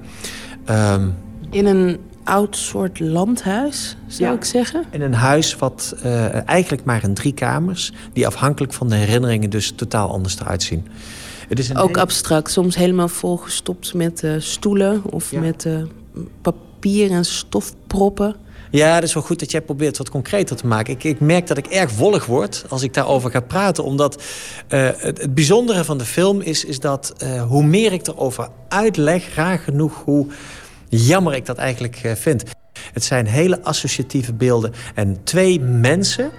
Um,
in een oud soort landhuis, zou
ja,
ik zeggen?
In een huis wat uh, eigenlijk maar in drie kamers, die afhankelijk van de herinneringen dus totaal anders eruit zien.
Het is Ook abstract, soms helemaal volgestopt met uh, stoelen of ja. met papier en stofproppen.
Ja, dat is wel goed dat jij probeert wat concreter te maken. Ik, ik merk dat ik erg wollig word als ik daarover ga praten. Omdat uh, het, het, bijzondere van de film is, is dat uh, hoe meer ik erover uitleg... raar genoeg hoe jammer ik dat eigenlijk uh, vind. Het zijn hele associatieve beelden. En twee mensen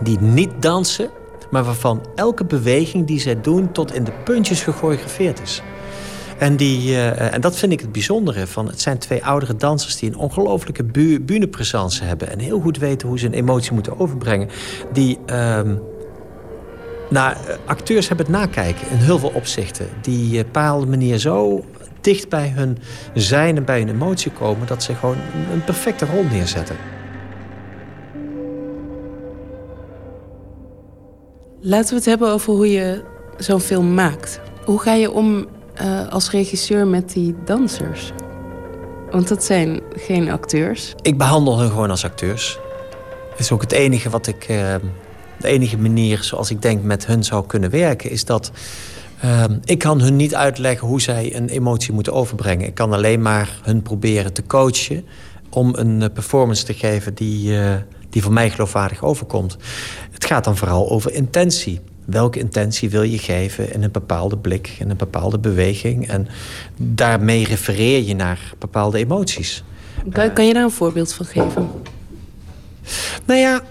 die niet dansen... maar waarvan elke beweging die zij doen... tot in de puntjes gechoreografeerd is. En, die, uh, en dat vind ik het bijzondere. Van, het zijn twee oudere dansers die een ongelofelijke bu hebben. En heel goed weten hoe ze een emotie moeten overbrengen. Die. Uh, nou, acteurs hebben het nakijken in heel veel opzichten. Die op een bepaalde manier zo dicht bij hun zijn en bij hun emotie komen... dat ze gewoon een perfecte rol neerzetten.
Laten we het hebben over hoe je zo'n film maakt. Hoe ga je om eh, als regisseur met die dansers? Want dat zijn geen acteurs.
Ik behandel hun gewoon als acteurs. Dat is ook het enige wat ik. eh, de enige manier zoals ik denk met hun zou kunnen werken, is dat. eh, ik kan hun niet uitleggen hoe zij een emotie moeten overbrengen. Ik kan alleen maar hun proberen te coachen om een eh, performance te geven die, die voor mij geloofwaardig overkomt. Het gaat dan vooral over intentie. Welke intentie wil je geven in een bepaalde blik, in een bepaalde beweging? En daarmee refereer je naar bepaalde emoties.
Kan, kan je daar een voorbeeld van geven?
Nou ja,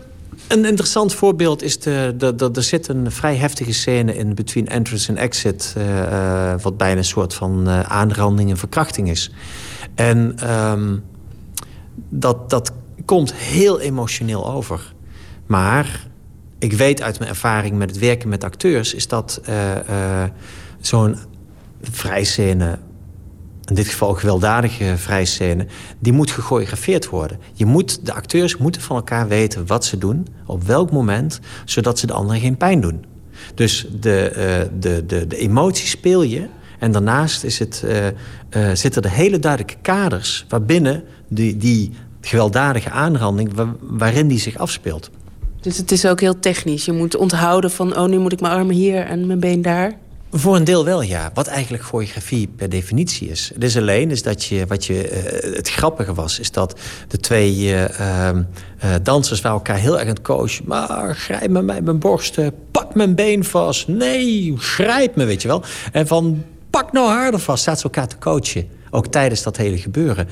een interessant voorbeeld is... De, de, de, er zit een vrij heftige scène in Between Entrance and Exit... eh, eh, wat bijna een soort van eh, aanranding en verkrachting is. En ehm, dat, dat komt heel emotioneel over. Maar ik weet uit mijn ervaring met het werken met acteurs... is dat eh, eh, zo'n vrijscène in dit geval gewelddadige vrijscène, die moet gechoreografeerd worden. Je moet, de acteurs moeten van elkaar weten wat ze doen, op welk moment, zodat ze de anderen geen pijn doen. Dus de, eh, de, de, de emotie speel je. En daarnaast is het, zitten er hele duidelijke kaders waarbinnen die, die gewelddadige aanranding, wa- waarin die zich afspeelt.
Dus het is ook heel technisch. Je moet onthouden van, oh, nu moet ik mijn armen hier en mijn been daar.
Voor een deel wel, ja. Wat eigenlijk choreografie per definitie is. Het is alleen is dat je, wat je, eh, het grappige was, is dat de twee eh, ehm, eh, dansers waren elkaar heel erg aan het coachen. Maar grijp me bij mijn borsten, pak mijn been vast. Nee, grijp me, weet je wel. En van pak nou harder vast, staat ze elkaar te coachen. Ook tijdens dat hele gebeuren.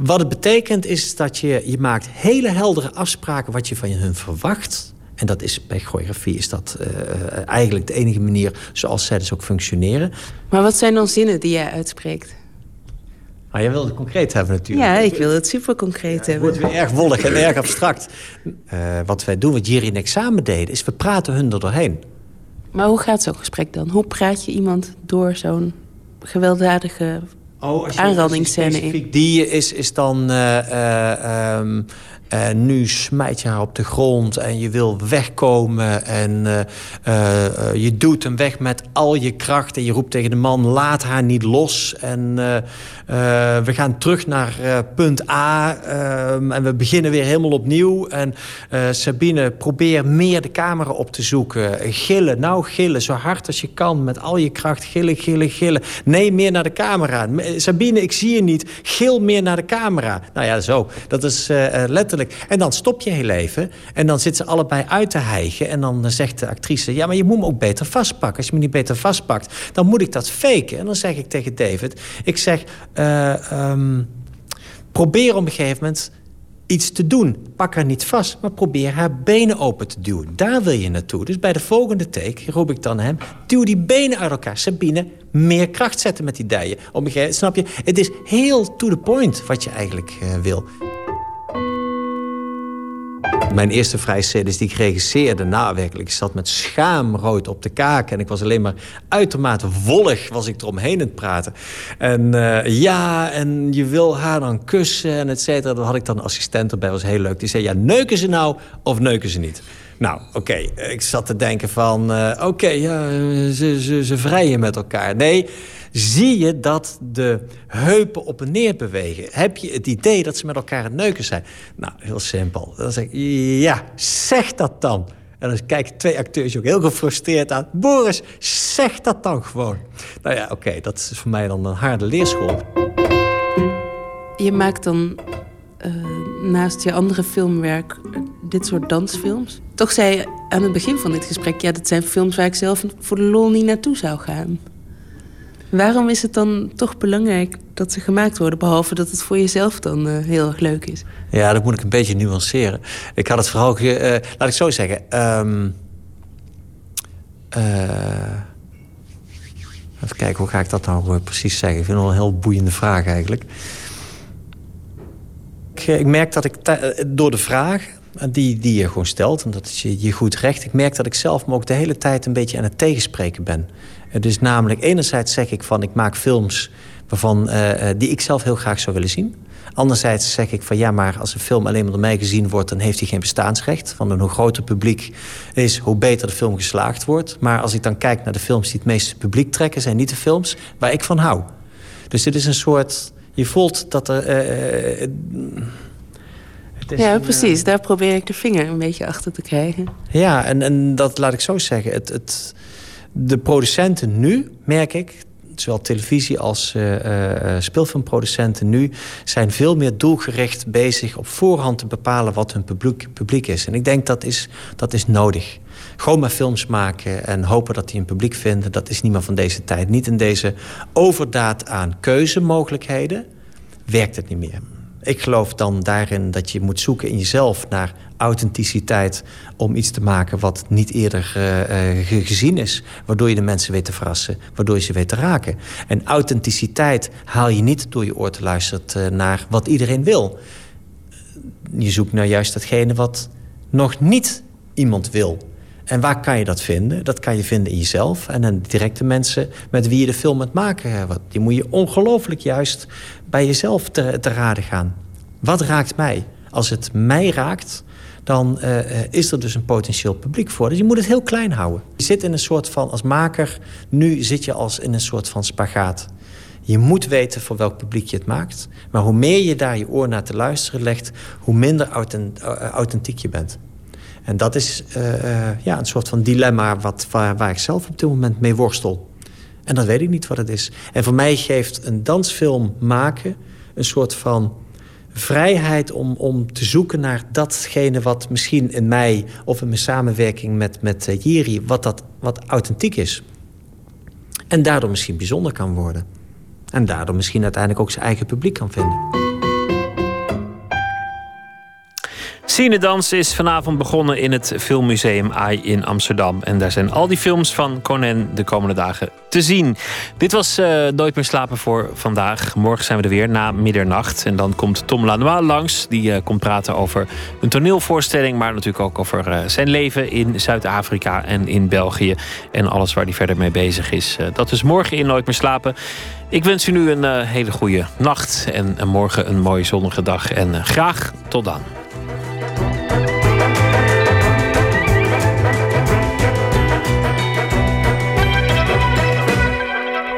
Wat het betekent is dat je, je maakt hele heldere afspraken wat je van hun verwacht. En dat is bij choreografie is dat eh, eigenlijk de enige manier zoals zij dus ook functioneren.
Maar wat zijn dan zinnen die jij uitspreekt?
Maar jij wilde het concreet hebben natuurlijk.
Ja, ik wil het super concreet
Het
hebben.
wordt weer erg wollig en erg abstract. Eh, wat wij doen, wat Jerry in examen deden, is we praten hun er doorheen.
Maar hoe gaat zo'n gesprek dan? Hoe praat je iemand door zo'n gewelddadige aanrandingsscène in?
Die is, is dan... eh, eh, ehm, eh, nu smijt je haar op de grond en je wil wegkomen. En eh, eh, eh, je doet hem weg met al je kracht. En je roept tegen de man, laat haar niet los. En we gaan terug naar punt A. ehm, en we beginnen weer helemaal opnieuw. En Sabine, probeer meer de camera op te zoeken. Gillen, nou gillen, zo hard als je kan. Met al je kracht, gillen, gillen, gillen. Nee, meer naar de camera. Sabine, ik zie je niet. Gil meer naar de camera. Nou ja, zo. Dat is eh, En dan stop je heel even. En dan zitten ze allebei uit te hijgen. En dan eh, zegt de actrice... ja, maar je moet me ook beter vastpakken. Als je me niet beter vastpakt, dan moet ik dat faken. En dan zeg ik tegen David... ik zeg... eh, ehm, probeer op een gegeven moment iets te doen. Pak haar niet vast, maar probeer haar benen open te duwen. Daar wil je naartoe. Dus bij de volgende take roep ik dan hem... duw die benen uit elkaar. Sabine, meer kracht zetten met die dijen. Gegeven snap je? Het is heel to the point wat je eigenlijk eh, wil. Mijn eerste vrijseries die ik regisseerde, nou werkelijk, ik zat met schaamrood op de kaak. En ik was alleen maar uitermate wollig, was ik eromheen aan het praten. En eh, ja, en je wil haar dan kussen en et cetera. Dan had ik dan een assistent erbij, was heel leuk. Die zei, ja, neuken ze nou of neuken ze niet? Nou, oké, ik zat te denken van, eh, oké, ja, ze, ze, ze vrijen met elkaar. Nee, zie je dat de heupen op en neer bewegen? Heb je het idee dat ze met elkaar het neuken zijn? Nou, heel simpel. Dan zeg ik, ja, zeg dat dan. En dan kijken twee acteurs ook heel gefrustreerd aan. Boris, zeg dat dan gewoon. Nou ja, oké, dat is voor mij dan een harde leerschool.
Je maakt dan eh, naast je andere filmwerk dit soort dansfilms. Toch zei je aan het begin van dit gesprek... ja, dat zijn films waar ik zelf voor de lol niet naartoe zou gaan. Waarom is het dan toch belangrijk dat ze gemaakt worden... behalve dat het voor jezelf dan eh, heel erg leuk is?
Ja, dat moet ik een beetje nuanceren. Ik had het vooral... eh, laat ik zo zeggen. ehm, eh, even kijken, hoe ga ik dat nou precies zeggen? Ik vind het wel een heel boeiende vraag eigenlijk. Ik, eh, ik merk dat ik eh, door de vraag eh, die, die je gewoon stelt... en dat is je, je goed recht... ik merk dat ik zelf me ook de hele tijd een beetje aan het tegenspreken ben. Het is namelijk, enerzijds zeg ik van... ik maak films Waarvan, eh, eh, die ik zelf heel graag zou willen zien. Anderzijds zeg ik van ja, maar als een film alleen maar door mij gezien wordt, dan heeft hij geen bestaansrecht. Van een hoe groter publiek is, hoe beter de film geslaagd wordt. Maar als ik dan kijk naar de films die het meeste publiek trekken, zijn niet de films waar ik van hou. Dus dit is een soort. Je voelt dat er. eh, eh, het is
Ja,
een,
precies. Daar probeer ik de vinger een beetje achter te krijgen.
Ja, en, en dat laat ik zo zeggen. Het, het, de producenten nu, merk ik, zowel televisie als eh, eh, eh, speelfilmproducenten nu, zijn veel meer doelgericht bezig op voorhand te bepalen wat hun publiek, publiek is. En ik denk dat is, dat is nodig. Gewoon maar films maken en hopen dat die een publiek vinden, dat is niet meer van deze tijd. Niet in deze overdaad aan keuzemogelijkheden werkt het niet meer. Ik geloof dan daarin dat je moet zoeken in jezelf naar authenticiteit om iets te maken wat niet eerder eh, eh, ge- gezien is. Waardoor je de mensen weet te verrassen, waardoor je ze weet te raken. En authenticiteit haal je niet door je oor te luisteren eh, naar wat iedereen wil. Je zoekt nou juist datgene wat nog niet iemand wil. En waar kan je dat vinden? Dat kan je vinden in jezelf en aan de directe mensen met wie je de film het maken hebt. Die moet je ongelooflijk juist bij jezelf te, te raden gaan. Wat raakt mij? Als het mij raakt, dan eh, is er dus een potentieel publiek voor. Dus je moet het heel klein houden. Je zit in een soort van, als maker, nu zit je als in een soort van spagaat. Je moet weten voor welk publiek je het maakt. Maar hoe meer je daar je oor naar te luisteren legt, hoe minder authent- authentiek je bent. En dat is eh, eh, ja, een soort van dilemma wat, waar, waar ik zelf op dit moment mee worstel. En dat weet ik niet wat het is. En voor mij geeft een dansfilm maken een soort van vrijheid om, om te zoeken naar datgene wat misschien in mij of in mijn samenwerking met, met eh, Jiri, wat, dat, wat authentiek is. En daardoor misschien bijzonder kan worden. En daardoor misschien uiteindelijk ook zijn eigen publiek kan vinden.
Cinedans is vanavond begonnen in het Filmmuseum AI in Amsterdam. En daar zijn al die films van Conan de komende dagen te zien. Dit was eh, Nooit meer slapen voor vandaag. Morgen zijn we er weer na middernacht. En dan komt Tom Lanois langs. Die eh, komt praten over een toneelvoorstelling. Maar natuurlijk ook over eh, zijn leven in Zuid-Afrika en in België. En alles waar hij verder mee bezig is. Dat is morgen in Nooit meer slapen. Ik wens u nu een hele goede nacht. En morgen een mooie zonnige dag. En graag tot dan.